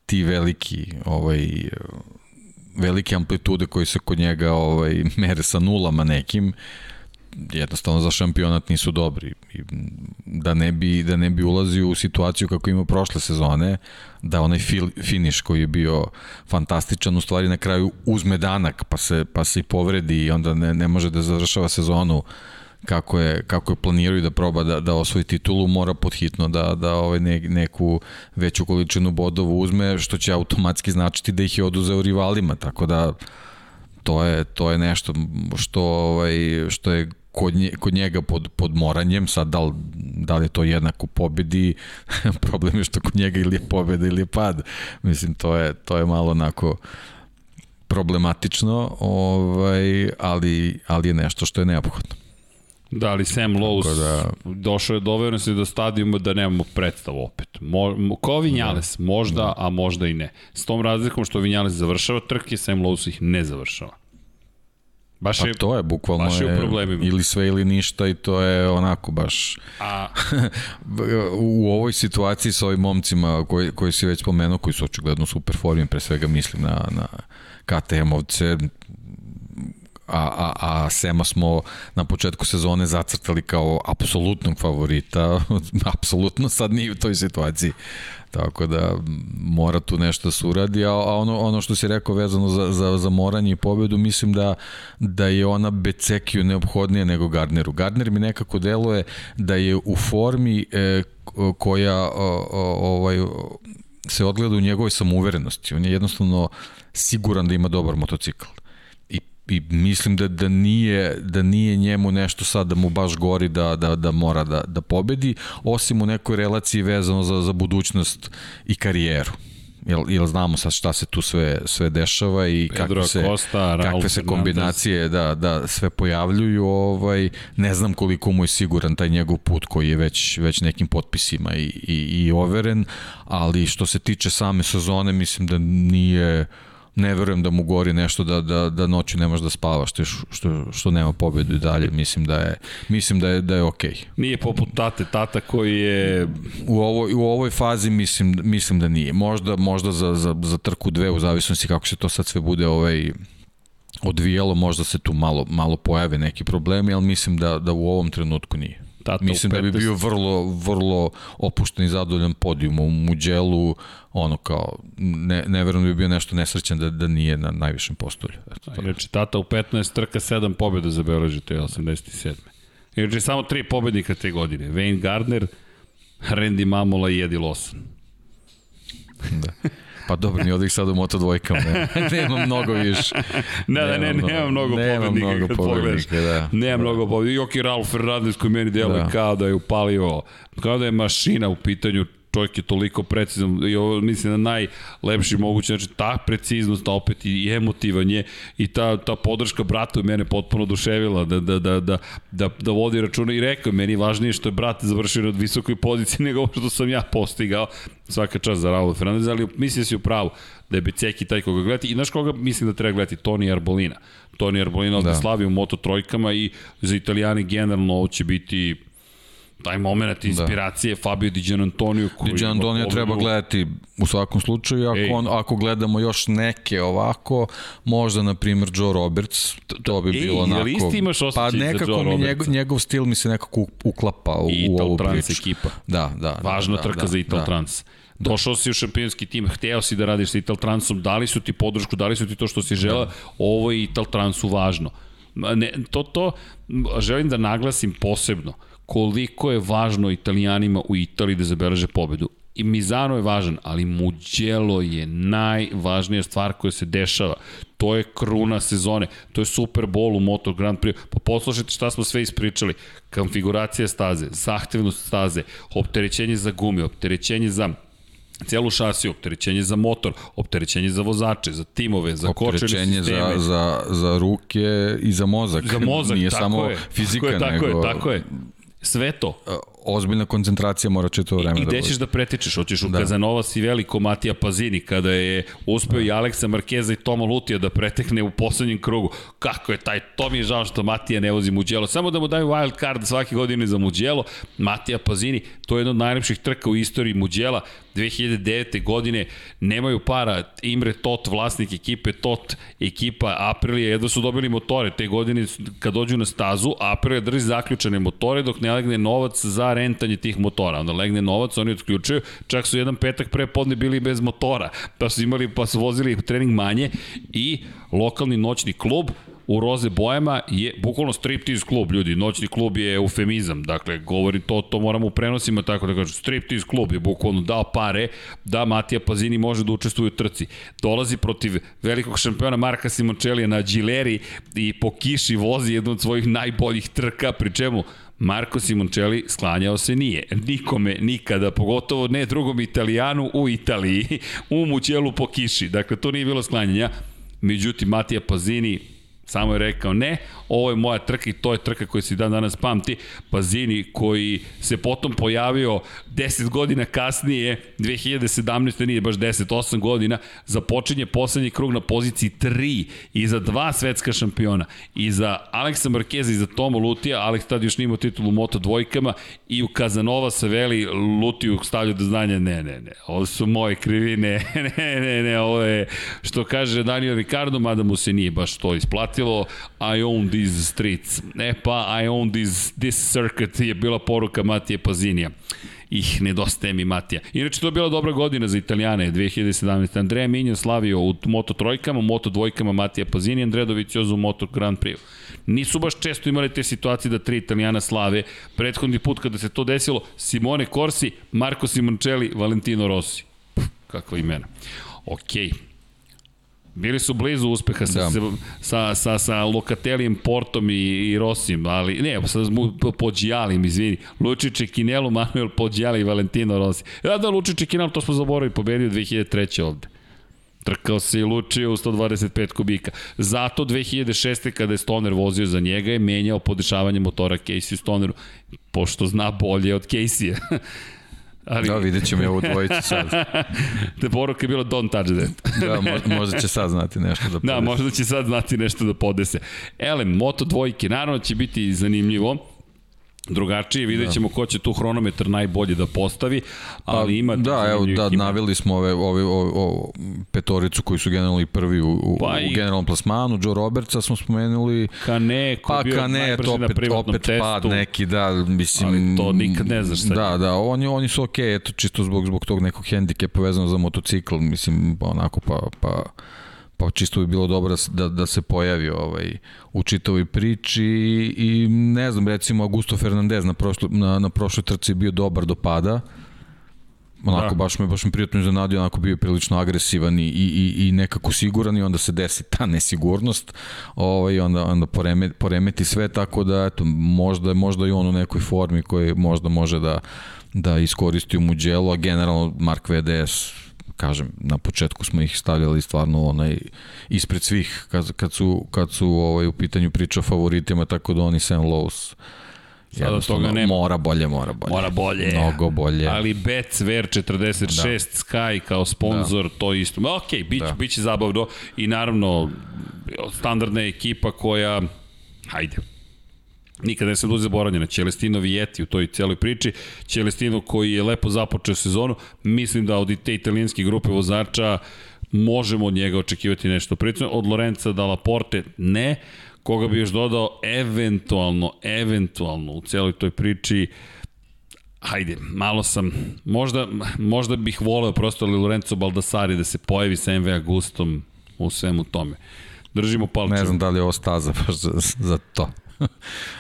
ti veliki ovaj, velike amplitude koji se kod njega ovaj, [laughs] mere sa nulama nekim, jednostavno za šampionat nisu dobri. I da ne bi da ne bi ulazio u situaciju kako ima prošle sezone, da onaj fil, finiš koji je bio fantastičan u stvari na kraju uzme danak pa se pa se i povredi i onda ne, ne može da završava sezonu uh, kako je, kako je planirao da proba da, da osvoji titulu, mora podhitno da, da ovaj ne, neku veću količinu bodova uzme, što će automatski značiti da ih je oduzeo rivalima, tako da to je, to je nešto što, ovaj, što je kod, nje, kod njega pod, pod moranjem, sad da li da li je to jednako pobedi, [laughs] problem je što kod njega ili je pobeda ili je pad. Mislim, to je, to je malo onako problematično, ovaj, ali, ali je nešto što je neophodno.
Da, ali Sam Lowe's da... došao je, doveo se do stadijuma da nemamo predstavu opet. Mo, mo, kao Vinjales, da. možda, da. a možda i ne. S tom razlikom što Vinjales završava trke, Sam Lowe's ih ne završava.
Baš pa je, to je bukvalno baš je, u problemima. ili sve ili ništa i to je onako baš A... [laughs] u ovoj situaciji sa ovim momcima koji, koji si već spomenuo, koji su očigledno super formi, pre svega mislim na, na KTM-ovce, a, a, a Sema smo na početku sezone zacrtali kao apsolutnog favorita, [laughs] apsolutno sad nije u toj situaciji. Tako da mora tu nešto da se uradi, a ono, ono što si rekao vezano za, za, za moranje i pobedu, mislim da, da je ona Becekiju neophodnija nego Gardneru. Gardner mi nekako deluje da je u formi e, koja o, o, ovaj, se odgleda u njegovoj samouverenosti. On je jednostavno siguran da ima dobar motocikl i mislim da, da, nije, da nije njemu nešto sad da mu baš gori da, da, da mora da, da pobedi, osim u nekoj relaciji vezano za, za budućnost i karijeru. Jel, jel znamo sad šta se tu sve, sve dešava i Pedro kakve se, Costa, kakve se kombinacije da, da sve pojavljuju. Ovaj, ne znam koliko mu je siguran taj njegov put koji je već, već nekim potpisima i, i, i overen, ali što se tiče same sezone mislim da nije ne verujem da mu gori nešto da, da, da noću nemaš da spavaš što, što, što nema pobedu i dalje mislim da je mislim da je da je okej. Okay.
Nije poput tate, tata koji je
u ovoj u ovoj fazi mislim mislim da nije. Možda možda za za za trku dve u zavisnosti kako se to sad sve bude ovaj odvijalo, možda se tu malo malo pojave neki problemi, ali mislim da da u ovom trenutku nije. Tata Mislim da bi bio vrlo, vrlo opušten i zadovoljan podijum u Muđelu, ono kao, ne, ne verujem da bi bio nešto nesrećan da, da nije na najvišem postolju.
Eto, to Reči, tata u 15 trka 7 pobjeda za Beorođe, to je 87. Inače, samo tri pobednika te godine. Wayne Gardner, Randy Mamola i Eddie Lawson.
da. [laughs] Pa dobro, ni od ih sad u Moto dvojkama, ne, [laughs] nema mnogo više.
ne, da, ne, nema mnogo nema pobednika mnogo kad pogledaš. Da. Nema da. mnogo pobednika. Joki Ralf Fernandez koji meni deluje da. kao da je upalio, kao da je mašina u pitanju čovjek je toliko precizan i ovo mislim na najlepši mogući znači ta preciznost a opet i emotivan je i ta, ta podrška bratu je mene potpuno oduševila da, da, da, da, da, da vodi računa i rekao meni važnije što je brat završio na visokoj poziciji [laughs] nego što sam ja postigao. Svaka čast za Raul Fernandez ali mislim da si u pravu da je Beceki taj koga gledati. I znaš koga mislim da treba gledati? Toni Arbolina. Toni Arbolina da. slavi u Moto trojkama i za Italijani generalno ovo će biti taj moment inspiracije da. Fabio Di Antonio
koji Di Antonio treba gledati u svakom slučaju ako Ej. on ako gledamo još neke ovako možda na primer Joe Roberts to bi Ej, bilo onako
isti imaš
pa nekako mi njegov, njegov stil mi se nekako uklapa u, u ovu
Trans priču. ekipa
da da
važna
da,
trka da, za Ital da. Trans Došao si u šampionski tim, hteo si da radiš sa Ital Transom, dali su ti podršku, dali su ti to što si žela, da. ovo je Ital Transu važno. Ne, to, to želim da naglasim posebno koliko je važno italijanima u Italiji da zabeleže pobedu. I Mizano je važan, ali Mugello je najvažnija stvar koja se dešava. To je kruna sezone, to je Super Bowl u Moto Grand Prix. Pa poslušajte šta smo sve ispričali. Konfiguracija staze, zahtevnost staze, opterećenje za gume, opterećenje za celu šasiju, opterećenje za motor, opterećenje za vozače, za timove, za kočene sisteme.
Opterećenje za, za, za ruke i za mozak.
Za mozak,
Nije
tako
samo
je.
fizika,
tako je,
tako
nego... Je, tako je, Sve to
ozbiljna koncentracija mora čito vreme
I, i gde ćeš da pretičeš? Hoćeš u da. Kazanovas i veliko Matija Pazini kada je uspeo da. i Aleksa Markeza i Toma Lutija da pretekne u poslednjem krugu. Kako je taj, to mi je žao što Matija ne vozi Muđelo. Samo da mu daju wild card svake godine za Muđelo. Matija Pazini, to je jedna od najlepših trka u istoriji Muđela. 2009. godine nemaju para, Imre Tot, vlasnik ekipe Tot, ekipa Aprilija, jedva su dobili motore te godine kad dođu na stazu, Aprilija drži zaključane motore dok ne legne novac za rentanje tih motora. Onda legne novac, oni otključuju, čak su jedan petak pre podne bili bez motora, pa su imali, pa su vozili trening manje i lokalni noćni klub u roze bojama je bukvalno striptease klub, ljudi. Noćni klub je eufemizam, dakle, govori to, to moramo u prenosima tako da kažem. Striptease klub je bukvalno dao pare da Matija Pazini može da učestvuje u trci. Dolazi protiv velikog šampiona Marka Simončelija na Gileri i po kiši vozi jednu od svojih najboljih trka, pri čemu Marko Simoncelli sklanjao se nije. Nikome, nikada, pogotovo ne drugom italijanu u Italiji, u Mućelu po kiši. Dakle, to nije bilo sklanjanja. Međutim, Matija Pazini Samo je rekao ne, ovo je moja trka i to je trka koja se dan danas pamti. Pazini koji se potom pojavio 10 godina kasnije, 2017. nije baš 10, 8 godina, započinje poslednji krug na poziciji 3 i za dva svetska šampiona. I za Aleksa Markeza i za Tomo Lutija, Aleks tad još nimao titulu Moto dvojkama i u Kazanova se veli Lutiju stavlja do znanja, ne, ne, ne, ovo su moje krivine, [laughs] ne, ne, ne, ovo je, što kaže Daniel Ricardo, mada mu se nije baš to isplatilo, glasilo I own these streets. E pa, I own this, this circuit je bila poruka Matije Pazinija ih nedostaje mi Matija. Inače, to je bila dobra godina za Italijane, 2017. Andreja Minjan slavio u Moto trojkama, Moto dvojkama Matija Pazini, Andreja Doviciozo u Moto Grand Prix. Nisu baš često imali te situacije da tri Italijana slave. Prethodni put kada se to desilo, Simone Corsi, Marco Simoncelli, Valentino Rossi. Pff, kakva imena. Okej. Okay. Bili su blizu uspeha sa, da. sa, sa, sa Lokatelijem, Portom i, i Rosim, ali ne, sa Pođijalim, izvini. Lučiće Kinelu, Manuel Pođijali i Valentino Rossi. Ja da Lučiće Kinelu, to smo zaboravili, pobedio 2003. ovde. Trkao se i lučio u 125 kubika. Zato 2006. kada je Stoner vozio za njega je menjao podešavanje motora Casey Stoneru, pošto zna bolje od Casey-a. [laughs]
Ali... Da, vidjet ćemo je ovu dvojicu sad.
Te [laughs] poruka je bila don't touch that.
da, mo možda će sad znati nešto da, da podese.
Da, možda će sad znati nešto da podese. Elem, Moto dvojke, naravno će biti zanimljivo drugačije, vidjet da. ćemo da. ko će tu hronometar najbolje da postavi, ali pa, ima...
Da, evo, da, ima. navili smo ove, ove, ove, ove petoricu koji su generalni prvi u, pa u, u generalnom plasmanu, Joe Robertsa smo spomenuli,
Kane, ko
pa, bio Kane, to opet, opet testu, pad neki, da, mislim...
Ali to nikad ne znaš
šta Da, da, oni, oni su okej, okay, eto, čisto zbog, zbog tog nekog hendikepa vezano za motocikl, mislim, onako, pa, pa pa čisto bi bilo dobro da, da se pojavi ovaj, u čitovoj priči i, i ne znam, recimo Augusto Fernandez na, prošlo, na, na prošloj trci bio dobar do pada, onako da. baš me baš me prijatno iznenadio, onako bio prilično agresivan i, i, i nekako siguran i onda se desi ta [laughs] nesigurnost, ovaj onda onda poremeti, poremeti sve tako da eto možda možda i on u nekoj formi koji možda može da da iskoristi u Mugello, a generalno Mark VDS kažem, na početku smo ih stavljali stvarno onaj ispred svih kad, kad su, kad su ovaj, u pitanju priča o favoritima, tako da oni Sam Lowe's Sada toga nema. Mora bolje, mora bolje.
Mora bolje.
Mnogo bolje.
Ali Betfair 46 da. Sky kao sponsor, da. to isto. Ma, ok, bić, da. biće zabavno i naravno standardna ekipa koja, hajde, nikada ne se bude zaboravljena. Celestino Vijeti u toj celoj priči. Celestino koji je lepo započeo sezonu. Mislim da od te italijanske grupe vozača možemo od njega očekivati nešto. Prično od Lorenza Dalla Porte ne. Koga bi još dodao eventualno, eventualno u celoj toj priči hajde, malo sam, možda, možda bih voleo prosto ali Lorenzo Baldassari da se pojavi sa MV Agustom u svemu tome. Držimo palče.
Ne znam da li je ovo staza baš za, za to.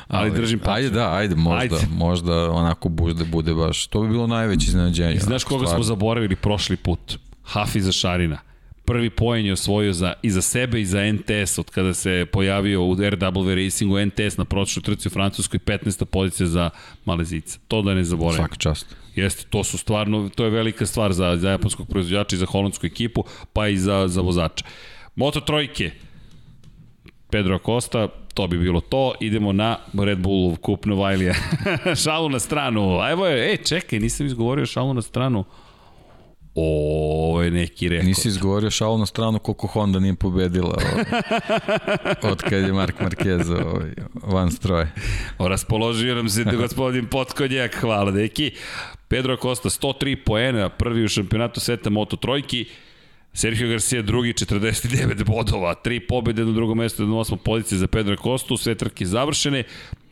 Ali, ali držim palce.
Ajde, da, ajde, možda, ajde. možda onako bude, bude baš, to bi bilo najveće iznenađenje. I
znaš koga stvarno. smo zaboravili prošli put? Hafiza Šarina. Prvi poen je osvojio za, i za sebe i za NTS od kada se pojavio u RW Racingu NTS na prošloj trci u Francuskoj 15. pozicija za Malezica. To da ne zaboravim.
Svaka čast.
Jeste, to su stvarno, to je velika stvar za, za japanskog proizvođača i za holandsku ekipu, pa i za, za vozača. Moto trojke, Pedro Acosta, to bi bilo to. Idemo na Red Bullov kup Novajlija. [laughs] šalu na stranu. A evo je, e, čekaj, nisam izgovorio šalu na stranu. Ovo je neki rekord.
Nisi izgovorio šalu na stranu koliko Honda nije pobedila od [laughs] kad je Mark Marquez ovaj, van stroje.
O, raspoložio nam se [laughs] gospodin Potkonjak, hvala deki. Pedro Costa 103 poena, prvi u šampionatu sveta Moto trojki. Sergio Garcia drugi 49 bodova, tri pobede na drugom mestu, na osmo pozicije za Pedro Kostu, sve trke završene,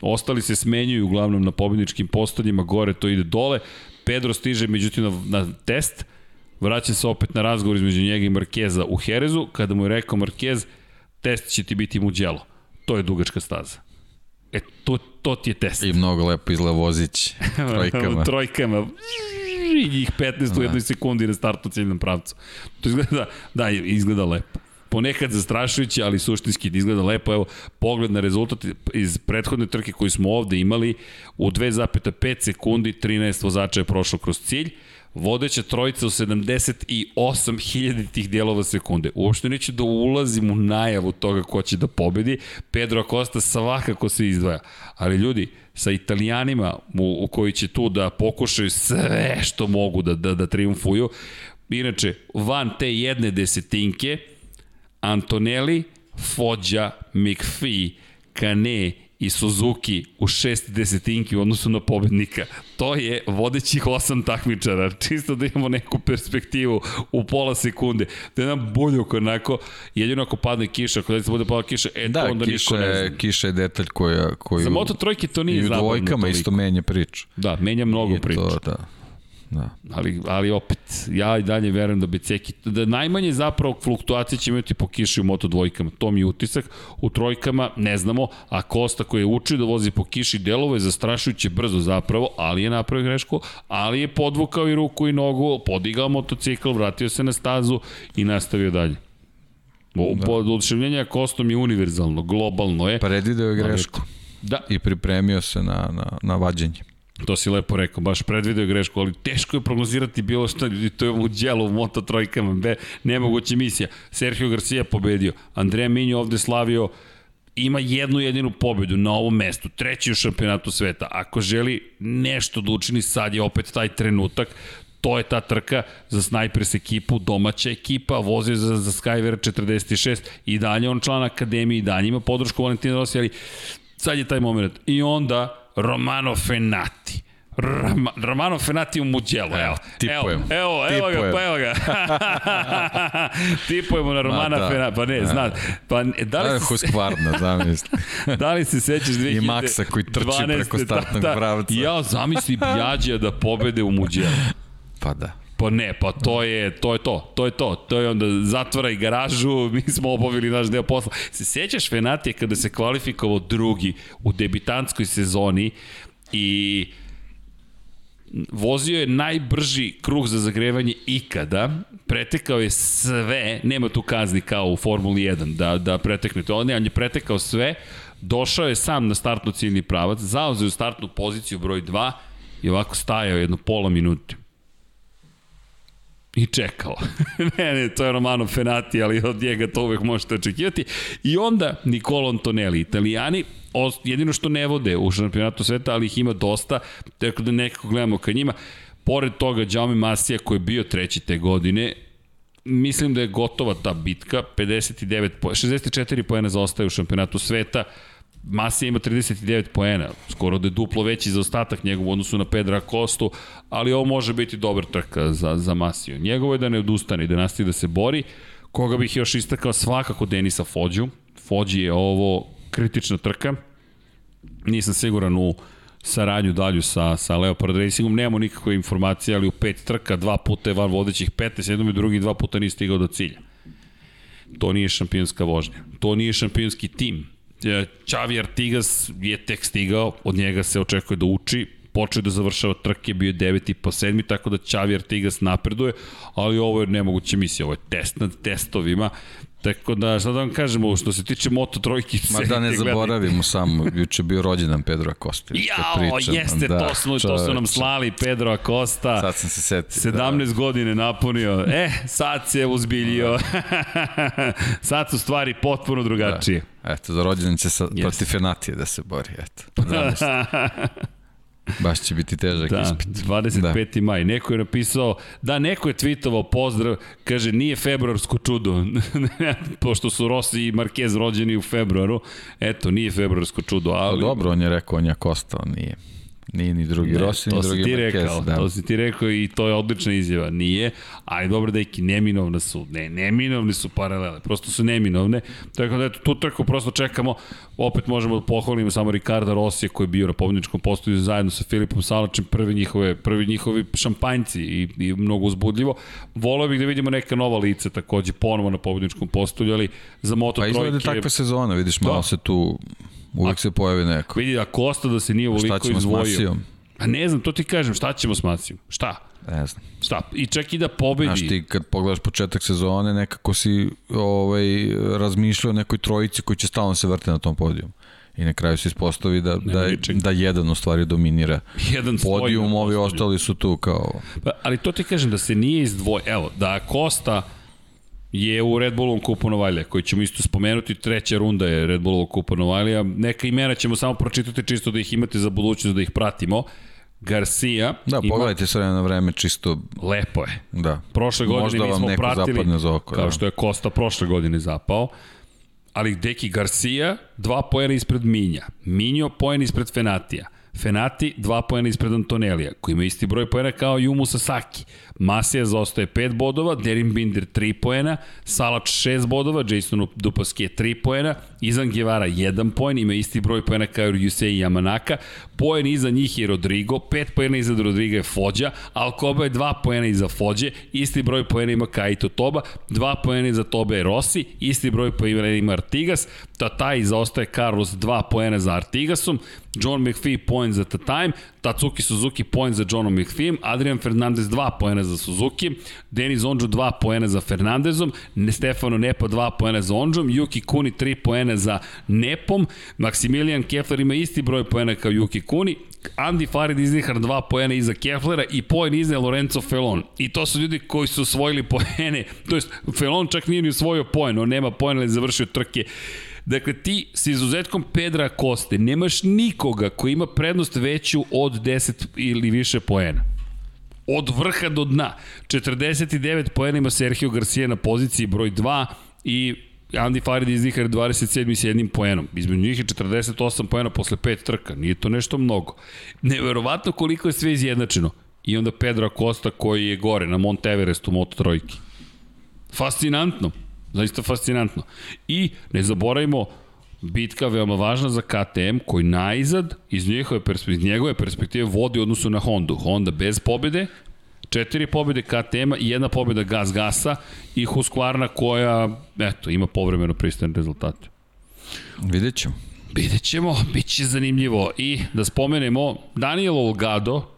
ostali se smenjuju uglavnom na pobedničkim postoljima, gore to ide dole, Pedro stiže međutim na, na test, vraća se opet na razgovor između njega i Markeza u Herezu, kada mu je rekao Markez, test će ti biti Mugello. to je dugačka staza. E, to, to ti je test.
I mnogo lepo izgleda vozić [laughs] trojkama.
trojkama. I njih 15 u jednoj sekundi na startu ciljnom pravcu. To izgleda, da, izgleda lepo ponekad zastrašujuće, ali suštinski izgleda lepo. Evo, pogled na rezultat iz prethodne trke koju smo ovde imali, u 2,5 sekundi 13 vozača je prošlo kroz cilj, vodeća trojica u 78.000 tih dijelova sekunde. Uopšte neću da ulazim u najavu toga ko će da pobedi. Pedro Acosta svakako se izdvaja. Ali ljudi, sa italijanima u, u koji će tu da pokušaju sve što mogu da, da, da triumfuju, inače, van te jedne desetinke, Antonelli, Foggia, McPhee, Kane i Suzuki u šest desetinki u odnosu na pobednika. To je vodećih osam takmičara, čisto da imamo neku perspektivu u pola sekunde. Da je nam bolje oko onako, jedino ako padne kiša, ako se bude pada kiša, e
da,
to onda
kiša
niko ne zna.
kiša je detalj koja, koju...
Za Moto trojke to nije
I u
zabavno
dvojkama
toliko.
isto menja priču.
Da, menja mnogo priču.
To, da. Da.
Ali, ali opet, ja i dalje verujem da Beceki, da najmanje zapravo fluktuacije će imati po kiši u Moto dvojkama. To mi je utisak. U trojkama ne znamo, a Kosta koji je učio da vozi po kiši delovo je zastrašujuće brzo zapravo, ali je napravio grešku, ali je podvukao i ruku i nogu, podigao motocikl, vratio se na stazu i nastavio dalje. O, da. Oduševljenje Kostom je univerzalno, globalno je.
Predvideo je grešku.
Da,
I pripremio se na, na, na vađenje.
To si lepo rekao, baš predvideo grešku, ali teško je prognozirati bilo šta, ljudi, to je u djelu u moto trojkama, be, nemoguća misija. Sergio Garcia pobedio, Andrea Minjo ovde slavio, ima jednu jedinu pobedu na ovom mestu, treći u šampionatu sveta. Ako želi nešto da učini, sad je opet taj trenutak, to je ta trka za Snipers ekipu, domaća ekipa, vozi za, za Skyver 46 i dalje on član akademije i dalje ima podršku Valentina Rossi, ali sad je taj moment. I onda Romano Fenati. Rama, Romano Fenati u Mugello, evo.
tipujem.
Evo, evo, evo ga, pa evo ga. [laughs] Tipujemo na Romana
da.
Fenati. Pa ne, zna, pa ne, da li
Da,
se,
Huskvarna, zamisli. [laughs]
da li se sećaš 2012.
I Maksa koji trči preko startnog pravca.
Ja zamisli Bjađija da pobede u Mugello.
Pa da.
Pa ne, pa to je, to je to, to je to. To je onda zatvaraj garažu, [laughs] mi smo obavili naš deo posla. Se sećaš Fenatije kada se kvalifikovao drugi u debitanskoj sezoni i vozio je najbrži krug za zagrevanje ikada, pretekao je sve, nema tu kazni kao u Formuli 1 da, da preteknete, on, ne, on je pretekao sve, došao je sam na startno ciljni pravac, zauzeo startnu poziciju broj 2 i ovako stajao jedno pola minute i čekao. [laughs] ne, ne, to je Romano Fenati, ali od njega to uvek možete očekivati. I onda Nicolo Antonelli, italijani, jedino što ne vode u šampionatu sveta, ali ih ima dosta, tako da nekako gledamo ka njima. Pored toga, Jaume Masija koji je bio treći te godine, mislim da je gotova ta bitka, 59 po, 64 poena zaostaje u šampionatu sveta, Masija ima 39 poena, skoro da je duplo veći za ostatak njegov u odnosu na Pedra Kostu, ali ovo može biti dobar trka za, za Masiju. Njegovo je da ne odustane i da nastavi da se bori. Koga bih još istakao svakako Denisa Fođu. Fođi je ovo kritična trka. Nisam siguran u saradnju dalju sa, sa Leopard Racingom. Nemamo nikakve informacije, ali u pet trka, dva puta je van vodećih 15, jednom i drugi dva puta nije stigao do cilja. To nije šampionska vožnja. To nije šampionski tim Xavi Artigas je tek stigao, od njega se očekuje da uči, počeo da završava trke, bio je 9 po 7, tako da Xavi Artigas napreduje, ali ovo je nemoguća misija, ovo je test nad testovima, Tako da, šta da vam kažemo, što se tiče Moto trojki,
Ma da ne zaboravimo samo, juče bio rođendan Pedro Acosta.
Jao, pričam, jeste, da, to, smo, to su nam slali Pedro Acosta.
Sad sam se setio.
17 da. godine napunio. E, sad se uzbiljio. Da. [laughs] sad su stvari potpuno drugačije.
Da. Eto, za rođendan će sa, yes. protiv Fenatije da se bori, eto. [laughs] Baš će biti težak
da,
ispit. [laughs]
25. Da. maj. Neko je napisao, da, neko je tweetovao pozdrav, kaže, nije februarsko čudo, [laughs] pošto su Rossi i Marquez rođeni u februaru, eto, nije februarsko čudo, ali...
Pa dobro, on je rekao, on je Kosta, on nije. Nije ni drugi ne, Rossi, ni drugi
ti Marquez. Rekao, da. To si ti rekao i to je odlična izjava. Nije, ali dobro da iki neminovne su. Ne, neminovne su paralele. Prosto su neminovne. Tako da eto, tu trku prosto čekamo. Opet možemo da pohvalimo samo Ricarda Rosija koji je bio na pobjedničkom postoju zajedno sa Filipom Salačem prvi njihove, prvi njihovi šampanjci i, i mnogo uzbudljivo. Voleo bih da vidimo neka nova lica takođe ponovo na pobjedničkom postolju, ali za Moto pa trojke... Pa
izgleda takva sezona, vidiš, malo da. se tu Uvijek a, se pojavi neko.
Vidi, a Kosta da se nije uvoliko izdvojio. Šta ćemo s A ne znam, to ti kažem, šta ćemo s Masijom? Šta?
Ne znam.
Šta? I čak i da pobedi.
Znaš ti kad pogledaš početak sezone, nekako si ovaj, razmišljao o nekoj trojici koji će stalno se vrte na tom podijum. I na kraju se ispostavi da, da, da jedan u stvari dominira jedan podijum, ovi ostali su tu kao...
Pa, ali to ti kažem da se nije izdvoj... Evo, da Kosta je u Red Bullovom kupu Novajlija, koji ćemo isto spomenuti, treća runda je Red Bullovog kupa Novajlija. Neka imena ćemo samo pročitati čisto da ih imate za budućnost, da ih pratimo. Garcia.
Da, ima... pogledajte sve na vreme čisto...
Lepo je.
Da.
Prošle godine Možda mi smo pratili, za oko, kao da. što je Kosta prošle godine zapao. Ali Deki Garcia, dva pojena ispred Minja. Minjo, poen ispred Fenatija. Fenati, dva pojena ispred Antonelija, koji ima isti broj pojena kao Jumu Sasaki. Masija zaostaje 5 bodova, Derin Binder 3 poena, Salač 6 bodova, Jason Dupaske 3 poena, Izan Guevara 1 poen, ima isti broj poena kao Yusei Yamanaka, poen iza njih je Rodrigo, 5 poena iza Rodriga je Fođa, Alcoba je 2 poena iza Fođe, isti broj poena ima Kaito Toba, 2 poena iza Tobe je Rossi, isti broj poena ima Artigas, Tataj zaostaje Carlos 2 poena za Artigasom, John McPhee poen za Tatajem, Tatsuki Suzuki poen za Johnom McPhee, Adrian Fernandez 2 poena za Suzuki, Denis Onđo 2 poena za Fernandezom, Stefano Nepa 2 poena za Onđom, Yuki Kuni 3 poena za Nepom, Maximilian Kefler ima isti broj poena kao Yuki Kuni, Andy Farid iznihar 2 poena iza Keflera. I poen iza Lorenzo Felon. I to su ljudi koji su osvojili poene, to jest Felon čak nije ni osvojio poen, on nema poena ali završio trke. Dakle, ti s izuzetkom Pedra Koste nemaš nikoga koji ima prednost veću od 10 ili više poena od vrha do dna. 49 poena ima Sergio Garcia na poziciji broj 2 i Andy Farid iz Zihar 27. s jednim poenom. Između njih je 48 poena posle pet trka. Nije to nešto mnogo. Neverovatno koliko je sve izjednačeno. I onda Pedro Acosta koji je gore na Mount Everestu Moto trojki. Fascinantno. Zaista fascinantno. I ne zaboravimo, bitka veoma važna za KTM koji najzad iz njegove perspektive, iz njegove perspektive vodi odnosu na Hondu. Honda bez pobede, četiri pobede KTM-a i jedna pobeda Gas Gasa i Husqvarna koja, eto, ima povremeno pristojne rezultate.
Vidjet ćemo.
Vidjet ćemo, bit će zanimljivo. I da spomenemo, Daniel Olgado,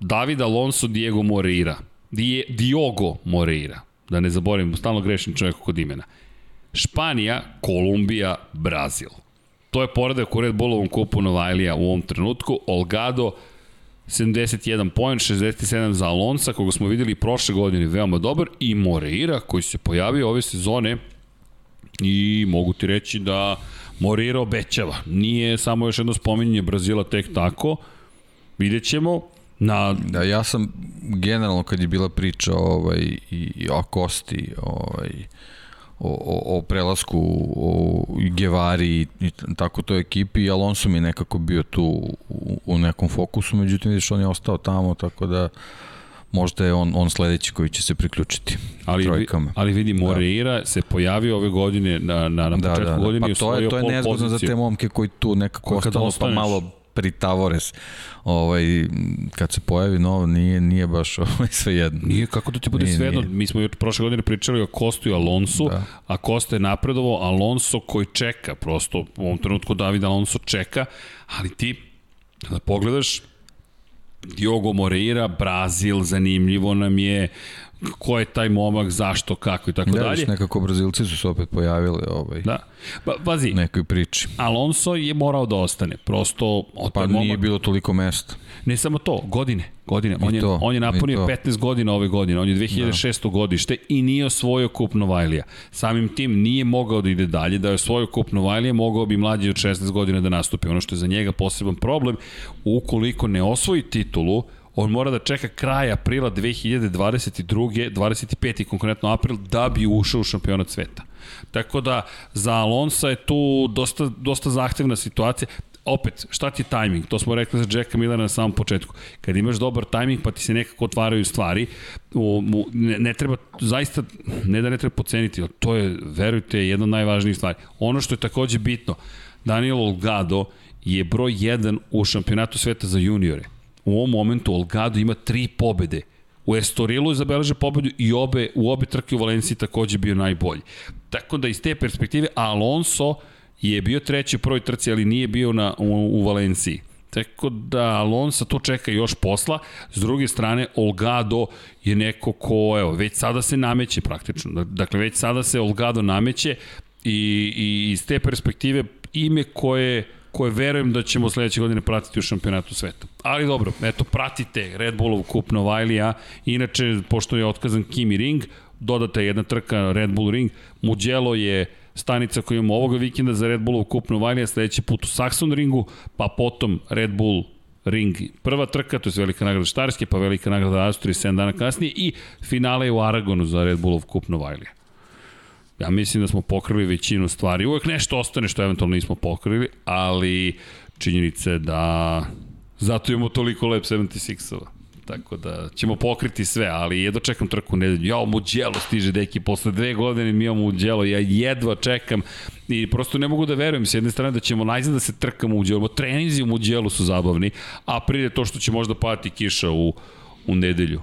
David Alonso, Diego Moreira. Die, Diogo Moreira da ne zaboravim, stalno grešim čovjek kod imena. Španija, Kolumbija, Brazil. To je poredak u Red Bullovom kupu Novajlija u ovom trenutku. Olgado, 71 poen, 67 za Alonsa, koga smo videli prošle godine veoma dobar, i Moreira, koji se pojavio ove sezone i mogu ti reći da Moreira obećava. Nije samo još jedno spominjanje Brazila tek tako, vidjet ćemo, Na...
Da, ja sam generalno kad je bila priča ovaj, i, i o Kosti, ovaj, o, o, o prelasku o Gevari i tako toj ekipi Alonso mi nekako bio tu u, u nekom fokusu, međutim vidiš on je ostao tamo, tako da možda je on, on sledeći koji će se priključiti
ali, trojkama. Ali vidi, da. Moreira da. se pojavio ove godine na, na, na da, početku da, da. godine
pa to je, to je nezgodno za te momke koji tu nekako ostalo pa malo pritavores ovaj, kad se pojavi novo, nije, nije baš [laughs] ovaj, sve jedno.
Nije, kako da ti bude sve jedno? Mi smo još prošle godine pričali o Kostu i Alonsu, da. a Kosta je napredovo, Alonso koji čeka, prosto u ovom trenutku David Alonso čeka, ali ti, da pogledaš, Diogo Moreira, Brazil, zanimljivo nam je, ko je taj momak, zašto, kako i tako da, dalje.
Da, nekako Brazilci su se opet pojavili ovaj,
da. Ba, bazi,
nekoj priči.
Alonso je morao da ostane, prosto...
Pa nije momak, bilo toliko mesta.
Ne samo to, godine. godine. On, je, to, on je napunio 15 godina ove godine, on je 2006. Da. godište i nije osvojio kup Novajlija. Samim tim nije mogao da ide dalje, da je osvojio kup Novajlija, mogao bi mlađi od 16 godina da nastupi. Ono što je za njega poseban problem, ukoliko ne osvoji titulu, on mora da čeka kraj aprila 2022. 25. konkretno april da bi ušao u šampionat sveta. Tako da za Alonsa je tu dosta, dosta zahtevna situacija. opet, šta ti je tajming? To smo rekli za Jacka Millera na samom početku. Kad imaš dobar tajming, pa ti se nekako otvaraju stvari, ne, ne treba, zaista, ne da ne treba poceniti, to je, verujte, jedna od najvažnijih stvari. Ono što je takođe bitno, Daniel Olgado je broj 1 u šampionatu sveta za juniore. U ovom momentu Olgado ima tri pobede. U Estorilu je zabeleže pobedu i obe, u obe trke u Valenciji takođe bio najbolji. Tako da iz te perspektive Alonso je bio treći u prvoj trci, ali nije bio na, u, u Valenciji. Tako da Alonso to čeka još posla. S druge strane, Olgado je neko ko, evo, već sada se nameće praktično. Dakle, već sada se Olgado nameće i, i iz te perspektive ime koje koje verujem da ćemo sledeće godine pratiti u šampionatu sveta. Ali dobro, eto, pratite Red Bullov kup Novajlija. Inače, pošto je otkazan Kimi Ring, dodata je jedna trka Red Bull Ring. Mugello je stanica koju imamo ovoga vikenda za Red Bullov kup Novajlija, sledeći put u Saxon Ringu, pa potom Red Bull Ring prva trka, to je velika nagrada Štarske, pa velika nagrada Austrije 7 dana kasnije i finale u Aragonu za Red Bullov kup Novajlija. Ja mislim da smo pokrili većinu stvari. Uvek nešto ostane što eventualno nismo pokrili, ali činjenica je da zato imamo toliko Lab 76-ova. Tako da ćemo pokriti sve, ali jedva čekam trku nedelju. Ja, Muđelo stiže, deki, posle dve godine mi imamo Muđelo, ja jedva čekam i prosto ne mogu da verujem s jedne strane da ćemo najzad da se trkamo u Muđelo, treninzi u Muđelu su zabavni, a pride to što će možda padati kiša u, u nedelju.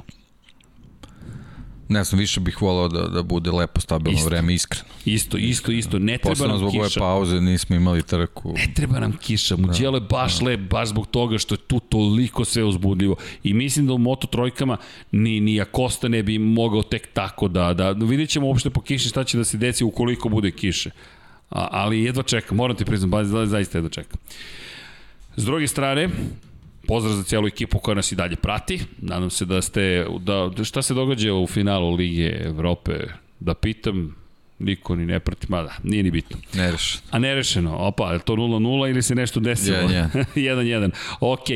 Ne znam, više bih volao da, da bude lepo, stabilno isto. vreme, iskreno.
Isto, isto, isto. Ne treba Posledno nam
zbog ove pauze nismo imali trku.
Ne treba nam kiša. Muđelo da, je baš da. lep, baš zbog toga što je tu toliko sve uzbudljivo. I mislim da u Moto trojkama ni, ni Akosta ne bi mogao tek tako da, da, da vidjet ćemo uopšte po kiši šta će da se desi ukoliko bude kiše. A, ali jedva čekam, moram ti priznam, zaista jedva čekam. S druge strane, Pozdrav za cijelu ekipu koja nas i dalje prati. Nadam se da ste, da, šta se događa u finalu Lige Evrope, da pitam, niko ni ne prati, mada, nije ni bitno.
Nerešeno.
A nerešeno, opa, je to 0-0 ili se nešto desilo? 1-1. [laughs] ok,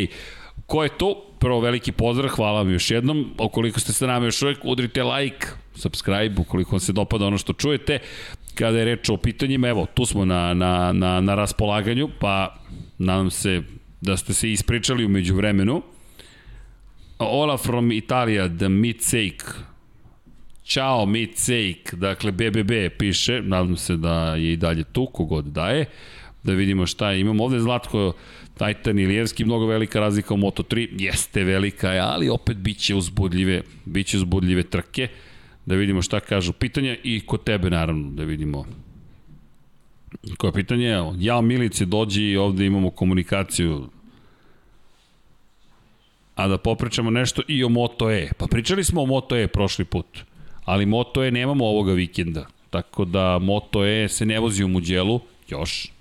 ko je to? Prvo veliki pozdrav, hvala vam još jednom. Ukoliko ste sa nama još uvek, udrite like, subscribe, ukoliko vam se dopada ono što čujete. Kada je reč o pitanjima, evo, tu smo na, na, na, na raspolaganju, pa nadam se da ste se ispričali umeđu vremenu. Ola from Italia, the meat sake. Ćao, meat sake. Dakle, BBB piše, nadam se da je i dalje tu, kogod daje. Da vidimo šta imamo. Ovde Zlatko Titan Ilijevski, mnogo velika razlika u Moto3. Jeste velika, ali opet biće uzbudljive, biće uzbudljive trke. Da vidimo šta kažu pitanja i kod tebe naravno, da vidimo Koje pitanje? Evo, ja Milice dođi i ovde imamo komunikaciju a da popričamo nešto i o Moto E. Pa pričali smo o Moto E prošli put, ali Moto E nemamo ovoga vikenda. Tako da Moto E se ne vozi u Muđelu, još,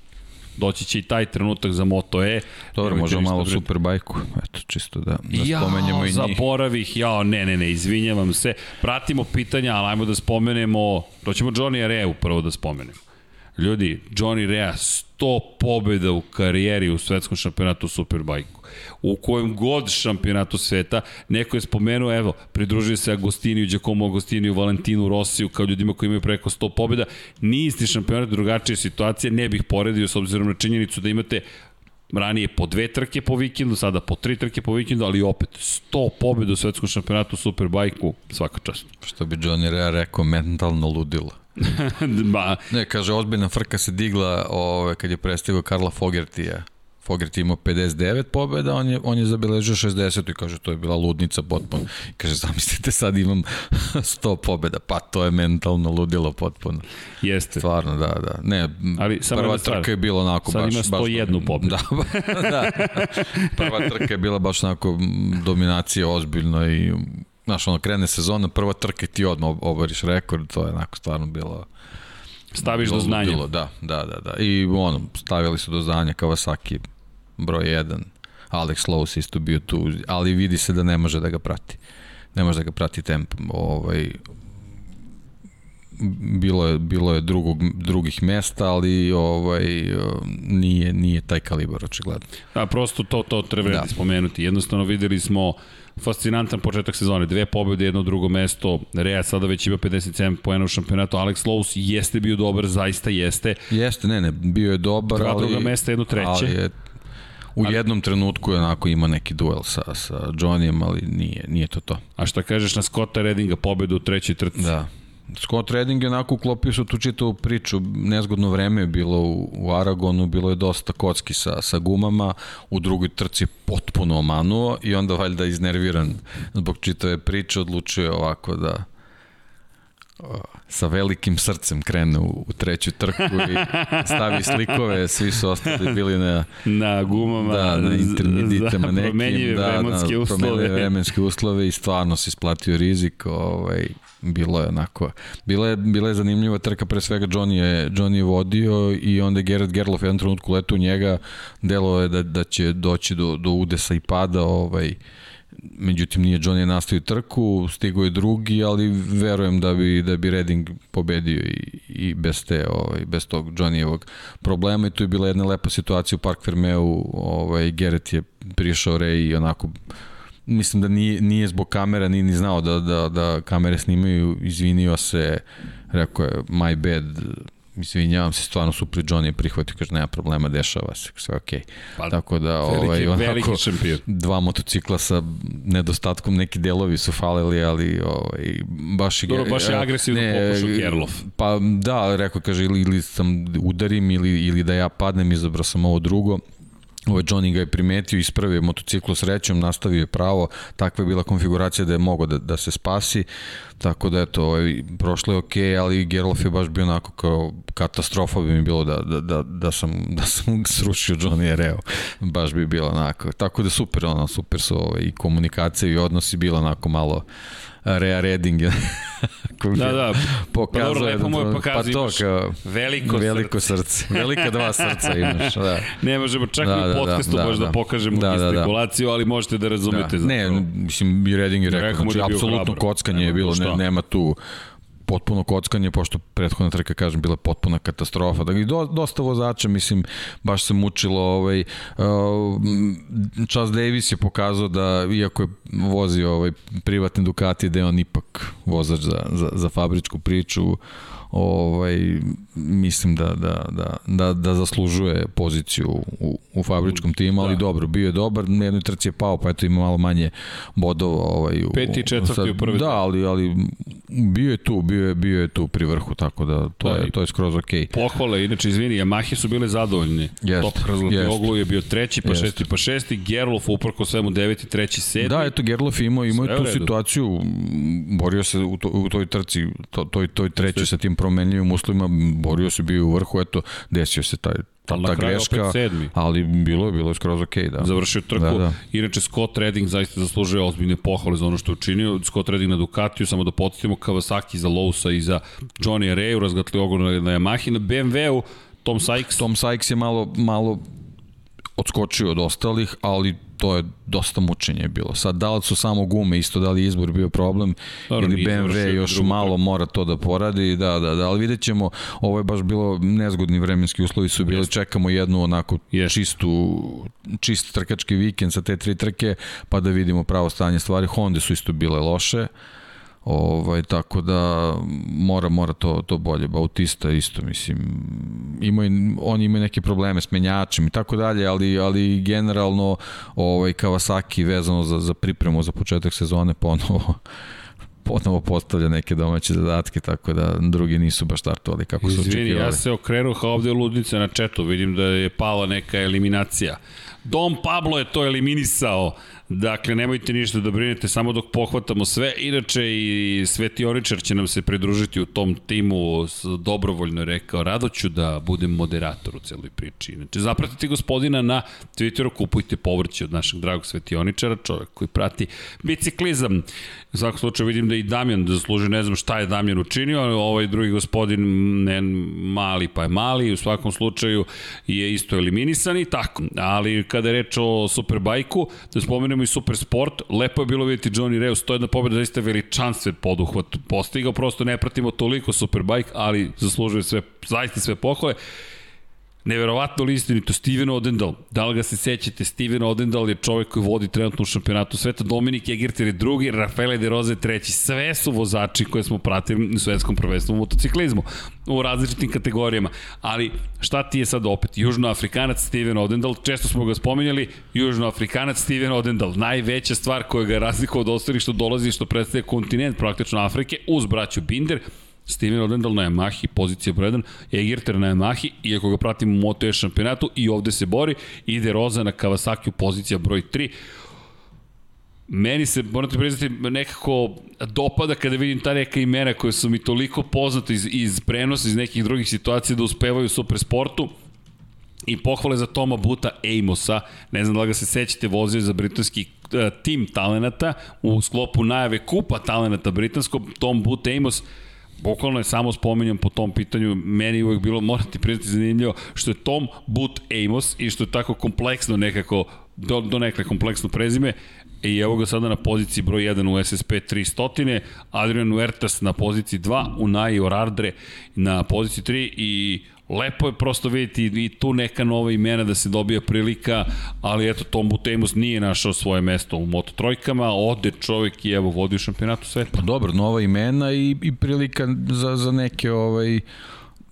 doći će i taj trenutak za Moto E.
Dobro, možemo malo super Superbajku, eto, čisto da, da ja, spomenjemo i njih.
Zaboravih, ja, ne, ne, ne, izvinjavam se. Pratimo pitanja, ali ajmo da spomenemo, to ćemo Johnny Areu prvo da spomenemo. Ljudi, Johnny Rea 100 pobjeda u karijeri u svetskom šampionatu Superbajku. U kojem god šampionatu sveta, neko je spomenuo, evo, pridružio se Agostiniju, Giacomo Agostiniju, Valentinu Rosiju, kao ljudima koji imaju preko 100 pobjeda. Nije isti šampionat, drugačija situacija, ne bih poredio s obzirom na činjenicu da imate ranije po dve trke po vikendu, sada po tri trke po vikendu, ali opet 100 pobjeda u svetskom šampionatu Superbajku, svaka čast.
Što bi Johnny Rea rekao, mentalno ludilo. [laughs] ba. Ne, kaže, ozbiljna frka se digla ove, kad je prestigao Karla Fogertija. Fogerty imao 59 pobjeda, on je, on je zabeležio 60 i kaže to je bila ludnica potpuno. I kaže zamislite sad imam [laughs] 100 pobjeda, pa to je mentalno ludilo potpuno.
Jeste.
Stvarno, da, da. Ne, Ali, prva trka je bila onako
sad
baš...
Sad ima 101 [laughs]
pobedu. Da, da. Prva trka je bila baš onako dominacija ozbiljno i Znaš, ono, krene sezona, prva trka i ti odmah obariš rekord, to je onako stvarno bilo...
Staviš bilo, do znanja. Bilo,
da, da, da, da. I ono, stavili su do znanja Kawasaki broj 1, Alex Lowe's isto bio tu, ali vidi se da ne može da ga prati. Ne može da ga prati temp. Ovaj, bilo je bilo je drugog drugih mesta, ali ovaj nije nije taj kalibar očigledno.
Da, prosto to to treba da. spomenuti. Jednostavno videli smo fascinantan početak sezone, dve pobjede, jedno drugo mesto, Rea sada već ima 57 poena u šampionatu, Alex Lowe's jeste bio dobar, zaista jeste.
Jeste, ne, ne, bio je dobar,
Dva ali... druga mesta, jedno treće.
Ali je u ali, jednom trenutku je onako ima neki duel sa, sa Johnnyem, ali nije, nije to to.
A šta kažeš na Scotta Reddinga, pobedu u trećoj trci?
Da, Scott Redding je onako uklopio su tu čitavu priču, nezgodno vreme je bilo u, u Aragonu, bilo je dosta kocki sa, sa gumama, u drugoj trci je potpuno omanuo i onda valjda iznerviran zbog čitave priče odlučio ovako da sa velikim srcem krene u, u treću trku i stavi slikove, svi su ostali bili na
na gumama,
da, na intermeditama
nekim, promenjive
da,
vremenske
na,
uslove.
vremenske uslove i stvarno se isplatio rizik, ovaj bilo je onako bila je bila je zanimljiva trka pre svega Johnny je Johnny je vodio i onda je Gerard Gerlof jedan trenutku letu u njega delo je da da će doći do do udesa i pada ovaj međutim nije Johnny nastavio trku, stigao je drugi, ali verujem da bi da bi Redding pobedio i, i bez te ovaj bez tog Johnnyevog problema. I tu je bila jedna lepa situacija u Park Fermeu, ovaj Gerrit je prišao Ray i onako mislim da nije, nije zbog kamera, nije ni znao da, da, da kamere snimaju, izvinio se, rekao je my bad, izvinjavam se, stvarno super Johnny je prihvatio, kaže nema problema, dešava se, sve okej. Okay. Pa, Tako da,
veliki,
ovaj, onako,
veliki šampion.
dva motocikla sa nedostatkom, neki delovi su falili, ali ovaj, baš.
Dobro, baš je agresivno pokušao Kerlov.
Pa da, rekao, kaže, ili, ili sam udarim, ili, ili da ja padnem, izabrao sam ovo drugo Ovaj Johnny ga je primetio, ispravio motociklu srećom, nastavio je pravo, takva je bila konfiguracija da je mogo da, da se spasi, tako da eto, ovaj, prošlo je okej, okay, ali Gerlof je baš bio onako kao katastrofa bi mi bilo da, da, da, da sam, da sam [laughs] srušio Johnny Reo, baš bi bilo onako, tako da super, ono, super su ovaj, i komunikacije i odnosi bilo onako malo Rea Redding je [laughs]
da, da.
pokazuje. Pa dobro,
lepo mu je
pokazuje. Pa to, kao,
veliko,
veliko srce. srce. Velika dva srca imaš, da.
Ne možemo čak da, i u da, podcastu da, da, da, da pokažemo da, da, gestikulaciju, ali možete da razumete.
Da. Ne, mislim, i Redding je rekao, rekao znači, da apsolutno kockanje je bilo, ne, nema tu potpuno kockanje, pošto prethodna trka, kažem, bila potpuna katastrofa. Dakle, do, dosta vozača, mislim, baš se mučilo. Ovaj, uh, Charles Davis je pokazao da, iako je vozio ovaj, privatni Ducati, da je on ipak vozač za, za, za fabričku priču, ovaj, mislim da, da, da, da, da zaslužuje poziciju u, u fabričkom timu, ali da. dobro, bio je dobar, na jednoj trci je pao, pa eto ima malo manje bodova. Ovaj,
u, Peti i četvrti u prvi.
Da, ali, ali bio je tu, bio je, bio je tu pri vrhu, tako da to, da, je, to je skroz okej. Okay.
Pohvale, inače, izvini, Yamahe su bile zadovoljni.
Jest,
Top Razlati Oglu je bio treći, pa jest. šesti, pa šesti, Gerlof uprko svemu deveti, treći, sedmi.
Da, eto, Gerlof imao, imao tu situaciju, borio se u, to, u toj trci, to, toj, toj treći sa tim promenljivim uslovima, borio se bio u vrhu, eto, desio se taj ta, ta greška, ali bilo je, bilo je skroz ok, da.
Završio trku, da, da. inače Scott Redding zaista zaslužuje ozbiljne pohvale za ono što je učinio, Scott Redding na Ducatiju, samo da podsjetimo Kawasaki za Lousa i za Johnny Rayu, razgatli ogon na, na Yamahi, na BMW-u Tom Sykes.
Tom Sykes je malo, malo odskočio od ostalih, ali to je dosta mučenje bilo. Sad, da li su samo gume, isto da li izbor bio problem, Dobro, ili BMW još malo mora to da poradi, da, da, da, ali vidjet ćemo, ovo je baš bilo nezgodni vremenski uslovi su bili, čekamo jednu onako Jest. čistu, čist trkački vikend sa te tri trke, pa da vidimo pravo stanje stvari. Honda su isto bile loše, Ovaj, tako da mora, mora to, to bolje. Bautista isto, mislim, ima, oni imaju neke probleme s menjačem i tako dalje, ali, ali generalno ovaj, Kawasaki vezano za, za pripremu za početak sezone ponovo [laughs] ponovo postavlja neke domaće zadatke, tako da drugi nisu baš startovali kako su očekivali.
Izvini, ja se okrenuo ovde ludnice na četu, vidim da je pala neka eliminacija. Dom Pablo je to eliminisao Dakle, nemojte ništa da brinete, samo dok pohvatamo sve. Inače, i Svetioničar će nam se pridružiti u tom timu, dobrovoljno je rekao, rado ću da budem moderator u celoj priči. Inače, zapratite gospodina na Twitteru, kupujte povrće od našeg dragog Svetioničara, čovek koji prati biciklizam. U svakom slučaju vidim da i Damjan zasluži, ne znam šta je Damjan učinio, ali ovaj drugi gospodin, ne mali pa je mali, u svakom slučaju je isto eliminisan i tako. Ali kada je reč o Superbajku, da spomenem spomenemo i super sport, lepo je bilo vidjeti Johnny Reus, to je jedna pobjeda zaista veličanstven poduhvat postigao, prosto ne pratimo toliko Superbike, ali zaslužuje sve, zaista sve pohvale. Neverovatno li istinito, Steven Odendal, da li ga se sećate, Steven Odendal je čovjek koji vodi trenutno u šampionatu sveta, Dominik Egerter je drugi, Rafael de Roze je treći, sve su vozači koje smo pratili u svetskom prvenstvu u motociklizmu, u različitim kategorijama, ali šta ti je sad opet, Južnoafrikanac Steven Odendal, često smo ga spominjali, Južnoafrikanac Steven Odendal, najveća stvar koja ga razlika od ostalih što dolazi što predstavlja kontinent praktično Afrike uz braću Binder, Steven Odendal na Yamahi, pozicija 1, Egerter na Yamahi, iako ga pratimo u Moto E šampionatu i ovde se bori, ide Roza na Kawasaki pozicija broj 3. Meni se, moram ti priznati, nekako dopada kada vidim ta neka imena koje su mi toliko poznate iz, iz prenosa, iz nekih drugih situacija da uspevaju u super sportu. I pohvale za Toma Buta Amosa, ne znam da li ga se sećate, vozio za britanski uh, tim talenata u sklopu najave kupa talenata britanskog, Tom But Amos, bukvalno je samo spomenjam po tom pitanju, meni uvek bilo, moram ti priznati zanimljivo, što je Tom But Amos i što je tako kompleksno nekako, do, do nekle kompleksno prezime, i evo ga sada na poziciji broj 1 u SSP 300, Adrian Huertas na poziciji 2, Unai Orardre na poziciji 3 i lepo je prosto vidjeti i tu neka nova imena da se dobija prilika, ali eto Tom Butemus nije našao svoje mesto u Moto trojkama, ode čovjek i evo vodi u šampionatu sveta.
Pa dobro, nova imena i, i prilika za, za neke ovaj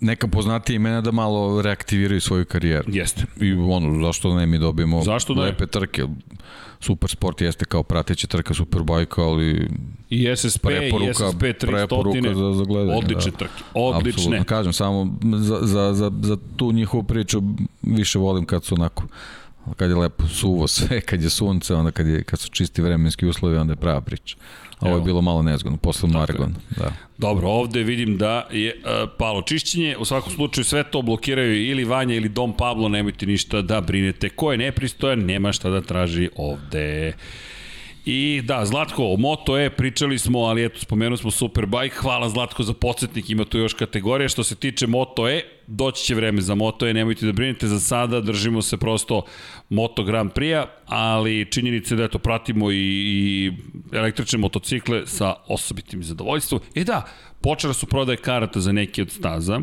neka poznatija imena da malo reaktiviraju svoju karijeru.
Jeste.
I ono, zašto ne mi dobijemo
zašto
lepe trke. Super sport jeste kao prateća trka Superbajka, ali
i SSP preporuka, i SSP 300
preporuka za, za gledanje.
Odlične da. trke, odlične. Absolutno,
kažem, samo za, za, za, za tu njihovu priču više volim kad su onako kad je lepo suvo sve, kad je sunce, onda kad, je, kad su čisti vremenski uslovi, onda je prava priča. Ovo je bilo malo nezgodno, posle Maragon. Da.
Dobro, ovde vidim da je uh, palo čišćenje, u svakom slučaju sve to blokiraju ili Vanja ili Dom Pablo, nemojte ništa da brinete. Ko je nepristojan, nema šta da traži ovde. I da, Zlatko, Moto E pričali smo, ali eto, spomenuli smo Superbike. Hvala Zlatko za podsjetnik, ima tu još kategorija. Što se tiče Moto E, doći će vreme za Moto E, nemojte da brinete, za sada držimo se prosto Moto Grand Prix-a, ali činjenice da eto, pratimo i, i električne motocikle sa osobitim zadovoljstvom. E da, počela su prodaje karata za neke od staza.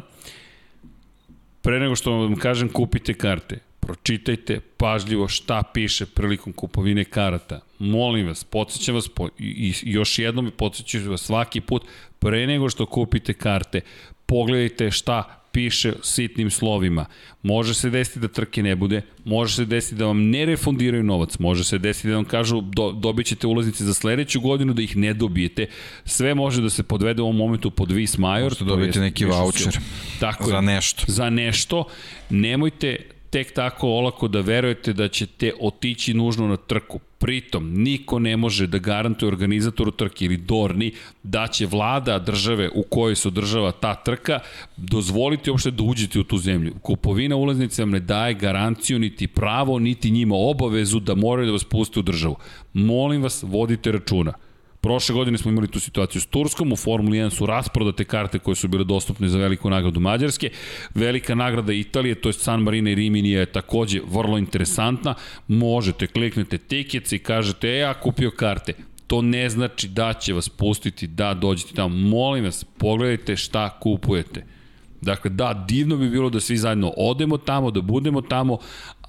Pre nego što vam kažem, kupite karte pročitajte pažljivo šta piše prilikom kupovine karata. Molim vas, podsjećam vas, po, i, i još jednom i podsjećam vas svaki put, pre nego što kupite karte, pogledajte šta piše sitnim slovima. Može se desiti da trke ne bude, može se desiti da vam ne refundiraju novac, može se desiti da vam kažu do, dobit ćete ulaznice za sledeću godinu, da ih ne dobijete. Sve može da se podvede u ovom momentu pod vis major.
Možete dobiti neki voucher
Tako
za
je,
nešto.
Za nešto. Nemojte tek tako olako da verujete da ćete otići nužno na trku. Pritom, niko ne može da garantuje organizatoru trke ili Dorni da će vlada države u kojoj se održava ta trka dozvoliti uopšte da uđete u tu zemlju. Kupovina ulaznice vam ne daje garanciju niti pravo, niti njima obavezu da moraju da vas puste u državu. Molim vas, vodite računa. Prošle godine smo imali tu situaciju s Turskom, u Formuli 1 su rasprodate karte koje su bile dostupne za veliku nagradu Mađarske. Velika nagrada Italije, to je San Marino i Rimini je takođe vrlo interesantna. Možete, kliknete tickets i kažete, e, ja kupio karte. To ne znači da će vas pustiti da dođete tamo. Molim vas, pogledajte šta kupujete. Dakle, da, divno bi bilo da svi zajedno odemo tamo, da budemo tamo,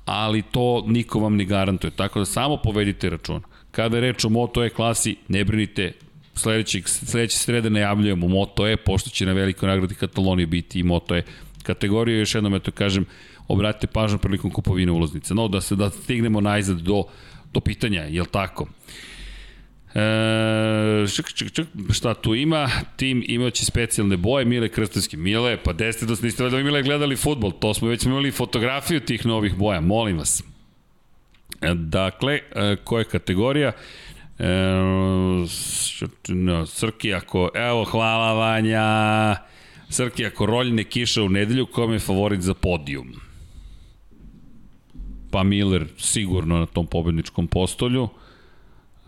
ali to niko vam ne garantuje. Tako da samo povedite računa. Kada je reč o Moto E klasi, ne brinite, sledećeg, sledeće srede najavljujemo Moto E, pošto će na velikoj nagradi Katalonije biti i Moto E kategorija, još jednom eto kažem, obratite pažnju prilikom kupovine ulaznice. No, da se da stignemo najzad do, do pitanja, je li tako? E, ček, ček, ček, šta tu ima? Tim imaće specijalne boje, Mile Krstavski. Mile, pa desite da niste da Mile gledali futbol, to smo već imali fotografiju tih novih boja, molim vas. Dakle, e, koja kategorija? E, Srki, ako, evo, hvala Vanja. Srki, ako roljne kiša u nedelju, kom je favorit za podijum? Pa Miller sigurno na tom pobedničkom postolju.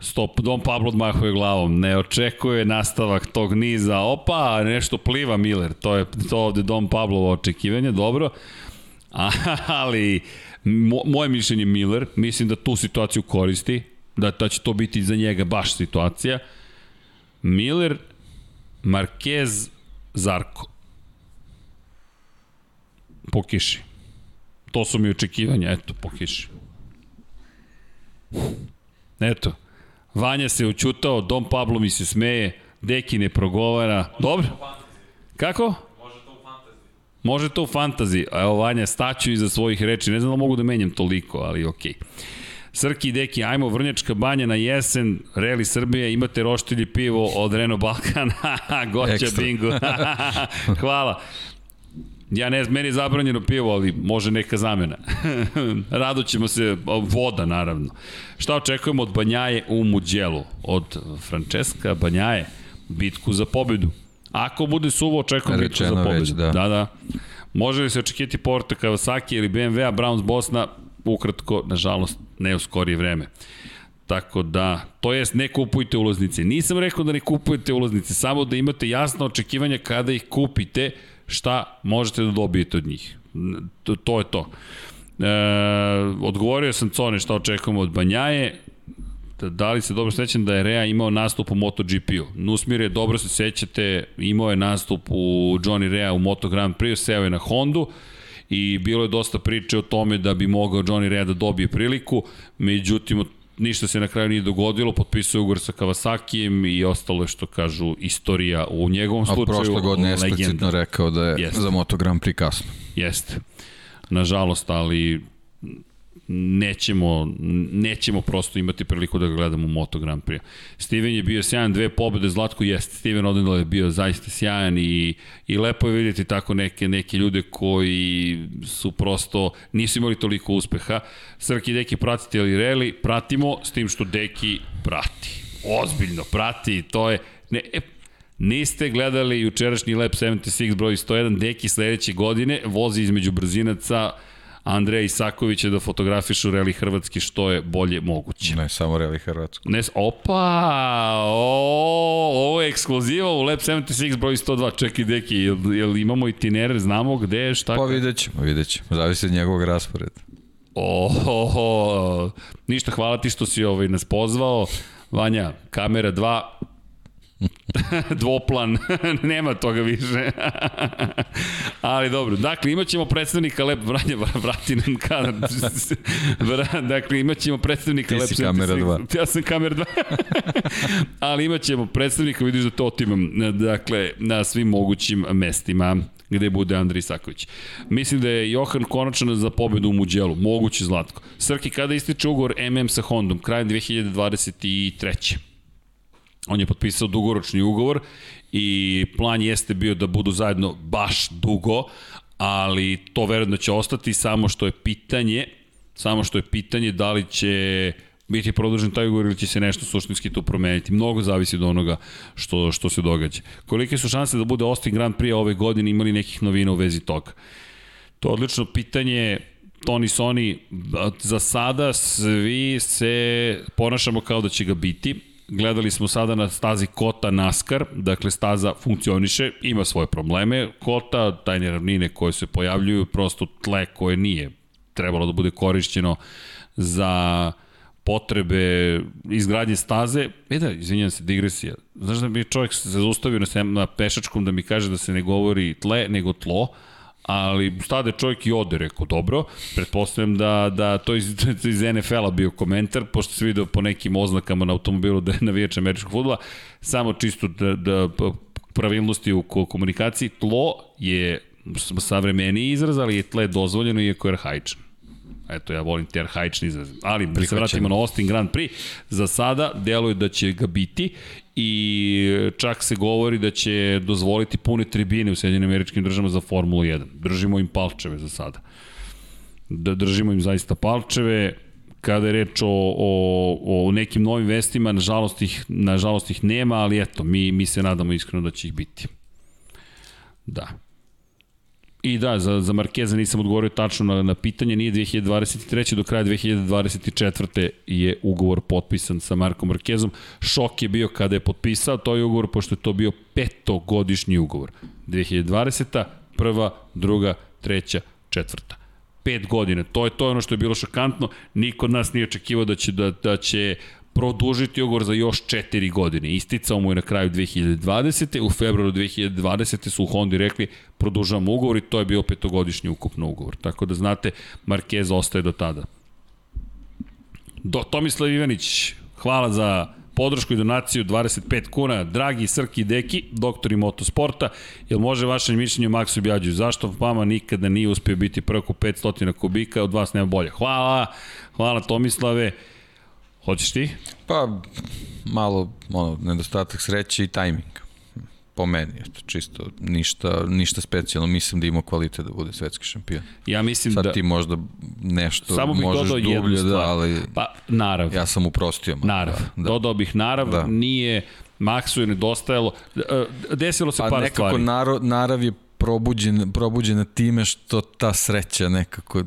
Stop, Don Pablo odmahuje glavom, ne očekuje nastavak tog niza, opa, nešto pliva Miller, to je to ovde Don Pablovo očekivanje, dobro, [laughs] ali Mo, moje mišljenje Miller, mislim da tu situaciju koristi, da, da će to biti za njega baš situacija. Miller, Marquez, Zarko. Po kiši. To su mi očekivanja, eto, po kiši. Eto, Vanja se učutao, Dom Pablo mi se smeje, Deki ne progovara. Dobro? Kako? Može to u fantaziji. Evo, Vanja, staću iza svojih reči. Ne znam da mogu da menjam toliko, ali okej. Okay. Srki i Deki, ajmo Vrnjačka banja na jesen, Reli Srbije, imate roštilji pivo od Renault Balkan, [laughs] goća bingo. [laughs] Hvala. Ja ne, meni je zabranjeno pivo, ali može neka zamena. [laughs] Rado ćemo se, voda naravno. Šta očekujemo od Banjaje u Muđelu? Od Francesca Banjaje, bitku za pobedu. Ako bude suvo, očekujem bitku za pobedu. Već, da. da, da. Može li se očekivati Porta Kawasaki ili BMW-a, Browns Bosna? Ukratko, nažalost, ne u skorije vreme. Tako da, to jest ne kupujte ulaznice. Nisam rekao da ne kupujete ulaznice, samo da imate jasno očekivanja kada ih kupite, šta možete da dobijete od njih. To, to je to. E, odgovorio sam Cone šta očekujemo od Banjaje, da, da li se dobro sećam da je Rea imao nastup u MotoGP-u. Nusmir je, dobro se sećate, imao je nastup u Johnny Rea u Moto Grand Prix, seo je na Hondu i bilo je dosta priče o tome da bi mogao Johnny Rea da dobije priliku, međutim ništa se na kraju nije dogodilo, potpisao ugovor sa Kawasakijem i ostalo je što kažu istorija u njegovom slučaju. A
prošle godine je eksplicitno rekao da je Jeste. za Moto Grand Prix kasno.
Jeste. Nažalost, ali nećemo, nećemo prosto imati priliku da ga gledamo u Moto Grand Prix. Steven je bio sjajan, dve pobede, Zlatko jeste. Steven Odendal je bio zaista sjajan i, i lepo je vidjeti tako neke, neke ljude koji su prosto, nisu imali toliko uspeha. Srki Deki pratite ali reli, pratimo, s tim što Deki prati. Ozbiljno prati, to je, ne, e, Niste gledali jučerašnji Lab 76 broj 101, Deki sledeće godine vozi između brzinaca Andreja Isakovića da fotografišu Reli Hrvatski što je bolje moguće.
Ne samo Reli Hrvatski.
Ne, opa, o, ovo je ekskluziva u Lab 76 broj 102. Čekaj, deki, jel, jel imamo itinere, znamo gde je, šta?
Pa vidjet ćemo, vidjet ćemo. Zavisi od njegovog rasporeda.
O, ništa, hvala ti što si ovaj, nas pozvao. Vanja, kamera 2, [laughs] Dvoplan, [laughs] nema toga više. [laughs] Ali dobro, dakle, imat ćemo predstavnika Lep Vranja, vrati nam kadar. dakle, imat ćemo predstavnika
Lep Ti si kamera 2.
Ja sam kamera 2. Ali imat ćemo predstavnika, vidiš da to otimam, dakle, na svim mogućim mestima gde bude Andrej Isaković. Mislim da je Johan konačno za pobedu u Muđelu, moguće Zlatko. Srki, kada ističe ugovor MM sa Hondom? Krajem 2023. On je potpisao dugoročni ugovor i plan jeste bio da budu zajedno baš dugo, ali to verovatno će ostati samo što je pitanje, samo što je pitanje da li će biti produžen taj ugovor ili će se nešto suštinski tu promeniti. Mnogo zavisi od onoga što, što se događa. Kolike su šanse da bude Austin Grand Prix ove godine imali nekih novina u vezi toga? To je odlično pitanje, Tony Sony, za sada svi se ponašamo kao da će ga biti, Gledali smo sada na stazi Kota Naskar, dakle staza funkcioniše, ima svoje probleme. Kota, tajne ravnine koje se pojavljuju, prosto tle koje nije trebalo da bude korišćeno za potrebe izgradnje staze. E da, izvinjam se, digresija. Znaš da bi čovjek se zaustavio na, na pešačkom da mi kaže da se ne govori tle, nego tlo, ali stade čovjek i ode, rekao, dobro, pretpostavljam da, da to iz, [laughs] iz NFL-a bio komentar, pošto se vidio po nekim oznakama na automobilu da je navijač američkog futbola, samo čisto da, da pravilnosti u komunikaciji, tlo je savremeniji izraz, ali je tle dozvoljeno iako je arhaičan. Eto, ja volim te arhaični izraz. Ali, da se vratimo na Austin Grand Prix, za sada deluje da će ga biti i čak se govori da će dozvoliti pune tribine u Sjedinjenim američkim državama za Formulu 1. Držimo im palčeve za sada. Da držimo im zaista palčeve, kada je reč o, o, o nekim novim vestima, nažalost ih, nažalost ih nema, ali eto, mi, mi se nadamo iskreno da će ih biti. Da. I da, za, za Markeza nisam odgovorio tačno na, na pitanje, nije 2023. do kraja 2024. je ugovor potpisan sa Markom Markezom. Šok je bio kada je potpisao to je ugovor, pošto je to bio petogodišnji ugovor. 2020. prva, druga, treća, četvrta. Pet godina, to je to ono što je bilo šokantno, niko od nas nije očekivao da će, da, da će produžiti ugovor za još 4 godine. Isticao mu je na kraju 2020. U februaru 2020. su u Hondi rekli produžavamo ugovor i to je bio petogodišnji ukupno ugovor. Tako da znate, Marquez ostaje do tada. Do, Tomislav Ivanić, hvala za podršku i donaciju 25 kuna. Dragi Srki Deki, doktori motosporta, jel može vaše mišljenje Maksu Bjađu? Zašto vama nikada nije uspio biti preko 500 kubika, od vas nema bolje? Hvala, hvala Tomislave. Hoćeš ti?
Pa, malo ono, nedostatak sreće i tajming po meni, eto, čisto ništa, ništa specijalno, mislim da ima kvalitet da bude svetski šampion.
Ja mislim
Sad
da...
ti možda nešto
Samo bih
možeš dublje, da, ali
Pa, narav.
ja sam uprostio. malo,
Narav.
Da,
Da. Dodao bih narav, da. Nije Maksu je nedostajalo. E, Desilo se
Pa
par
nekako
stvari.
naro, narav je probuđen, probuđena time što ta sreća nekako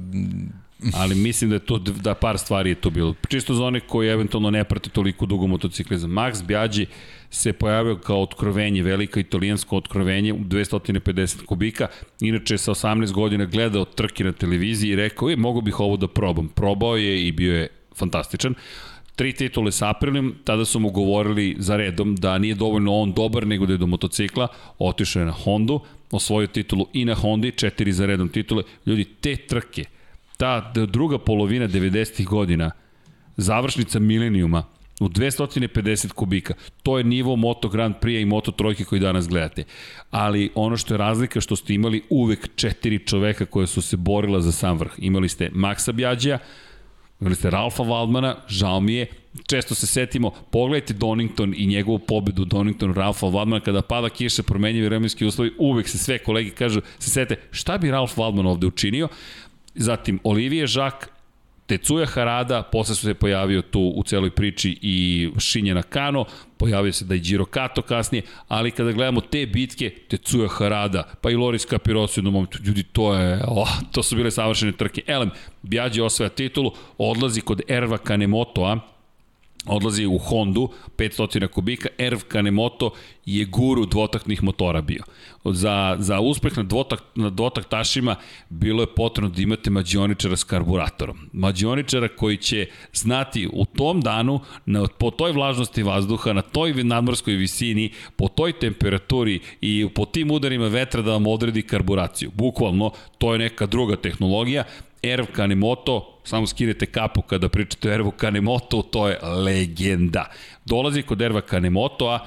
ali mislim da je to da par stvari je to bilo. Čisto za one koji eventualno ne prate toliko dugo motociklizam. Max Biaggi se pojavio kao otkrovenje, veliko italijansko otkrovenje u 250 kubika. Inače sa 18 godina gledao trke na televiziji i rekao, je, mogu bih ovo da probam. Probao je i bio je fantastičan tri titule sa Aprilim, tada su mu govorili za redom da nije dovoljno on dobar, nego da je do motocikla, otišao je na Hondu, osvojio titulu i na Hondi, četiri za redom titule. Ljudi, te trke, ta druga polovina 90. godina, završnica milenijuma, u 250 kubika. To je nivo Moto Grand Prix i Moto Trojke koji danas gledate. Ali ono što je razlika što ste imali uvek četiri čoveka koje su se borila za sam vrh. Imali ste Maxa Bjađija, Imali ste Ralfa Waldmana, žao mi je, često se setimo, pogledajte Donington i njegovu pobedu Donington Ralfa Waldmana, kada pada kiša, promenjivi vremenski uslovi, uvek se sve kolege kažu, se sete, šta bi Ralf Waldman ovde učinio? Zatim, Olivier Jacques, Tecuja Harada, posle su se pojavio tu u celoj priči i Shinja Nakano, pojavio se da i Giro Kato kasnije, ali kada gledamo te bitke, Tecuja Harada, pa i Loris Capirosi u jednom momentu, ljudi, to je, oh, to su bile savršene trke. Elem, Bjađe osvaja titulu, odlazi kod Erva Kanemotoa, odlazi u Hondu, 500 kubika, Erv Kanemoto je guru dvotaktnih motora bio. Za, za uspeh na, dvotak, na dvotaktašima bilo je potrebno da imate mađioničara s karburatorom. Mađioničara koji će znati u tom danu, na, po toj vlažnosti vazduha, na toj nadmorskoj visini, po toj temperaturi i po tim udarima vetra da vam odredi karburaciju. Bukvalno, to je neka druga tehnologija. Erv Kanemoto, samo skinete kapu kada pričate o Ervu Kanemoto, to je legenda. Dolazi kod Erva Kanemotoa,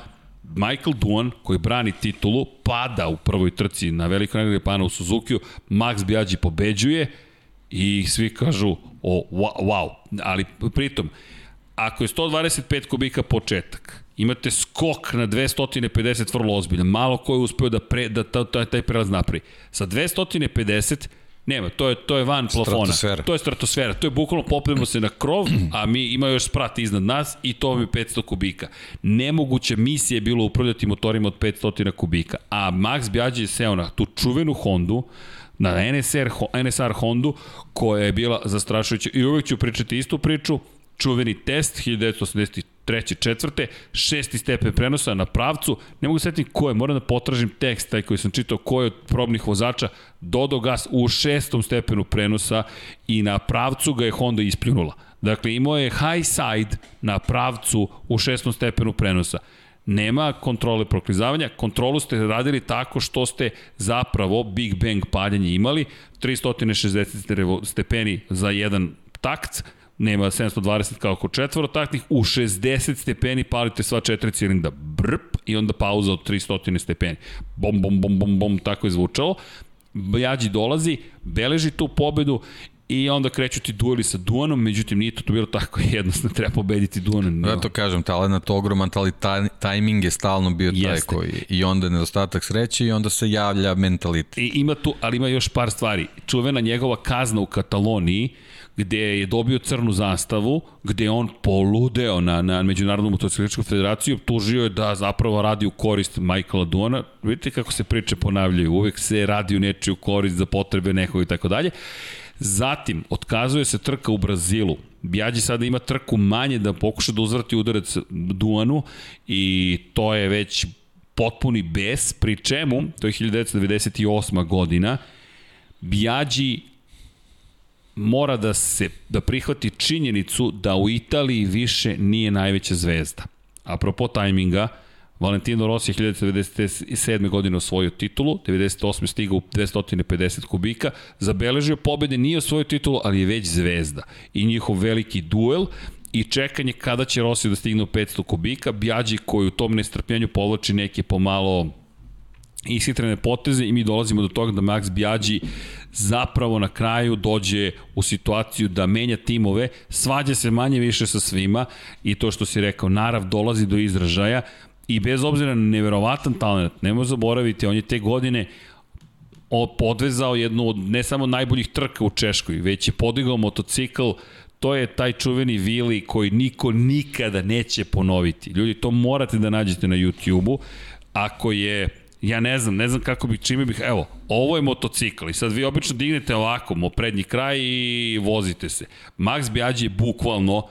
Michael Duan, koji brani titulu, pada u prvoj trci na velikoj nagradi Japana u Suzukiju, Max Biaggi pobeđuje i svi kažu o, wow, ali pritom, ako je 125 kubika početak, imate skok na 250 vrlo ozbiljno, malo ko je uspeo da, pre, da taj, taj prelaz napravi. Sa 250 Nema, to je, to je van plafona.
Stratosfera.
To je stratosfera. To je bukvalno popnemo se na krov, a mi ima još sprat iznad nas i to vam je 500 kubika. Nemoguća misija je bilo upravljati motorima od 500 kubika. A Max Bjađe je seo na tu čuvenu Hondu, na NSR, NSR Hondu, koja je bila zastrašujuća. I uvek ću pričati istu priču, čuveni test 1983. četvrte, šesti stepen prenosa na pravcu, ne mogu setiti ko je, moram da potražim tekst, taj koji sam čitao, ko je od probnih vozača, dodao gas u šestom stepenu prenosa i na pravcu ga je Honda ispljunula. Dakle, imao je high side na pravcu u šestom stepenu prenosa. Nema kontrole proklizavanja, kontrolu ste radili tako što ste zapravo Big Bang paljanje imali, 360 stepeni za jedan takt, nema 720 kao kod četvorotaktnih, u 60 stepeni palite sva četiri cilinda, brp, i onda pauza od 300 stepeni. Bom, bom, bom, bom, bom, tako je zvučalo. Bjađi dolazi, beleži tu pobedu i onda kreću ti dueli sa Duanom, međutim nije to, to bilo tako [laughs] jednostavno, treba pobediti Duana.
No. Ja to kažem, talent ogroman, ali taj, tajming je stalno bio taj
Jeste.
koji, i onda je nedostatak sreće i onda se javlja mentalitet.
I ima tu, ali ima još par stvari. Čuvena njegova kazna u Kataloniji, gde je dobio crnu zastavu, gde je on poludeo na, na Međunarodnu motocikličku federaciju, tužio je da zapravo radi u korist Michaela Duana. Vidite kako se priče ponavljaju, uvek se radi u nečiju korist za potrebe nekog i tako dalje. Zatim, otkazuje se trka u Brazilu. Bjađi sada ima trku manje da pokuša da uzvrati udarac Duanu i to je već potpuni bes, pri čemu, to je 1998. godina, Bjađi mora da se da prihvati činjenicu da u Italiji više nije najveća zvezda. Apropo tajminga, Valentino Rossi je 1997. godine osvojio titulu, 98. stigao u 250 kubika, zabeležio pobede, nije osvojio titulu, ali je već zvezda. I njihov veliki duel i čekanje kada će Rossi da stigne u 500 kubika, Bjađi koji u tom nestrpljenju povlači neke pomalo ishitrene poteze i mi dolazimo do toga da Max Bjađi zapravo na kraju dođe u situaciju da menja timove, svađa se manje više sa svima i to što si rekao, narav dolazi do izražaja i bez obzira na neverovatan talent, nemoj zaboraviti, on je te godine podvezao jednu od ne samo najboljih trka u Češkoj, već je podigao motocikl to je taj čuveni Vili koji niko nikada neće ponoviti. Ljudi, to morate da nađete na YouTube-u. Ako je ja ne znam, ne znam kako bih, čime bih, evo, ovo je motocikl i sad vi obično dignete ovako, mo prednji kraj i vozite se. Max Bjađi je bukvalno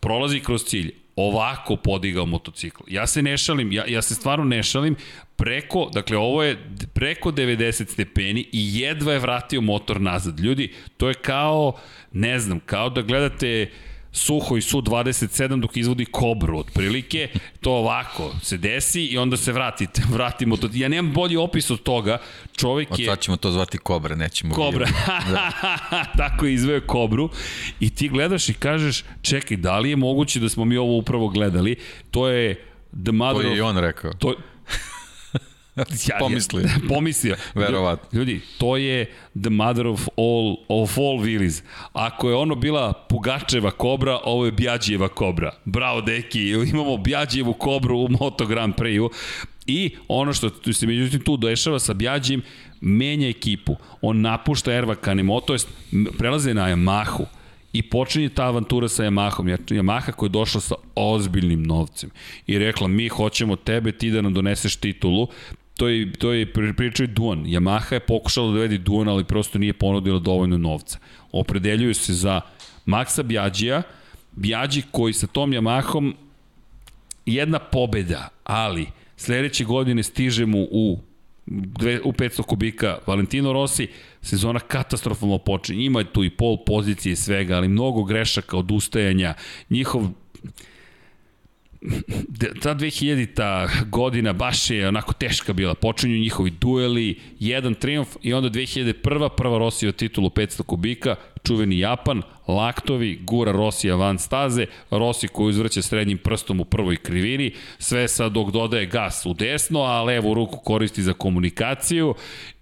prolazi kroz cilj, ovako podigao motocikl. Ja se ne šalim, ja, ja se stvarno ne šalim, preko, dakle ovo je preko 90 stepeni i jedva je vratio motor nazad. Ljudi, to je kao, ne znam, kao da gledate uh, suho i su 27 dok izvodi kobru otprilike, to ovako se desi i onda se vratite, [laughs] vratimo to. Ja nemam bolji opis od toga, čovek je...
Od sad ćemo to zvati kobra, nećemo...
Kobra, [laughs] da. tako je izveo kobru i ti gledaš i kažeš, čekaj, da li je moguće da smo mi ovo upravo gledali, to je The Mother
To je i on rekao.
To, [laughs]
ja, pomislio.
Ja, [laughs] pomislio.
Verovatno.
Ljudi, to je the mother of all, of all Willis. Ako je ono bila Pugačeva kobra, ovo je Bjađijeva kobra. Bravo, deki, imamo Bjađijevu kobru u Moto Grand Prix-u. I ono što se međutim tu dešava sa Bjađim, menja ekipu. On napušta Erva Kanemo, to jest prelaze na Yamahu i počinje ta avantura sa Yamahom. Yamaha koja je došla sa ozbiljnim novcem i rekla mi hoćemo tebe, ti da nam doneseš titulu, to je, to je pričao i Duan. Yamaha je pokušala da vedi Duan, ali prosto nije ponudila dovoljno novca. Opredeljuju se za Maxa Bjađija, Bjađi koji sa tom Yamahom jedna pobeda, ali sledeće godine stiže mu u dve, u 500 kubika Valentino Rossi, sezona katastrofalno počinje. Ima tu i pol pozicije svega, ali mnogo grešaka, odustajanja. Njihov ta 2000-ta godina baš je onako teška bila. Počinju njihovi dueli, jedan triumf i onda 2001. prva Rosija titulu 500 kubika, čuveni Japan, laktovi, gura Rosija van staze, Rossi koji uzvrće srednjim prstom u prvoj krivini, sve sad dok dodaje gas u desno, a levu ruku koristi za komunikaciju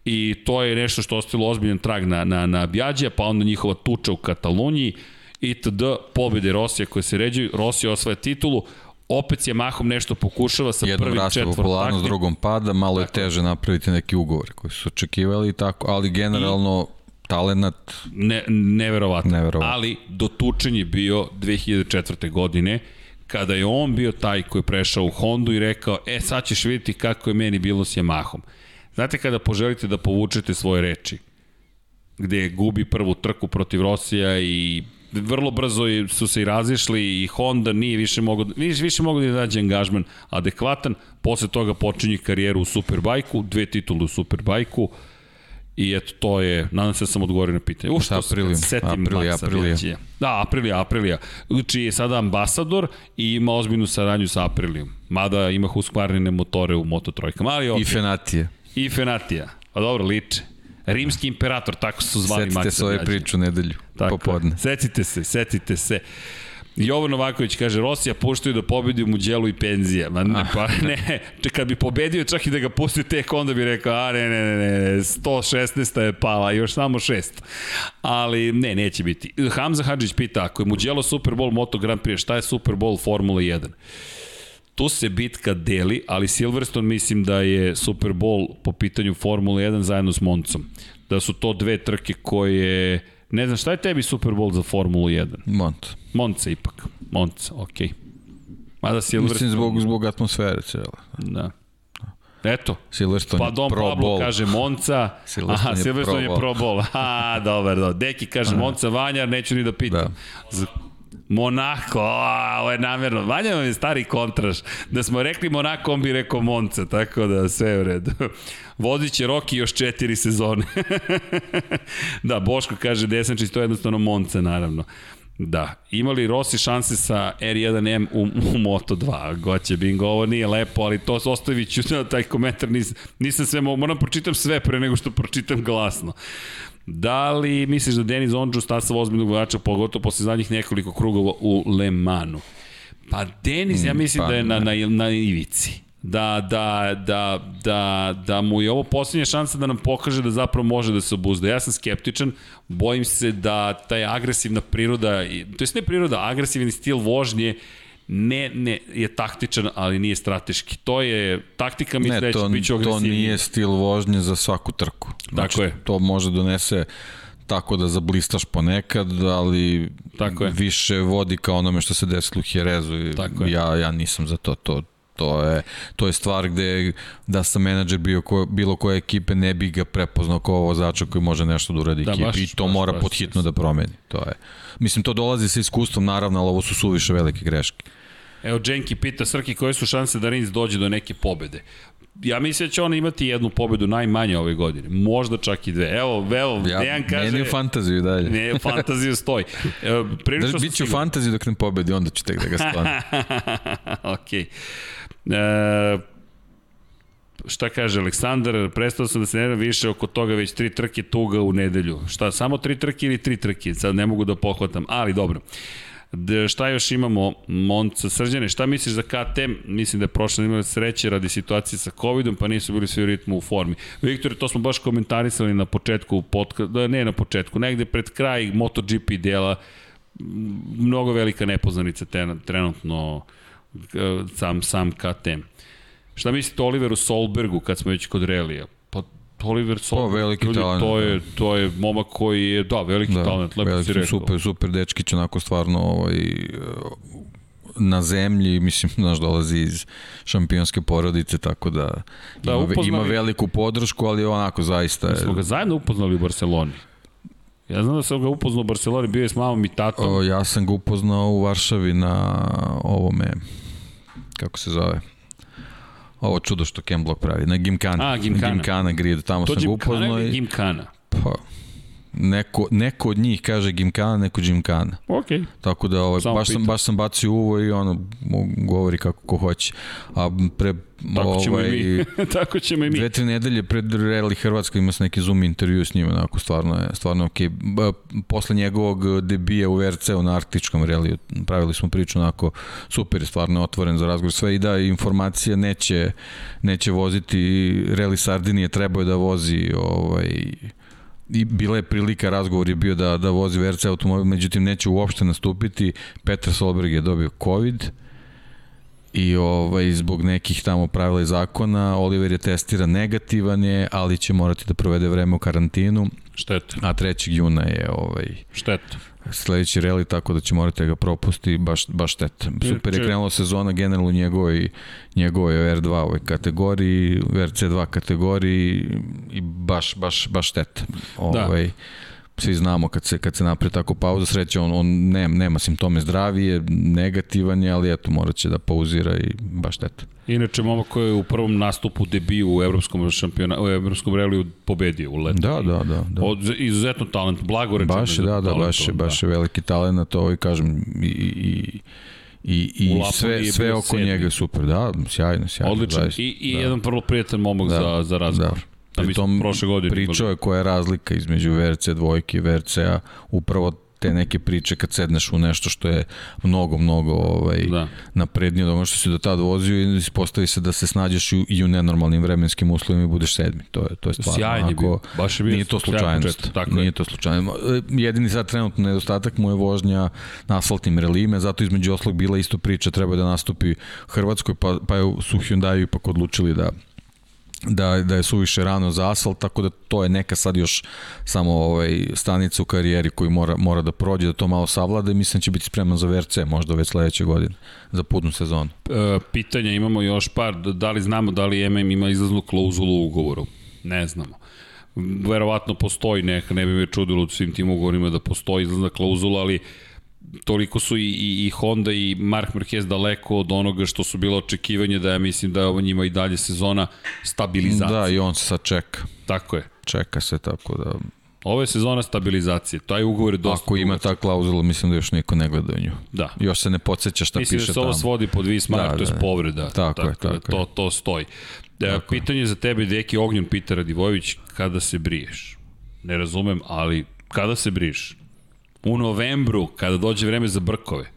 i to je nešto što ostalo ozbiljan trag na, na, na Bjađa, pa onda njihova tuča u Kataloniji, itd. pobede Rosija koje se ređuju, Rosija osvaja titulu, opet je mahom nešto pokušava sa
Jednom
prvim
raste popularnost, drugom pada, malo tako. je teže napraviti neki ugovor koji su očekivali tako, ali generalno I, talenat
ne, neverovatno. neverovatno. Ali dotučen je bio 2004. godine kada je on bio taj koji je prešao u Hondu i rekao, e sad ćeš vidjeti kako je meni bilo s Yamahom. Znate kada poželite da povučete svoje reči, gde gubi prvu trku protiv Rosija i vrlo brzo su se i razišli i Honda nije više mogo, više, više mogo da dađe angažman adekvatan, posle toga počinje karijeru u Superbajku, dve titule u Superbajku, I eto, to je, nadam se da sam odgovorio na pitanje.
U što
se setim
Aprilija, Aprilija.
Da, Aprilija, Aprilija. Čiji je sada ambasador i ima ozbiljnu saradnju sa Aprilijom. Mada ima huskvarnine motore u Moto trojkama. Ali, okay.
I Fenatije.
I Fenatija. Pa dobro, liče. Rimski imperator, tako su zvali Setite
Maksa se ove priču nedelju, tako, popodne.
Setite se, setite se. Jovo Novaković kaže, Rosija puštaju da pobedi u Muđelu i penzija. Ma ne, pa ne, kad bi pobedio čak i da ga pusti tek, onda bi rekao, a ne, ne, ne, ne, 116 je pala, još samo 6. Ali ne, neće biti. Hamza Hadžić pita, ako je Muđelo Super Bowl Moto Grand Prix, šta je Super Bowl Formula 1? Tu se bitka deli, ali Silverstone mislim da je Super Bowl po pitanju Formule 1 zajedno s Moncom. Da su to dve trke koje... Ne znam, šta je tebi Super Bowl za Formulu 1?
Monca.
Monca ipak. Monca, okej. Okay. Mada Silverstone...
Mislim zbog, zbog atmosfere cijela.
Da. Eto.
Silverstone
pa Don
Pro
Pablo
Bowl.
kaže Monca,
Silverstone
aha,
je
Silverstone
Pro
je Pro Bowl. [laughs] Ha, dobar, dobar. Deki kaže. Monca Vanjar, neću ni da pitam. Da. Monako, o, ovo je namjerno. Vanja vam je stari kontraš. Da smo rekli Monako, on bi rekao Monca, tako da sve je u redu. Vozit će Roki još četiri sezone. [laughs] da, Boško kaže Desančić, to je jednostavno Monca, naravno. Da, imali Rossi šanse sa R1M u, u Moto2, goće bingo, ovo nije lepo, ali to ostavit ću na [laughs] taj komentar, nis, nisam sve, moram pročitam sve pre nego što pročitam glasno. Da li misliš da Denis Ondžu stasa ozbiljnog vozača, pogotovo posle zadnjih nekoliko krugova u Le Manu? Pa Denis, ja mm, mislim pa, da je na, na, na ivici da, da, da, da, da mu je ovo poslednja šansa da nam pokaže da zapravo može da se obuzda. Ja sam skeptičan, bojim se da taj agresivna priroda, to je ne priroda, agresivni stil vožnje ne, ne, je taktičan, ali nije strateški. To je, taktika mi da će biti
to nije stil vožnje za svaku trku. Znači,
Tako je.
To može donese tako da zablistaš ponekad, ali tako je. više vodi kao onome što se desilo u Jerezu. Tako je. Ja, ja nisam za to. To, To je, to je stvar gde da sam menadžer bio ko, bilo koje ekipe ne bi ga prepoznao kao vozača koji može nešto da uradi da, ekipi baš, i to baš, mora baš, podhitno da promeni. To je. Mislim, to dolazi sa iskustvom naravno, ali ovo su suviše velike greške.
Evo, Dženki pita Srki koje su šanse da Rins dođe do neke pobede ja mislim da će on imati jednu pobedu najmanje ove godine. Možda čak i dve. Evo, evo, ja, Dejan kaže...
Meni u fantaziju dalje.
Ne, u fantaziju stoji. Evo,
da, Biće u fantaziju dok ne pobedi, onda ću tek da ga stvarno. [laughs]
Okej. Okay. E, šta kaže Aleksandar, prestao sam da se ne više oko toga, već tri trke tuga u nedelju. Šta, samo tri trke ili tri trke? Sad ne mogu da pohvatam, ali dobro. Uh, De, šta još imamo? Monca Srđane, šta misliš za KTM? Mislim da je prošle imali sreće radi situacije sa Covidom, pa nisu bili svi u ritmu u formi. Viktor, to smo baš komentarisali na početku podka, da, ne na početku, negde pred kraj MotoGP dela, mnogo velika nepoznanica ten, trenutno sam, sam KTM. Šta mislite Oliveru Solbergu kad smo već kod relija? Oliver Sol,
pa, veliki ljudi, talent.
To je, da. to je momak koji je, da, veliki da, talent, lepo veliki, si rekao.
Super, super dečkić, onako stvarno ovaj, na zemlji, mislim, [laughs] znaš, dolazi iz šampionske porodice, tako da, da ima, upoznali, ima veliku podršku, ali onako zaista
je... Smo ga zajedno upoznali u Barceloni. Ja znam da sam ga upoznao u Barceloni, bio je s mamom i tatom.
O, ja sam ga upoznao u Varšavi na ovome, kako se zove, ovo čudo što Ken Block pravi, na Gimkana.
A, Gimkana.
Gimkana Grid, tamo to sam ga upoznao. To
Gimkana
Pa, neko, neko od njih kaže Gimkana, neko Gimkana.
Ok.
Tako da ovaj, baš, sam, baš sam bacio uvo i ono, govori kako ko hoće. A pre
Tako ćemo ovaj, i mi. [laughs] Tako ćemo i mi.
Dve, tri nedelje pred Rally Hrvatska ima se neki Zoom intervju s njima, onako, stvarno je, stvarno ok. Posle njegovog debija u VRC-u na Arktičkom ralliju, pravili smo priču onako, super, stvarno otvoren za razgovor. Sve i da informacija neće, neće voziti Rally Sardinije, trebao je da vozi ovaj, i bila je prilika, razgovor je bio da, da vozi VRC automobil, međutim neće uopšte nastupiti. Petar Solberg je dobio COVID i ovaj, zbog nekih tamo pravila i zakona Oliver je testiran negativan je, ali će morati da provede vreme u karantinu.
Šteta.
A 3. juna je ovaj,
Šteta
sledeći reli, tako da će morati da ga propusti, baš, baš šteta. Super je krenula sezona generalno njegovoj, njegovoj R2 ovoj kategoriji, RC2 kategoriji i baš, baš, baš šteta. Da. Svi znamo kad se, kad se napravi tako pauza, sreće on, on nema, nema simptome zdravije, negativan je, ali eto, morat će da pauzira i baš šteta.
Inače, momak koji je u prvom nastupu debiju u evropskom šampiona, u evropskom reliju pobedio u letu.
Da, da, da. da.
Od, izuzetno talent, blago rečeno.
Baš je, da, da, baš je, baš je veliki talent, to i kažem, i, i, i, i sve, sve oko sedmi. njega je super, da, sjajno, sjajno.
Zaista, i, i da. jedan prvo prijatelj momak da, za, za razgovor. Da.
Pritom, prošle godine pričao je koja je razlika između VRC dvojke i VRC-a, upravo te neke priče kad sedneš u nešto što je mnogo, mnogo ovaj, da. naprednije od ono što si do tada vozio i ispostavi se da se snađeš i u nenormalnim vremenskim uslovima i budeš sedmi. To je, to je stvarno.
Sjajni bio. Baš je bio
nije to slučajnost. Tako nije je. to slučajno. Jedini sad trenutno nedostatak mu je vožnja na asfaltnim relime, zato između oslog bila isto priča, treba da nastupi Hrvatskoj, pa, pa je su Hyundai ipak odlučili da da, da je suviše rano za asfalt, tako da to je neka sad još samo ovaj, stanica u karijeri koju mora, mora da prođe, da to malo savlada i mislim da će biti spreman za VRC možda već sledeće godine, za putnu sezonu.
E, pitanja imamo još par, da li znamo da li MM ima izlaznu klauzulu u ugovoru? Ne znamo. Verovatno postoji neka, ne bi me čudilo u svim tim ugovorima da postoji izlazna klauzula, ali toliko su i, i, i Honda i Mark Marquez daleko od onoga što su bilo očekivanje da ja mislim da je ovo njima i dalje sezona stabilizacije.
Da, i on se sad čeka.
Tako je.
Čeka se, tako da...
Ovo je sezona stabilizacije. Taj ugovor je dosta
Ako ima ta klauzula, mislim da još niko ne gleda u nju.
Da.
Još se ne podsjeća šta
mislim da
piše
se ovo
tamo.
svodi pod Vismar,
Da,
da, to je
da.
povreda.
Tako je,
da
tako
to, to stoji. E, pitanje za tebe, Deki Ognjen, pita Radivojević, kada se briješ? Ne razumem, ali kada se briješ? U novembru, kada dođe vreme za brkove.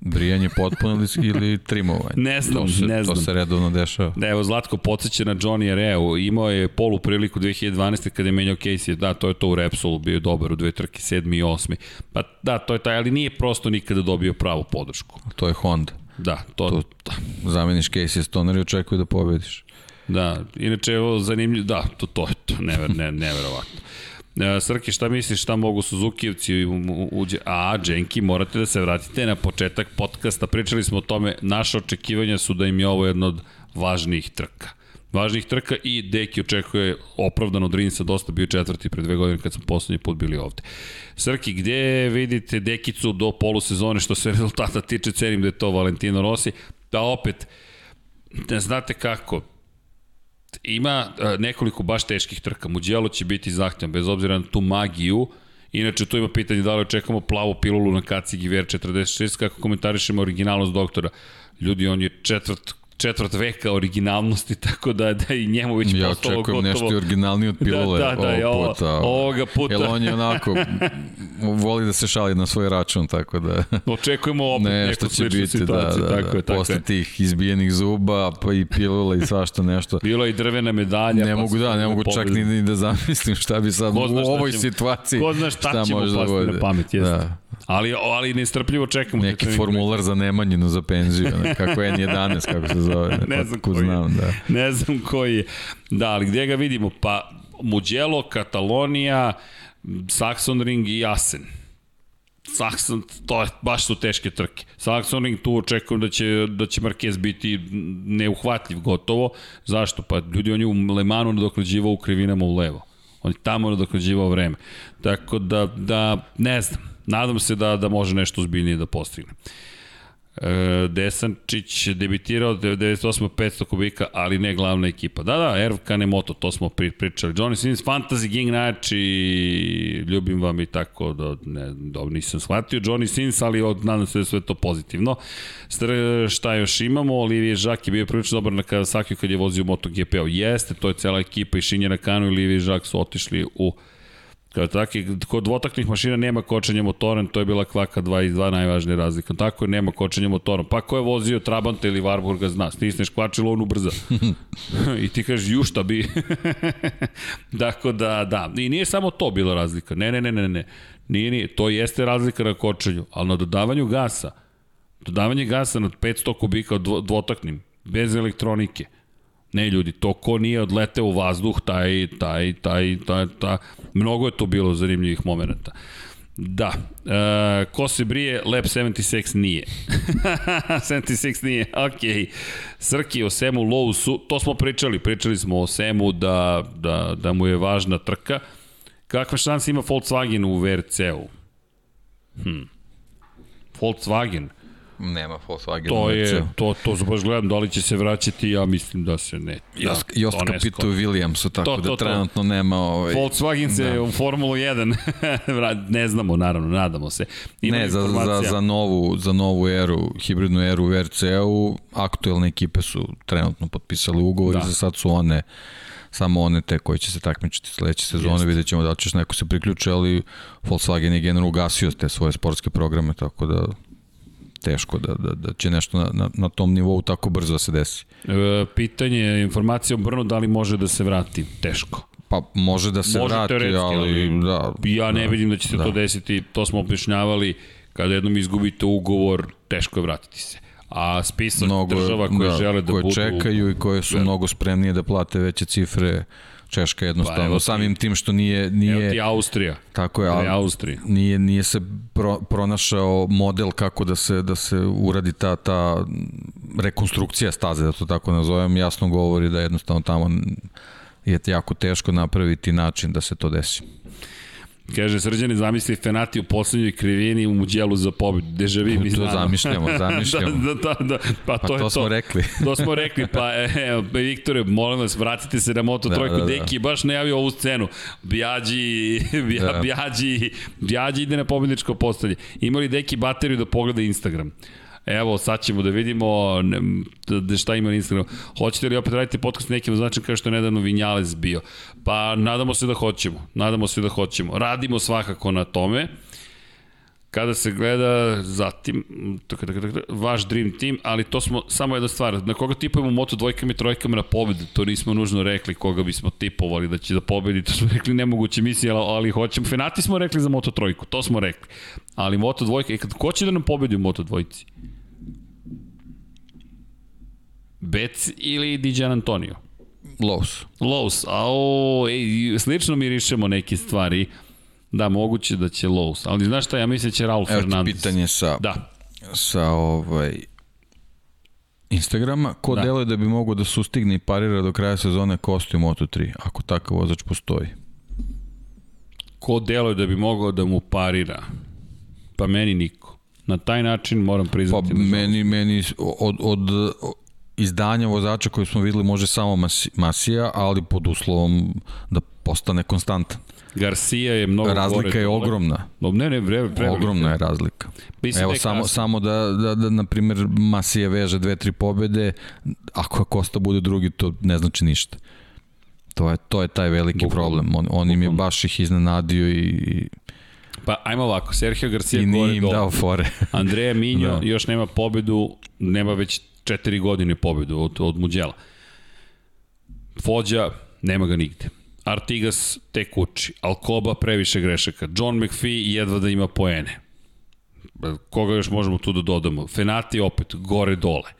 Brijanje potpuno ili, ili trimovanje?
Ne znam,
to se,
ne znam.
To se redovno dešava.
Da, evo Zlatko podsjeća na Johnny Areu, imao je polu priliku 2012. kada je menjao Casey, da, to je to u Repsolu, bio je dobar u dve trke, sedmi i osmi. Pa da, to je taj, ali nije prosto nikada dobio pravu podršku.
To je Honda.
Da, to,
To, zameniš Casey Stoner i očekuje da pobediš.
Da, inače evo zanimljivo, da, to, to je to, never, ne, neverovatno. E, Srki, šta misliš, šta mogu Suzukijevci uđe? A, Dženki, morate da se vratite na početak podcasta. Pričali smo o tome, naše očekivanja su da im je ovo jedna od važnijih trka. Važnijih trka i Deki očekuje opravdano od Rinsa, dosta bio četvrti pre dve godine kad smo poslednji put bili ovde. Srki, gde vidite Dekicu do polusezone što se [laughs] rezultata tiče, cenim da je to Valentino Rossi, da opet, znate kako, ima uh, nekoliko baš teških trka. Muđelo će biti zahtjevan, bez obzira na tu magiju. Inače, tu ima pitanje da li očekamo plavu pilulu na kacigi VR46, kako komentarišemo originalnost doktora. Ljudi, on je četvrt četvrt veka originalnosti, [laughs] tako da da i njemu već
ja
postalo gotovo.
očekujem nešto originalnije od pilule
da, da, da,
ovog
ovo,
puta.
ovoga puta.
Jer on je onako, [laughs] voli da se šali na svoj račun, tako da...
Očekujemo opet
nešto
neku sličnu
biti,
situaciju.
da, da,
tako
da.
je, tako
Posle
je.
tih izbijenih zuba, pa i pilula i svašta nešto. [laughs]
Bilo je i drvena medalja.
Ne
pa
mogu da, ne mogu čak
pobedili.
ni, ni da zamislim šta bi sad
Ko
u
šta
ovoj
ćemo-
situaciji
Ko zna šta, ćemo
može da
pasti
bude.
na pamet, jeste.
Da.
Ali, ali nestrpljivo čekamo.
Neki formular za Nemanjinu za penziju, ne, kako je N11, kako se zove. [laughs]
Ne znam koji
znam, da.
Ne znam koji je. Da, ali gde ga vidimo? Pa Mugello, Katalonija, Saxon Ring i Asen. Saxon, to je, baš su teške trke. Saxon Ring tu očekujem da će, da će Marquez biti neuhvatljiv gotovo. Zašto? Pa ljudi, on je u Lemanu nadoknađivao u krivinama u levo. On je tamo nadoknađivao vreme. Tako da, da ne znam. Nadam se da, da može nešto ozbiljnije da postigne. E, Desančić debitirao 98 500 kubika, ali ne glavna ekipa. Da, da, Erv Kanemoto, to smo pri, pričali. Johnny Sins, Fantasy Gang znači, ljubim vam i tako, da, ne, da nisam shvatio Johnny Sins, ali od, nadam se da sve to pozitivno. Str, šta još imamo? Olivier Žak je bio prilično dobar na Kawasaki kad je vozio MotoGP-u. Jeste, to je cela ekipa i Šinjera Kanu i Olivier Žak su otišli u Kao taki, kod dvotaknih mašina nema kočenja motorom, to je bila kvaka 2 i 2 najvažnija razlika. Tako je, nema kočenja motorom. Pa ko je vozio Trabanta ili Warburga zna, stisneš kvačilo, on ubrza. [laughs] I ti kažeš, ju šta bi. [laughs] Dakle, da, da. I nije samo to bila razlika. Ne, ne, ne, ne, ne. Nije, nije. To jeste razlika na kočenju, ali na dodavanju gasa, dodavanje gasa na 500 kubika dvo, dvotaknim, bez elektronike, Ne ljudi, to ko nije odleteo u vazduh, taj, taj, taj, taj, taj, mnogo je to bilo zanimljivih momenta. Da, e, ko se brije, Lab 76 nije. [laughs] 76 nije, ok. Srki o Semu Lowsu, to smo pričali, pričali smo o Semu da, da, da mu je važna trka. Kakve šanse ima Volkswagen u VRC-u? Hm. Volkswagen,
Nema Volkswagen.
To je, to, to baš gledam, da li će se vraćati, ja mislim da se ne. Ja,
Jost, Jost
to
Capito. Williamsu, tako
To, to,
da
to.
trenutno nema ovaj...
Volkswagen se
Da.
u Formulu 1, [laughs] Vra- ne znamo, naravno, nadamo se. Ima
ne, za, za, za, novu, za novu eru, hibridnu eru u VRC-u, aktuelne ekipe su trenutno potpisale ugovor
Da.
i za sad su one samo one te koji će se takmičiti sledeće sezone,
Jeste.
vidjet ćemo da li će neko se priključi, ali Volkswagen je generalno ugasio te svoje sportske programe, tako da teško da, da, da će nešto na, na, na tom nivou tako brzo da se desi.
E, pitanje, informacija o Brnu, da li može da se vrati? Teško.
Pa može da se
Može
vrati, ali,
ali
da.
Ja ne
da,
vidim da će se
da.
to desiti, to smo objašnjavali, kada jednom izgubite ugovor, teško je vratiti se. A spisak
mnogo,
država koje
da,
žele da
koje
budu...
čekaju i koje su
Ver-
mnogo spremnije da plate veće cifre Češka jednostavno,
Pa evo ti-
samim tim što nije,
Evo
nije
ti Austrija.
tako je,
Evo
ali
Austrija.
nije, nije se pro, pronašao model kako da se da se uradi ta ta rekonstrukcija staze, da to tako nazovem, jasno govori da jednostavno tamo je jako teško napraviti način da se to desi.
Kaže, srđane zamisli Fenati u poslednjoj krivini u muđelu za pobedu. Deja vi mi
To
znamo.
zamišljamo, [laughs] zamišljamo.
da, da, da, da, pa,
Pa
to, je
to
to.
smo rekli. [laughs]
to smo rekli, pa evo, Viktore, molim vas, vratite se na Moto
Da,
Trojku.
da, da.
Deki je baš najavio ovu scenu. Bjađi, [laughs] bja,
Da.
Bjađi, Bjađi ide na pobedničko postolje. Ima li Deki bateriju da pogleda Instagram? Evo, sad ćemo da vidimo ne, da šta ima na Instagramu. Hoćete li opet raditi podcast nekim značajem kao što je nedavno Vinjales bio? Pa nadamo se da hoćemo. Nadamo se da hoćemo. Radimo svakako na tome kada se gleda zatim tak, tak, tak, vaš dream team, ali to smo samo jedna stvar, na koga tipujemo moto dvojkama i trojkama na pobedu, to nismo nužno rekli koga bismo tipovali da će da pobedi, to smo [laughs] rekli nemoguće misije, ali, ali hoćemo, Fenati smo rekli za moto trojku, to smo rekli, ali moto dvojka, i kad, ko će da nam pobedi u moto dvojci? Bec ili Dijan Antonio?
Lowe's.
Lowe's, a o, ej, slično mirišemo neke stvari, da, moguće da će Lowe's, ali znaš šta, ja mislim da će Raul
Evo ti
Fernandez.
pitanje sa,
Da,
sa ovaj, Instagrama. Ko
Da.
deluje da bi mogao da sustigne i parira do kraja sezone Kosti u Moto3, ako takav vozač postoji?
ko deluje da bi mogao da mu parira? Pa meni niko. Na taj način moram
Pa
priznati. da-
meni, meni od, od izdanja vozača koje smo videli može samo Masi- Masija, ali pod uslovom da postane konstantan.
Garcia je mnogo
Razlika
gore
je ogromna.
No, ne, ne, pre, pre,
Ogromna je razlika.
Mislim
Evo
da je
samo,
kasno.
samo da, da, da, na primjer, Masija veže dve, tri pobede, ako Kosta bude drugi, to ne znači ništa. To je, to je taj veliki
Bukvalno.
problem. On, on im je baš ih iznenadio i, i,
Pa ajmo ovako, Sergio Garcia
i
gore
im
dole.
dao fore. [laughs]
Andreja Minjo [laughs]
Da.
još nema pobedu, nema već četiri godine pobedu od, od Muđela. Fođa, nema ga nigde. Artigas tek uči. Alcoba previše grešaka. John McPhee jedva da ima poene. Koga još možemo tu da dodamo? Fenati opet, gore dole.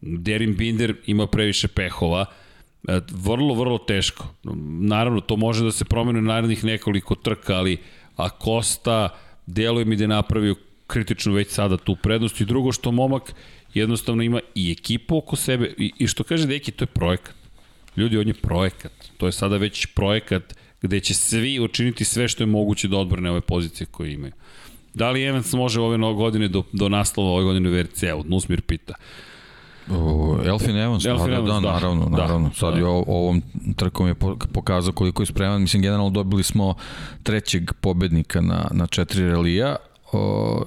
Derin Binder ima previše pehova. E, Vrlo, vrlo teško. Naravno, to može da se promene u narednih nekoliko trka, ali Acosta deluje mi da je napravio kritičnu već sada tu prednost i drugo što momak jednostavno ima i ekipu oko sebe i, i što kaže Deki, to je projekat. Ljudi, on je projekat. To je sada već projekat gde će svi učiniti sve što je moguće da odbrane ove pozicije koje imaju. Da li Evans može ove godine do, do naslova ove godine u VRC-u? Nusmir pita.
O, Elfin Evans,
Elfin
da, da,
Evans,
da,
da.
naravno,
Da,
naravno. Sad
da.
je ovom trkom je po- pokazao koliko je spreman. Mislim, generalno dobili smo trećeg pobednika na, na četiri relija. O,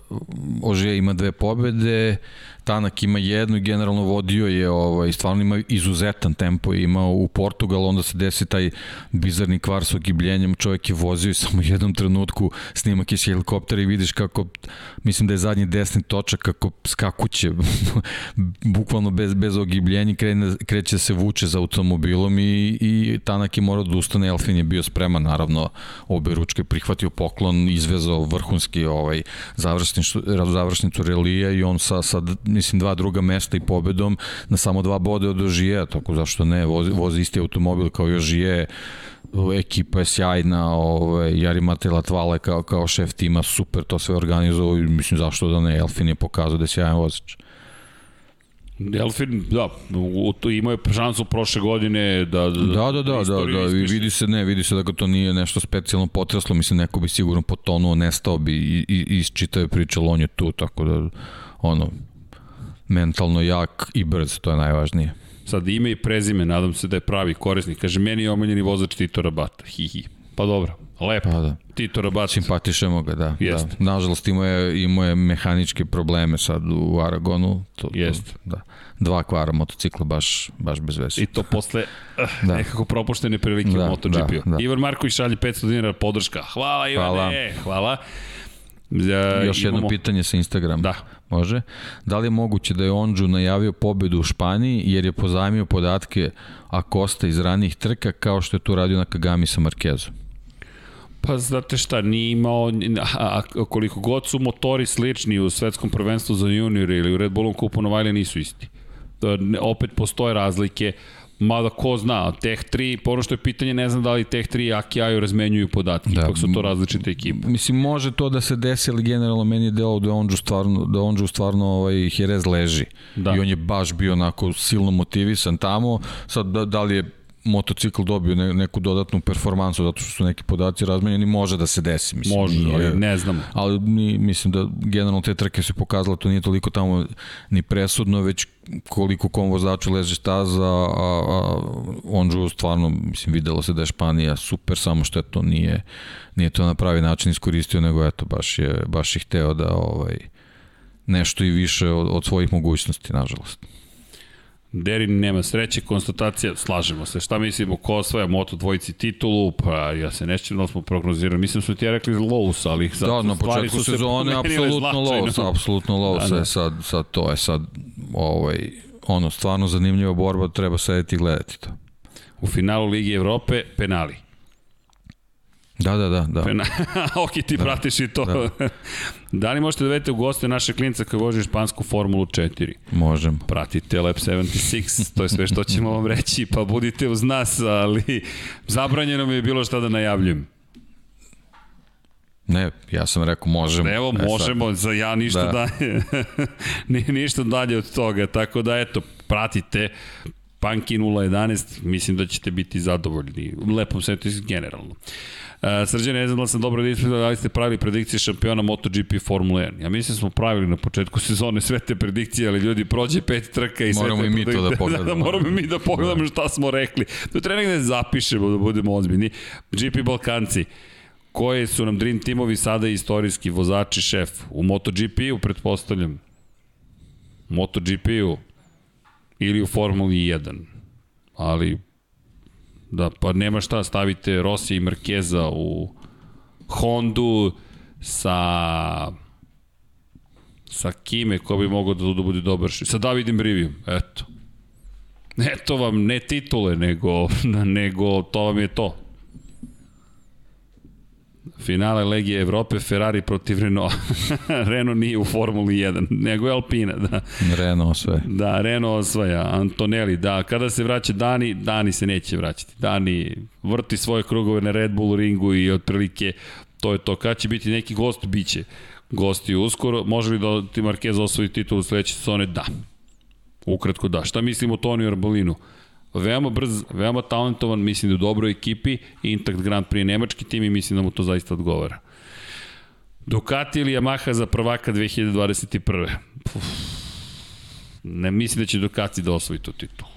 Ožije ima dve pobede, Tanak ima jednu i generalno vodio je, ovaj, stvarno ima izuzetan tempo je imao u Portugal, onda se desi taj bizarni kvar sa ogibljenjem, čovjek je vozio i samo u jednom trenutku snimak iz helikoptera i vidiš kako, mislim da je zadnji desni točak, kako skakuće, [laughs] bukvalno bez, bez ogibljenja, krene, kreće se vuče za automobilom i, i Tanak je morao da ustane, Elfin je bio spreman, naravno, obe ručke prihvatio poklon, izvezao vrhunski ovaj, završnicu, završnicu relija i on sa, sa, mislim, dva druga mesta i pobedom na samo dva bode od Ožije, tako zašto ne, vozi, vozi isti automobil kao i Ožije, ekipa je sjajna, ovaj, Jari Mate Latvale kao, kao šef tima, super to sve organizovao i mislim zašto da ne, Elfin je pokazao da je sjajan vozač.
Elfin, da, u, u, imao je šansu prošle godine da...
Da, da, da, da, da,
ispiše.
vidi se, ne, vidi se da to nije nešto specijalno potreslo, mislim neko bi sigurno potonuo, nestao bi i, i, iz čitave priče, on je tu, tako da, ono, mentalno jak i brz, to je najvažnije.
Sad ime i prezime, nadam se da je pravi korisnik. Kaže, meni je omiljeni vozač Tito Rabata. Hi, hi. Pa dobro, lepo.
Pa da.
Tito Rabata.
Simpatišemo ga, da.
Jeste.
da. Nažalost imao je, imao je mehaničke probleme sad u Aragonu. To, to,
Jeste.
Da. Dva kvara motocikla baš, baš bez veze.
I to posle uh, [laughs] da. Nekako propuštene prilike
Da,
u MotoGP-u.
da, da.
Ivan Marković šalje 500 dinara podrška. Hvala Ivane, hvala. hvala.
Još jedno pitanje sa Instagrama.
Da.
Može. Da li je moguće da je Ondžu najavio pobedu u Španiji jer je pozajmio podatke Acosta iz ranijih trka kao što je to radio na Kagami sa Markezom?
Pa znate šta, nije imao, a, a koliko god su motori slični u svetskom prvenstvu za juniore ili u Red Bullom kupu Novajle nisu isti. Opet postoje razlike, mada ko zna, Tech 3, po ono što je pitanje, ne znam da li Tech 3 i Aki razmenjuju podatke, da. Ipak su to različite ekipe.
Mislim, može to da se desi, ali generalno meni je delo da Ondžu stvarno, da Ondžu stvarno ovaj, Jerez leži.
Da.
I on je baš bio onako silno motivisan tamo. Sad, da, da li je motocikl dobio ne, neku dodatnu performansu zato što su neki podaci razmenjeni, može da se desi. Mislim,
Može,
nije,
ali ne znamo.
Ali ni, mislim da generalno te trke se pokazalo, to nije toliko tamo ni presudno, već koliko kom vozaču leže staza, a, a Onžu stvarno, mislim, videlo se da je Španija super, samo što je to nije, nije to na pravi način iskoristio, nego eto, baš je, baš je hteo da ovaj, nešto i više od, od svojih mogućnosti, nažalost.
Derin nema sreće, konstatacija, slažemo se. Šta mislimo, ko osvaja Moto dvojici titulu? Pa ja se nešćem da smo prognozirali. Mislim su ti ja rekli Lowe's, ali sad
da, na početku
su
sezone apsolutno Lowe's, apsolutno Lowe's, da, da. sad, sad to je sad ovaj, ono, stvarno zanimljiva borba, treba sedeti i gledati to.
U finalu Ligi Evrope, penali.
Da, da, da. da.
Pena... [laughs] ok, ti da. pratiš i to. Da. [laughs] da li možete da vedete u goste naše klinca koji voži špansku Formulu 4?
Možem.
Pratite Lab 76, to je sve što ćemo vam reći, pa budite uz nas, ali zabranjeno mi je bilo šta da najavljujem.
Ne, ja sam rekao možemo.
Evo, e, možemo, za ja ništa da. dalje. [laughs] ništa dalje od toga, tako da eto, pratite Panki 011, mislim da ćete biti zadovoljni. Lepom setu generalno. Uh, Srđan, ne znam da sam dobro da ispredao, da li ste pravili predikcije šampiona MotoGP Formula 1. Ja mislim da smo pravili na početku sezone sve te predikcije, ali ljudi prođe pet trka i sve
moramo
te
i mi to da pogledamo. [laughs]
da, da, moramo i mi da pogledamo da. šta smo rekli. To treba negde zapišemo da budemo ozbiljni. GP Balkanci, koje su nam Dream Teamovi sada istorijski vozači šef u MotoGP-u, pretpostavljam. MotoGP-u ili u Formuli 1. Ali Da, pa nema šta, stavite Rossi i Markeza u Hondu sa sa kime ko bi mogao da, da bude dobar sa Davidem Brivijom, eto. Eto vam, ne titule, nego, [laughs] nego to vam je to. Finale Legije Evrope, Ferrari protiv Renault. [laughs] Renault nije u Formuli 1, nego je Alpina, da.
Renault osvaja.
Da, Renault osvaja. Antonelli, da. Kada se vraća Dani, Dani se neće vraćati. Dani vrti svoje krugove na Red Bull ringu i otprilike to je to. Kad će biti neki gost, biće gosti uskoro. Može li da ti Marquez osvoji titul u sledeće sezone? Da. Ukratko da. Šta mislimo o Toniju Arbolinu? Veoma brz, veoma talentovan, mislim da u dobroj ekipi, Intact Grand Prix nemački tim i mislim da mu to zaista odgovara. Ducati ili Yamaha za prvaka 2021. Uf. Ne mislim da će Ducati da osvoji tu titul.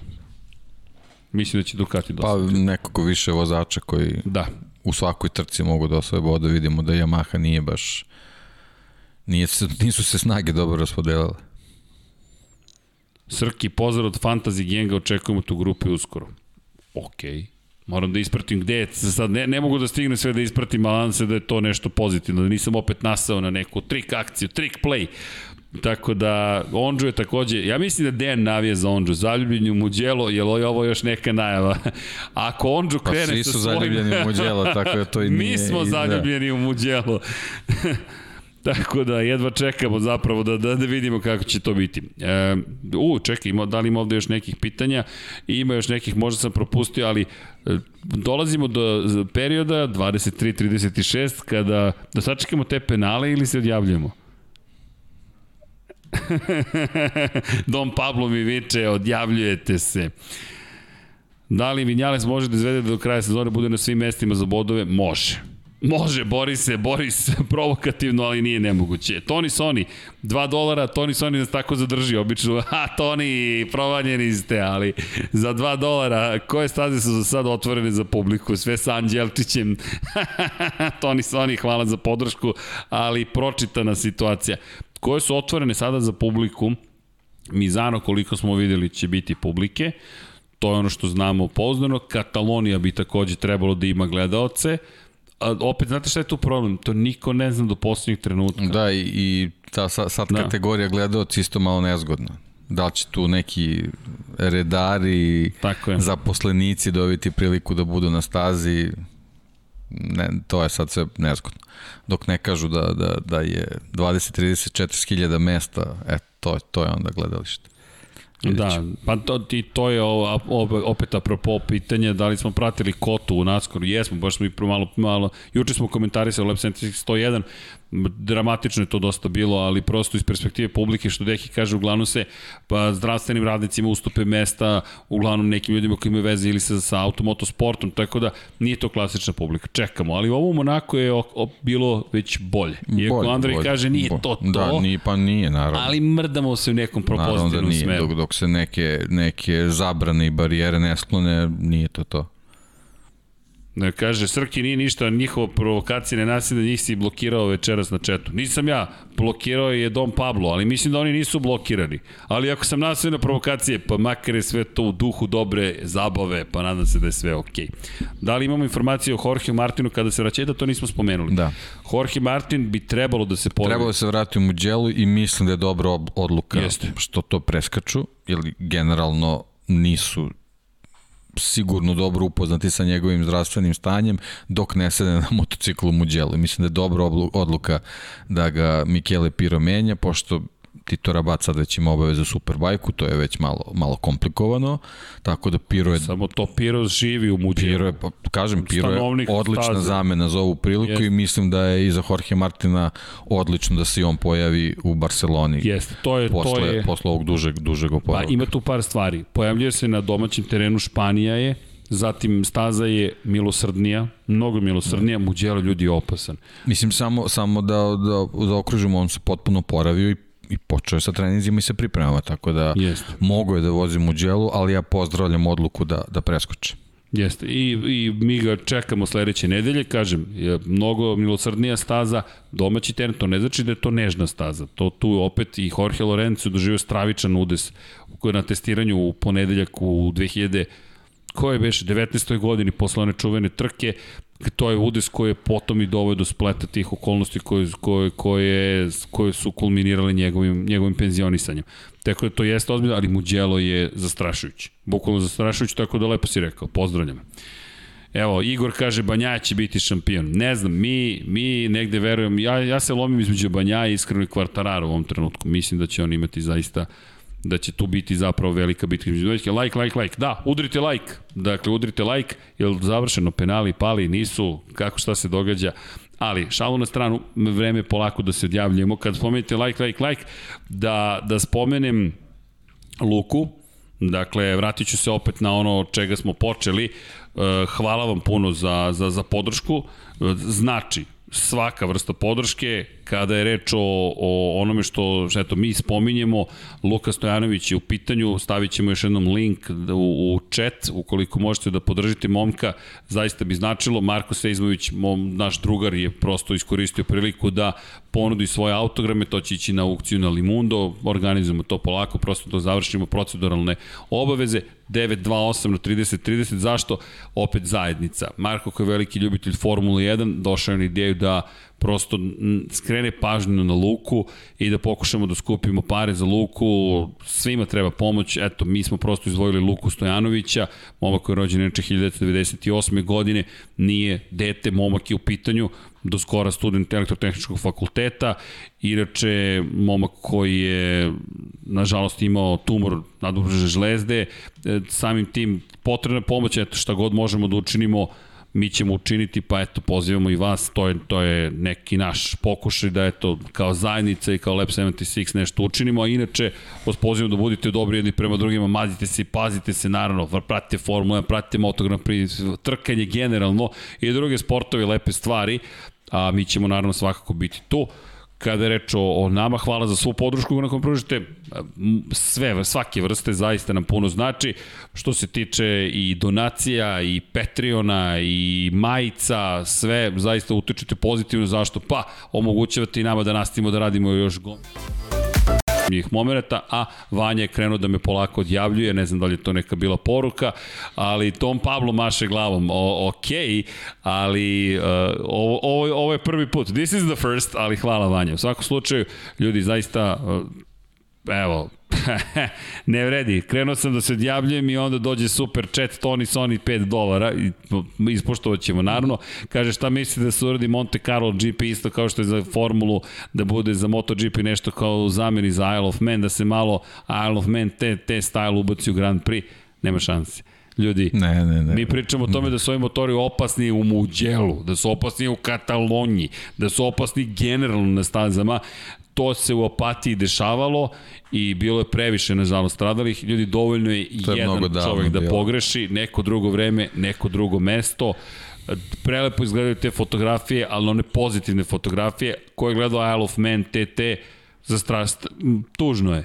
Mislim da će Ducati da
osvoji. Pa nekako više vozača koji da. u svakoj trci mogu da osvoje bode. Vidimo da Yamaha nije baš nije nisu se snage dobro raspodelile.
Srki, pozor od Fantasy Genga, očekujemo tu grupu uskoro. Okej. Okay. Moram da ispratim gde je, sad ne, ne mogu da stigne sve da ispratim, ali se da je to nešto pozitivno, da nisam opet nasao na neku trik akciju, trik play. Tako da, Onđu je takođe, ja mislim da Dejan navije za Onđu, zaljubljen u Muđelo, je li ovo još neka najava? [laughs] Ako Onđu krene
pa, svi su
sa svojim...
zaljubljeni u Muđelo, tako da to i [laughs] nije...
Mi smo da. zaljubljeni da. u Muđelo. [laughs] [laughs] Tako da jedva čekamo zapravo da, da, da vidimo kako će to biti. E, u, čekaj, ima, da li ima ovde još nekih pitanja? Ima još nekih, možda sam propustio, ali e, dolazimo do perioda 23-36 kada da sačekamo te penale ili se odjavljujemo? [laughs] Dom Pablo mi viče, odjavljujete se. Da li Vinjales može da izvede da do kraja sezone bude na svim mestima za bodove? Može. Može, bori se, bori se [laughs] provokativno, ali nije nemoguće. Tony Sony, 2 dolara, Tony Sony nas tako zadrži, obično, [laughs] ha, Tony, provanjeni ste, ali za 2 dolara, koje staze su za sad otvorene za publiku, sve sa Anđelčićem, [laughs] Tony Sony, hvala za podršku, ali pročitana situacija. Koje su otvorene sada za publiku, Mizano, koliko smo videli, će biti publike, to je ono što znamo pouzdano, Katalonija bi takođe trebalo da ima gledaoce, a opet, znate šta je tu problem? To niko ne zna do poslednjeg trenutka.
Da, i, i ta sad, sad da. kategorija gledaoc isto malo nezgodna. Da li će tu neki redari, Tako je. zaposlenici dobiti priliku da budu na stazi, ne, to je sad sve nezgodno. Dok ne kažu da, da, da je 20-30-40 hiljada mesta, e, to, to je onda gledalište.
Da, pa to, i to je opet apropo pitanja da li smo pratili Kotu u Naskoru. Jesmo, baš smo i malo, malo, juče smo komentarisali Lab 101, dramatično je to dosta bilo, ali prosto iz perspektive publike, što Deki kaže, uglavnom se pa, zdravstvenim radnicima ustupe mesta, uglavnom nekim ljudima koji imaju veze ili sa, sa automotosportom, tako da nije to klasična publika. Čekamo, ali ovo u Monako je o, o, bilo već bolje. Iako bolje, Andrej bolje, kaže nije bolje. to to,
da, nije, pa nije, naravno.
ali mrdamo se u nekom propozitivnom da nije, smeru.
Dok, dok se neke, neke zabrane i barijere ne sklone, nije to to.
Kaže, Srki nije ništa, njihova provokacija ne nasilja, njih si blokirao večeras na četu. Nisam ja, blokirao je Dom Pablo, ali mislim da oni nisu blokirani. Ali ako sam nasilja na provokacije, pa makar je sve to u duhu dobre zabave, pa nadam se da je sve okej. Okay. Da li imamo informacije o Jorge Martinu kada se vraća? Da, to nismo spomenuli.
Da.
Jorge Martin bi trebalo da se pojavi.
Trebalo da se vrati u Muđelu i mislim da je dobra odluka Jeste. što to preskaču, jer generalno nisu sigurno dobro upoznati sa njegovim zdravstvenim stanjem dok ne sede na motociklu Muđelu. Mislim da je dobra odluka da ga Michele Piro menja, pošto Tito Rabat sad već ima obaveze Superbajku, to je već malo, malo komplikovano, tako da Piro je...
Samo to Piro živi u Muđelu.
Piro je, pa, kažem, Piro je odlična staze. zamena za ovu priliku Jeste. i mislim da je i za Jorge Martina odlično da se i on pojavi u Barceloni.
Jeste, to je...
Posle,
to je...
posle ovog dužeg, dužeg oporavka.
Pa ima tu par stvari. Pojavljuje se na domaćem terenu Španija je, Zatim staza je milosrdnija, mnogo milosrdnija. Muđelo ljudi je opasan.
Mislim samo samo da da da okružimo, on se potpuno poravio i i počeo je sa treninzima i se pripremava, tako da Jeste. mogu je da vozim u dželu, ali ja pozdravljam odluku da, da preskoče.
Jeste, I, i mi ga čekamo sledeće nedelje, kažem, je mnogo milosrdnija staza, domaći teren, to ne znači da je to nežna staza, to tu opet i Jorge Lorenzo doživio stravičan udes na testiranju u ponedeljak u 2000 koje beše 19. godini posle one čuvene trke to je udes koji je potom i doveo do spleta tih okolnosti koje, koje, koje, koje su kulminirale njegovim, njegovim penzionisanjem. Tako da to jeste ozbiljno, ali Muđelo je zastrašujući. Bukvalno zastrašujući, tako da lepo si rekao. Pozdravljam. Evo, Igor kaže Banja će biti šampion. Ne znam, mi, mi negde verujem, ja, ja se lomim između Banja i iskreno i Kvartarara u ovom trenutku. Mislim da će on imati zaista da će tu biti zapravo velika bitka između dvojke. Like, like, like. Da, udrite like. Dakle, udrite like, jer završeno penali, pali, nisu, kako šta se događa. Ali, šalu na stranu, vreme polako da se odjavljujemo. Kad spomenete like, like, like, da, da spomenem Luku, Dakle, vratit ću se opet na ono čega smo počeli. E, hvala vam puno za, za, za podršku. Znači, svaka vrsta podrške, kada je reč o, o onome što, eto, mi spominjemo, Luka Stojanović je u pitanju, stavit ćemo još jednom link u, u chat, ukoliko možete da podržite momka, zaista bi značilo, Marko Sejzmović, mom, naš drugar, je prosto iskoristio priliku da ponudi svoje autograme, to će ići na aukciju na Limundo, organizujemo to polako, prosto da završimo proceduralne obaveze, 928 na 30 30, zašto? Opet zajednica. Marko koji je veliki ljubitelj Formule 1, došao je na ideju da prosto skrene pažnju na Luku i da pokušamo da skupimo pare za Luku, svima treba pomoć, eto, mi smo prosto izvojili Luku Stojanovića, momak koji je rođen inače 1998. godine, nije dete, momak je u pitanju, do skora student elektrotehničkog fakulteta, inače momak koji je nažalost imao tumor nadobrože žlezde, e, samim tim potrebna pomoć, eto šta god možemo da učinimo, mi ćemo učiniti, pa eto, pozivamo i vas, to je, to je neki naš pokušaj da eto, kao zajednica i kao Lab 76 nešto učinimo, a inače vas pozivamo da budete dobri jedni prema drugima, mazite se i pazite se, naravno, pratite Formula 1, pratite Motogram trkanje generalno i druge sportove, lepe stvari, a mi ćemo naravno svakako biti tu. Kada je reč o, o nama, hvala za svu podršku koju nam pružite. Sve, svake vrste zaista nam puno znači. Što se tiče i donacija, i Patreona, i majica, sve zaista utičete pozitivno. Zašto? Pa, omogućavate i nama da nastavimo da radimo još gom zanimljivih momenta, a Vanja je krenuo da me polako odjavljuje, ne znam da li je to neka bila poruka, ali Tom Pablo maše glavom, o, ok, ali uh, ovo, ovo, ovo je prvi put, this is the first, ali hvala Vanja. U svakom slučaju, ljudi, zaista, uh, evo, ne vredi. Krenuo sam da se odjavljujem i onda dođe super chat Tony Sony 5 dolara i ispoštovat ćemo naravno. Kaže šta misli da se uradi Monte Carlo GP isto kao što je za formulu da bude za MotoGP nešto kao u zameni za Isle of Man, da se malo Isle of Man te, te style ubaci u Grand Prix. Nema šanse. ljudi.
Ne, ne, ne.
Mi pričamo o tome da su ovi motori opasni u Muđelu, da su opasni u Katalonji, da su opasni generalno na stazama. To se u Opatiji dešavalo i bilo je previše, nažalost, stradalih. Ljudi, dovoljno je,
To je
jedan čovek da
bilo.
pogreši, neko drugo vreme, neko drugo mesto. Prelepo izgledaju te fotografije, ali one pozitivne fotografije. Ko je gledao Isle of Man TT, za strast, tužno je.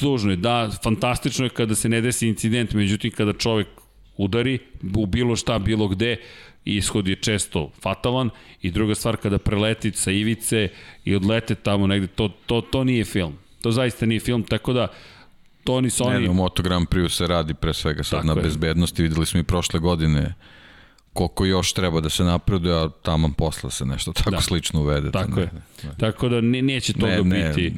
Tužno je, da, fantastično je kada se ne desi incident, međutim kada čovek udari u bilo šta, bilo gde, ishod je često fatalan i druga stvar kada preleti sa ivice i odlete tamo negde, to, to, to nije film. To zaista nije film, tako da to ni su oni...
ne, u Moto Grand Prix se radi pre svega sad
Tako
na
je.
bezbednosti. Videli smo i prošle godine koliko još treba da se napreduje, a tamo posle se nešto tako
Da.
slično uvede.
Tako
ne,
je. Tako da ne, neće toga
Ne, ne,
biti.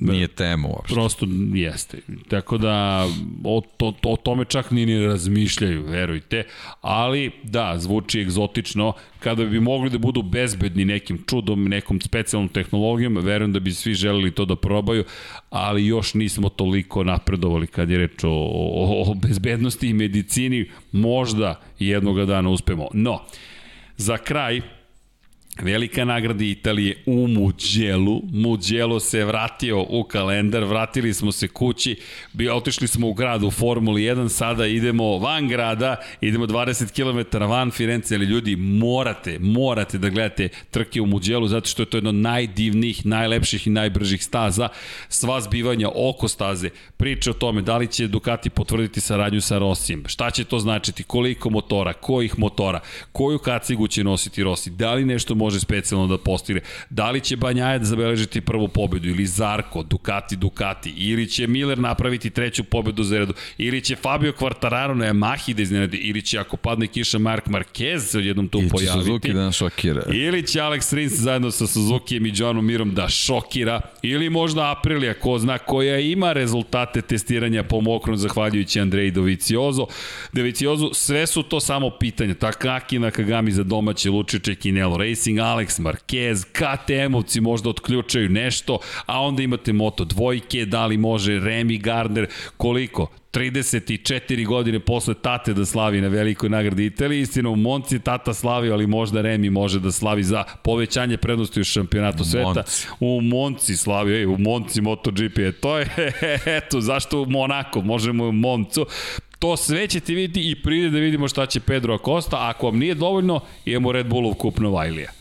nije tema uopšte.
Prosto jeste. Tako da o, to, o tome čak ni ne razmišljaju, verujte. Ali da, zvuči egzotično. Kada bi mogli da budu bezbedni nekim čudom, nekom specijalnom tehnologijom, verujem da bi svi želeli to da probaju, ali još nismo toliko napredovali kad je reč o, o, o bezbednosti i medicini. Možda jednoga dana uspemo. No, za kraj, Velika nagrada Italije u Muđelu. Muđelo se vratio u kalendar, vratili smo se kući, bi, otišli smo u grad u Formuli 1, sada idemo van grada, idemo 20 km van. Firence, ali ljudi morate, morate da gledate trke u Muđelu, zato što je to jedno najdivnijih, najlepših i najbržih staza, sva zbivanja oko staze, priče o tome da li će Ducati potvrditi saradnju sa Rossijem, šta će to značiti, koliko motora, kojih motora, koju kacigu će nositi Rossi, da li nešto može specijalno da postigne, da li će Banjaja da zabeležiti prvu pobedu ili Zarko, Ducati, Ducati, ili će Miller napraviti treću pobedu za redu, ili će Fabio Quartararo na Yamahi da iznenadi, ili će ako padne kiša Mark Marquez se odjednom tu
I
pojaviti.
Suzuki da šokira.
Ili će Alex Rins zajedno sa Suzukijem i Johnom Mirom da šokira, ili možda Aprilia, ko zna, koja ima rezultate testiranja po mokrom, zahvaljujući Andreji Doviciozo. Doviciozo, sve su to samo pitanja. Takaki Nakagami za domaće Lučiće Kinelo Racing, Alex Marquez, KTM-ovci možda otključaju nešto, a onda imate Moto dvojke, da li može Remy Gardner, koliko? 34 godine posle tate da slavi na velikoj nagradi Italije. Istina, u Monci tata slavi, ali možda Remi može da slavi za povećanje prednosti u šampionatu sveta.
Monci.
U Monci slavi, ej, u Monci MotoGP. E, To je, [laughs] eto, zašto u Monako, možemo u Moncu. To sve ćete vidjeti i pride da vidimo šta će Pedro Acosta. Ako vam nije dovoljno, imamo Red Bullov kup Novajlija.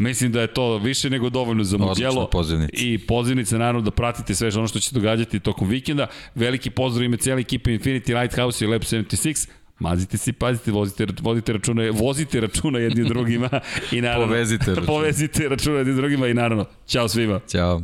Mislim da je to više nego dovoljno za Mugello.
pozivnica.
I pozivnica naravno da pratite sve ono što će se događati tokom vikenda. Veliki pozdrav ime cijela ekipa Infinity Lighthouse i Lab 76. Mazite se i pazite, vozite, vodite računa, vozite računa jedni drugima i naravno
Povezite računa. [laughs]
povezite računa jedni drugima i naravno, ćao svima.
Ćao.